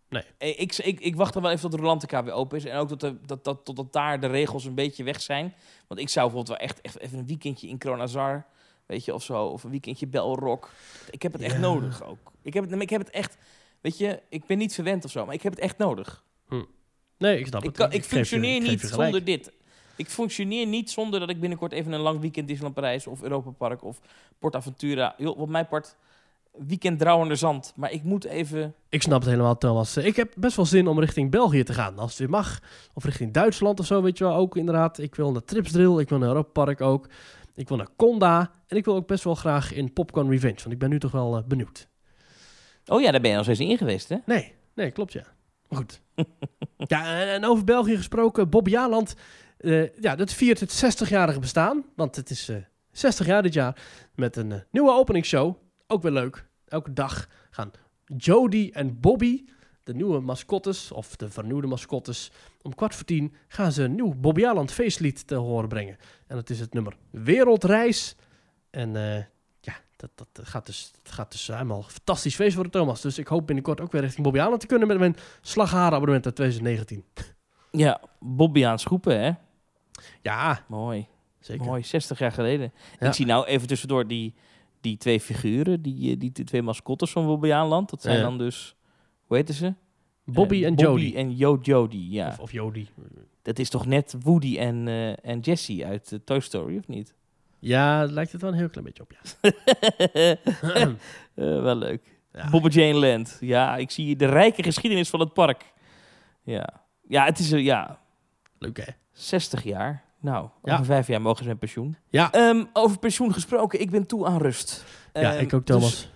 Nee. Eh, Ik, ik, ik wacht er wel even tot de Rolantica weer open is. En ook de, dat, dat, totdat daar de regels een beetje weg zijn. Want ik zou bijvoorbeeld wel echt, echt even een weekendje in Kronazar, weet je, of zo. Of een weekendje Belrock. Ik heb het echt Ja. nodig ook. Ik heb, het, ik heb het echt, weet je, ik ben niet verwend of zo, maar ik heb het echt nodig. Nee, ik snap Ik, het. kan, ik je- functioneer niet zonder dit. Ik functioneer niet zonder dat ik binnenkort even een lang weekend Disneyland Parijs of Europa Park of PortAventura. Joh, op mijn part, weekend Drouwende Zand. Maar ik moet even... Ik snap het helemaal, Thomas. Ik heb best wel zin om richting België te gaan, als het weer mag. Of richting Duitsland of zo, weet je wel. Ook inderdaad. Ik wil naar Tripsdrill, ik wil naar Europa Park ook. Ik wil naar Conda. En ik wil ook best wel graag in Popcorn Revenge, want ik ben nu toch wel eh, benieuwd. Oh ja, daar ben je al steeds in geweest, hè? Nee, nee, klopt ja. Maar goed. *laughs* ja, en, over België gesproken, Bob Jaland. eh, ja, dat viert het 60-jarige bestaan. Want het is eh 60 jaar dit jaar. Met een eh, nieuwe openingsshow. Ook weer leuk. Elke dag gaan Jody en Bobby, de nieuwe mascottes, of de vernieuwde mascottes, om kwart voor tien gaan ze een nieuw Bob Jaland feestlied te horen brengen. En dat is het nummer Wereldreis. En eh, ja, dat, dat gaat dus, dat gaat dus helemaal een fantastisch feest worden, Thomas. Dus ik hoop binnenkort ook weer richting Bobby Aland te kunnen met mijn slagharenabonnement uit 2019. *laughs* Ja, Bobby aan Schoepen, hè? Ja, Mooi. zeker. Mooi, 60 jaar geleden. Ja. Ik zie nou even tussendoor die, die twee figuren, die, eh, die, die twee mascottes van Bobby Aanland. Dat zijn dan dus, hoe heten ze? Bobby Eh, en Bobby Jody. en Jo Jody, ja. Of, of Jody. Dat is toch net Woody en, eh, en Jessie uit Toy Story, of niet? Ja, lijkt het wel een heel klein beetje op, ja. *laughs* Wel leuk. Ja. Bobby Jane Land. Ja, ik zie de rijke geschiedenis van het park. Ja, ja het is, ja, Leuk, hè? 60 jaar. Nou, Ja. over vijf jaar mogen ze met pensioen. Ja. Ehm, over pensioen gesproken, ik ben toe aan rust. Ja, Ehm, ik ook, dus Thomas.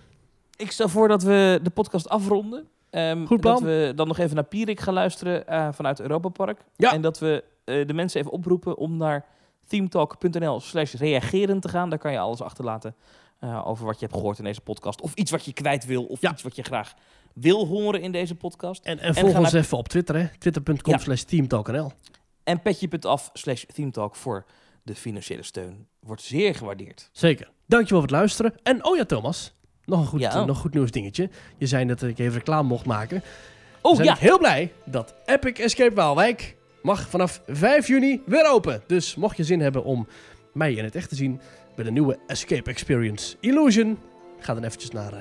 ik stel voor dat we de podcast afronden. Ehm, Goed plan. Dat we dan nog even naar Pierik gaan luisteren eh, vanuit Europa Park. Ja. En dat we eh, de mensen even oproepen om naar themetalk.nl slash reageren te gaan. Daar kan je alles achterlaten eh, over wat je hebt gehoord in deze podcast. Of iets wat je kwijt wil. Of Ja. iets wat je graag wil horen in deze podcast. En, en volg ons naar- even op Twitter, hè. Twitter.com Ja. slash teamtalknl. En petje.af slash themetalk voor de financiële steun. Wordt zeer gewaardeerd. Zeker. Dankjewel voor het luisteren. En oh ja, Thomas. Nog een goed, Ja. nog goed nieuws dingetje. Je zei dat ik even reclame mocht maken. Oh zijn ja, heel blij dat Epic Escape Waalwijk mag vanaf 5 juni weer open. Dus mocht je zin hebben om mij in het echt te zien bij de nieuwe Escape Experience Illusion, ga dan eventjes naar eh,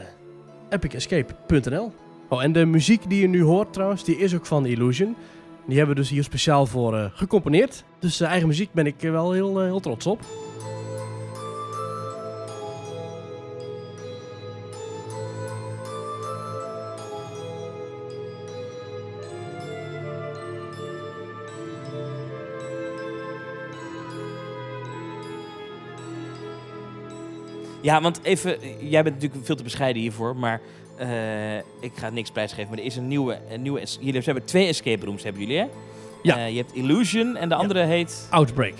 epicescape.nl. Oh, en de muziek die je nu hoort trouwens, die is ook van Illusion. Die hebben we dus hier speciaal voor eh, gecomponeerd. Dus eh, eigen muziek ben ik er wel heel, eh, heel trots op. Ja, want even, jij bent natuurlijk veel te bescheiden hiervoor, maar eh, ik ga niks prijsgeven. Maar er is een nieuwe, een nieuwe jullie hebben twee escape rooms, hebben jullie hè? Ja. Eh, je hebt Illusion en de andere heet Outbreak.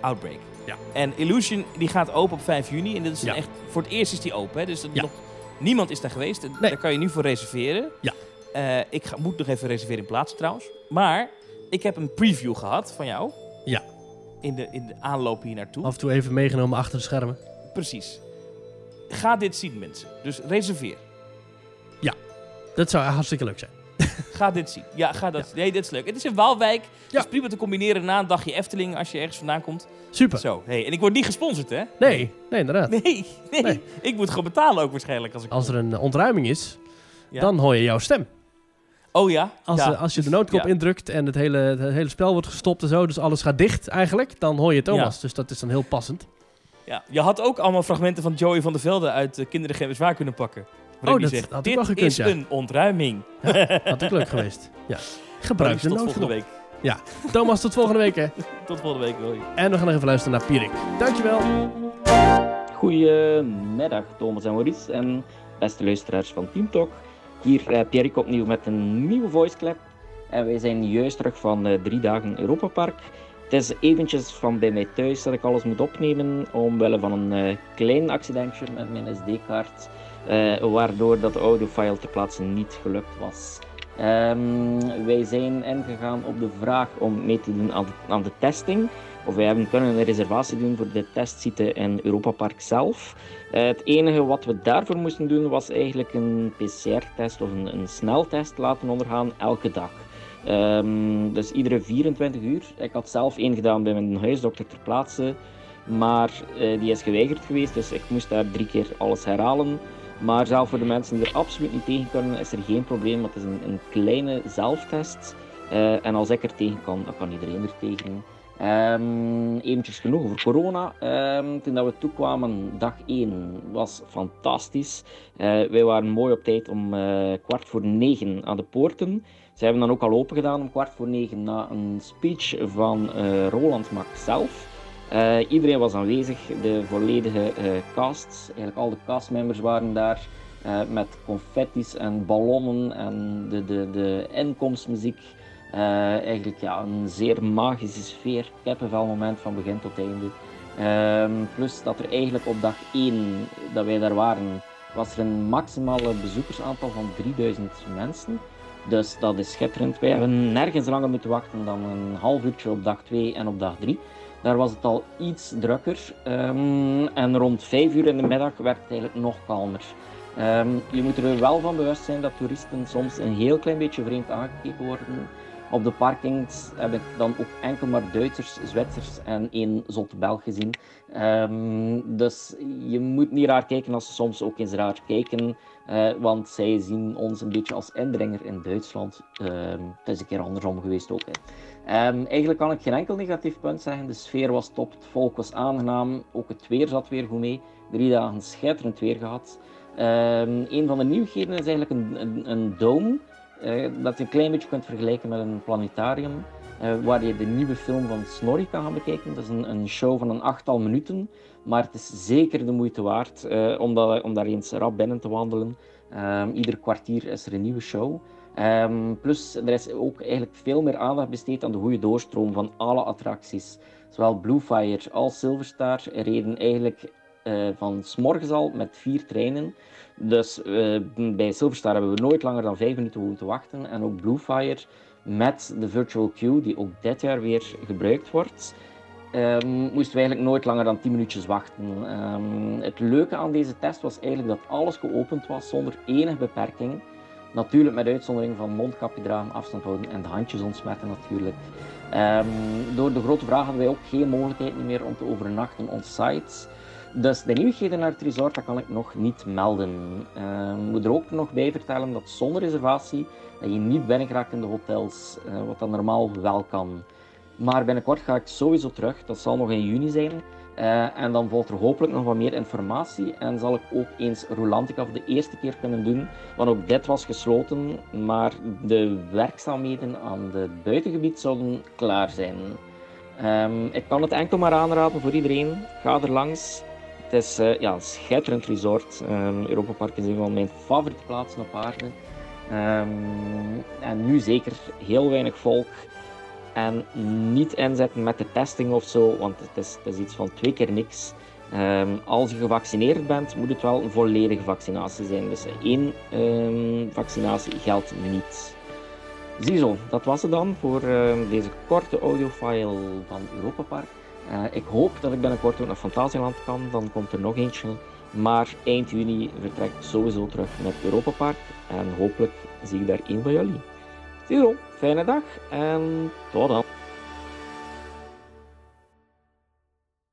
Outbreak. Ja. En Illusion die gaat open op 5 juni en dit is Ja. echt, voor het eerst is die open. Hè? Dus Ja. nog, niemand is daar geweest. Nee. Daar kan je nu voor reserveren. Ja. Eh, ik ga, moet nog even reserveren in plaats trouwens. Maar ik heb een preview gehad van jou. Ja. In de, in de aanloop hier naartoe. Af en toe even meegenomen achter de schermen. Precies. Ga dit zien mensen. Dus reserveer. Dat zou hartstikke leuk zijn. Ga dit zien. Ja, ga dat. Nee, dit is leuk. Het is in Waalwijk. Het Ja. is prima te combineren na een dagje Efteling als je ergens vandaan komt. Super. Zo. Hey, en ik word niet gesponsord, hè? Nee, nee, inderdaad. Nee, nee. Nee. Ik moet gewoon betalen ook waarschijnlijk als ik Als er een eh, ontruiming is, Ja. dan hoor je jouw stem. Oh ja? Als, ja. eh, als je de noodknop Ja. indrukt en het hele, het hele spel wordt gestopt en zo, dus alles gaat dicht eigenlijk, dan hoor je Thomas. Dus dat is dan heel passend. Ja. Je had ook allemaal fragmenten van Joey van der Velde uit uh, Kinderen Geen Bezwaar kunnen pakken. Oh, dat zegt, had dit wel gekund, is ja. een ontruiming. Had ook leuk *laughs* geweest. Ja. Gebruik de tot volgende week. Thomas, tot volgende week hè. *laughs* Tot volgende week, Willy. En we gaan nog even luisteren naar Pierik. Dankjewel. Goedemiddag, Thomas en Maurice en beste luisteraars van Team Talk. Hier eh Pierre opnieuw met een nieuwe voice clip. En wij zijn juist terug van eh, drie dagen Europa Park. Het is eventjes van bij mij thuis dat ik alles moet opnemen, omwille van een eh, klein accidentje met mijn SD-kaart, waardoor dat audiofile ter plaatse niet gelukt was. Ehm, wij zijn ingegaan op de vraag om mee te doen aan de, aan de testing. Of wij hebben kunnen een reservatie doen voor de testsite in Europa Park zelf. Eh, het enige wat we daarvoor moesten doen was eigenlijk een PCR-test of een, een sneltest laten ondergaan elke dag. Ehm, dus iedere 24 uur. Ik had zelf één gedaan bij mijn huisdokter ter plaatse, maar eh, die is geweigerd geweest, dus ik moest daar drie keer alles herhalen. Maar zelf voor de mensen die er absoluut niet tegen kunnen, is er geen probleem, het is een, een kleine zelftest. Eh, en als ik er tegen kan, dan kan iedereen er tegen. Ehm eventjes genoeg over corona. Ehm, toen dat we toekwamen, dag 1 was fantastisch. Eh, wij waren mooi op tijd om eh, kwart voor negen aan de poorten. Ze hebben dan ook al open gedaan om kwart voor negen na een speech van Roland Mak zelf. Eh, iedereen was aanwezig, de volledige eh, cast, eigenlijk al de castmembers waren daar. eh, met confetti's en ballonnen en de, de, de inkomstmuziek. Eigenlijk ja, een zeer magische sfeer, kippenvel moment van begin tot einde. Ehm, plus dat er eigenlijk op dag 1 dat wij daar waren, was er een maximale bezoekersaantal van 3000 mensen. Dus dat is schitterend. Wij hebben nergens langer moeten wachten dan een half uurtje op dag 2 en op dag 3. Daar was het al iets drukker. Ehm, en rond 5 uur in de middag werd het eigenlijk nog kalmer. Ehm, je moet er wel van bewust zijn dat toeristen soms een heel klein beetje vreemd aangekeken worden. Op de parkings heb ik dan ook enkel maar Duitsers, Zwitsers en één zotte Belg gezien. Ehm, dus je moet niet raar kijken als ze soms ook eens raar kijken, eh, want zij zien ons een beetje als indringer in Duitsland. Ehm, het is een keer andersom geweest ook. Ehm, eigenlijk kan ik geen enkel negatief punt zeggen. De sfeer was top, het volk was aangenaam, ook het weer zat weer goed mee. Drie dagen schitterend weer gehad. Een van de nieuwigheden is eigenlijk een, een, een dome. Eh, dat je een klein beetje kunt vergelijken met een planetarium. eh, waar je de nieuwe film van Snorri kan gaan bekijken. Dat is een, een show van een achttal minuten. Maar het is zeker de moeite waard eh, om, om daar eens rap binnen te wandelen. Ehm, ieder kwartier is er een nieuwe show. Ehm, plus, er is ook eigenlijk veel meer aandacht besteed aan de goede doorstroom van alle attracties. Zowel Bluefire als Silverstar reden eigenlijk eh, van morgens al met vier treinen. Dus eh, bij Silverstar hebben we nooit langer dan vijf minuten moeten wachten. En ook Bluefire met de virtual queue, die ook dit jaar weer gebruikt wordt, ehm, moesten we eigenlijk nooit langer dan 10 minuutjes wachten. Ehm, het leuke aan deze test was eigenlijk dat alles geopend was zonder enige beperking. Natuurlijk met uitzondering van mondkapje dragen, afstand houden en de handjes ontsmetten natuurlijk. Ehm, door de grote vraag hadden wij ook geen mogelijkheid meer om te overnachten on-site. Dus de nieuwigheden naar het resort, dat kan ik nog niet melden. Eh, Ik moet er ook nog bij vertellen dat zonder reservatie dat je niet binnen geraakt in de hotels, eh, wat dan normaal wel kan. Maar binnenkort ga ik sowieso terug, dat zal nog in juni zijn. Eh, en dan volgt er hopelijk nog wat meer informatie en zal ik ook eens Rolantica voor de eerste keer kunnen doen. Want ook dit was gesloten, maar de werkzaamheden aan het buitengebied zouden klaar zijn. Ehm, ik kan het enkel maar aanraden voor iedereen. Ga er langs. Het is eh, ja, een schitterend resort. Ehm Europa Park is een van mijn favoriete plaatsen op aarde. Ehm, en nu zeker heel weinig volk. En niet inzetten met de testing of zo, want het is, het is iets van twee keer niks. Ehm, als je gevaccineerd bent, moet het wel een volledige vaccinatie zijn. Dus één vaccinatie geldt niet. Ziezo, dat was het dan voor deze korte audiofile van Europa Park. Eh, ik hoop dat ik binnenkort ook naar Fantasieland kan, dan komt er nog eentje. Maar eind juni vertrek ik sowieso terug met Europa Park en hopelijk zie ik daar één van jullie. Ziezo, fijne dag en tot dan.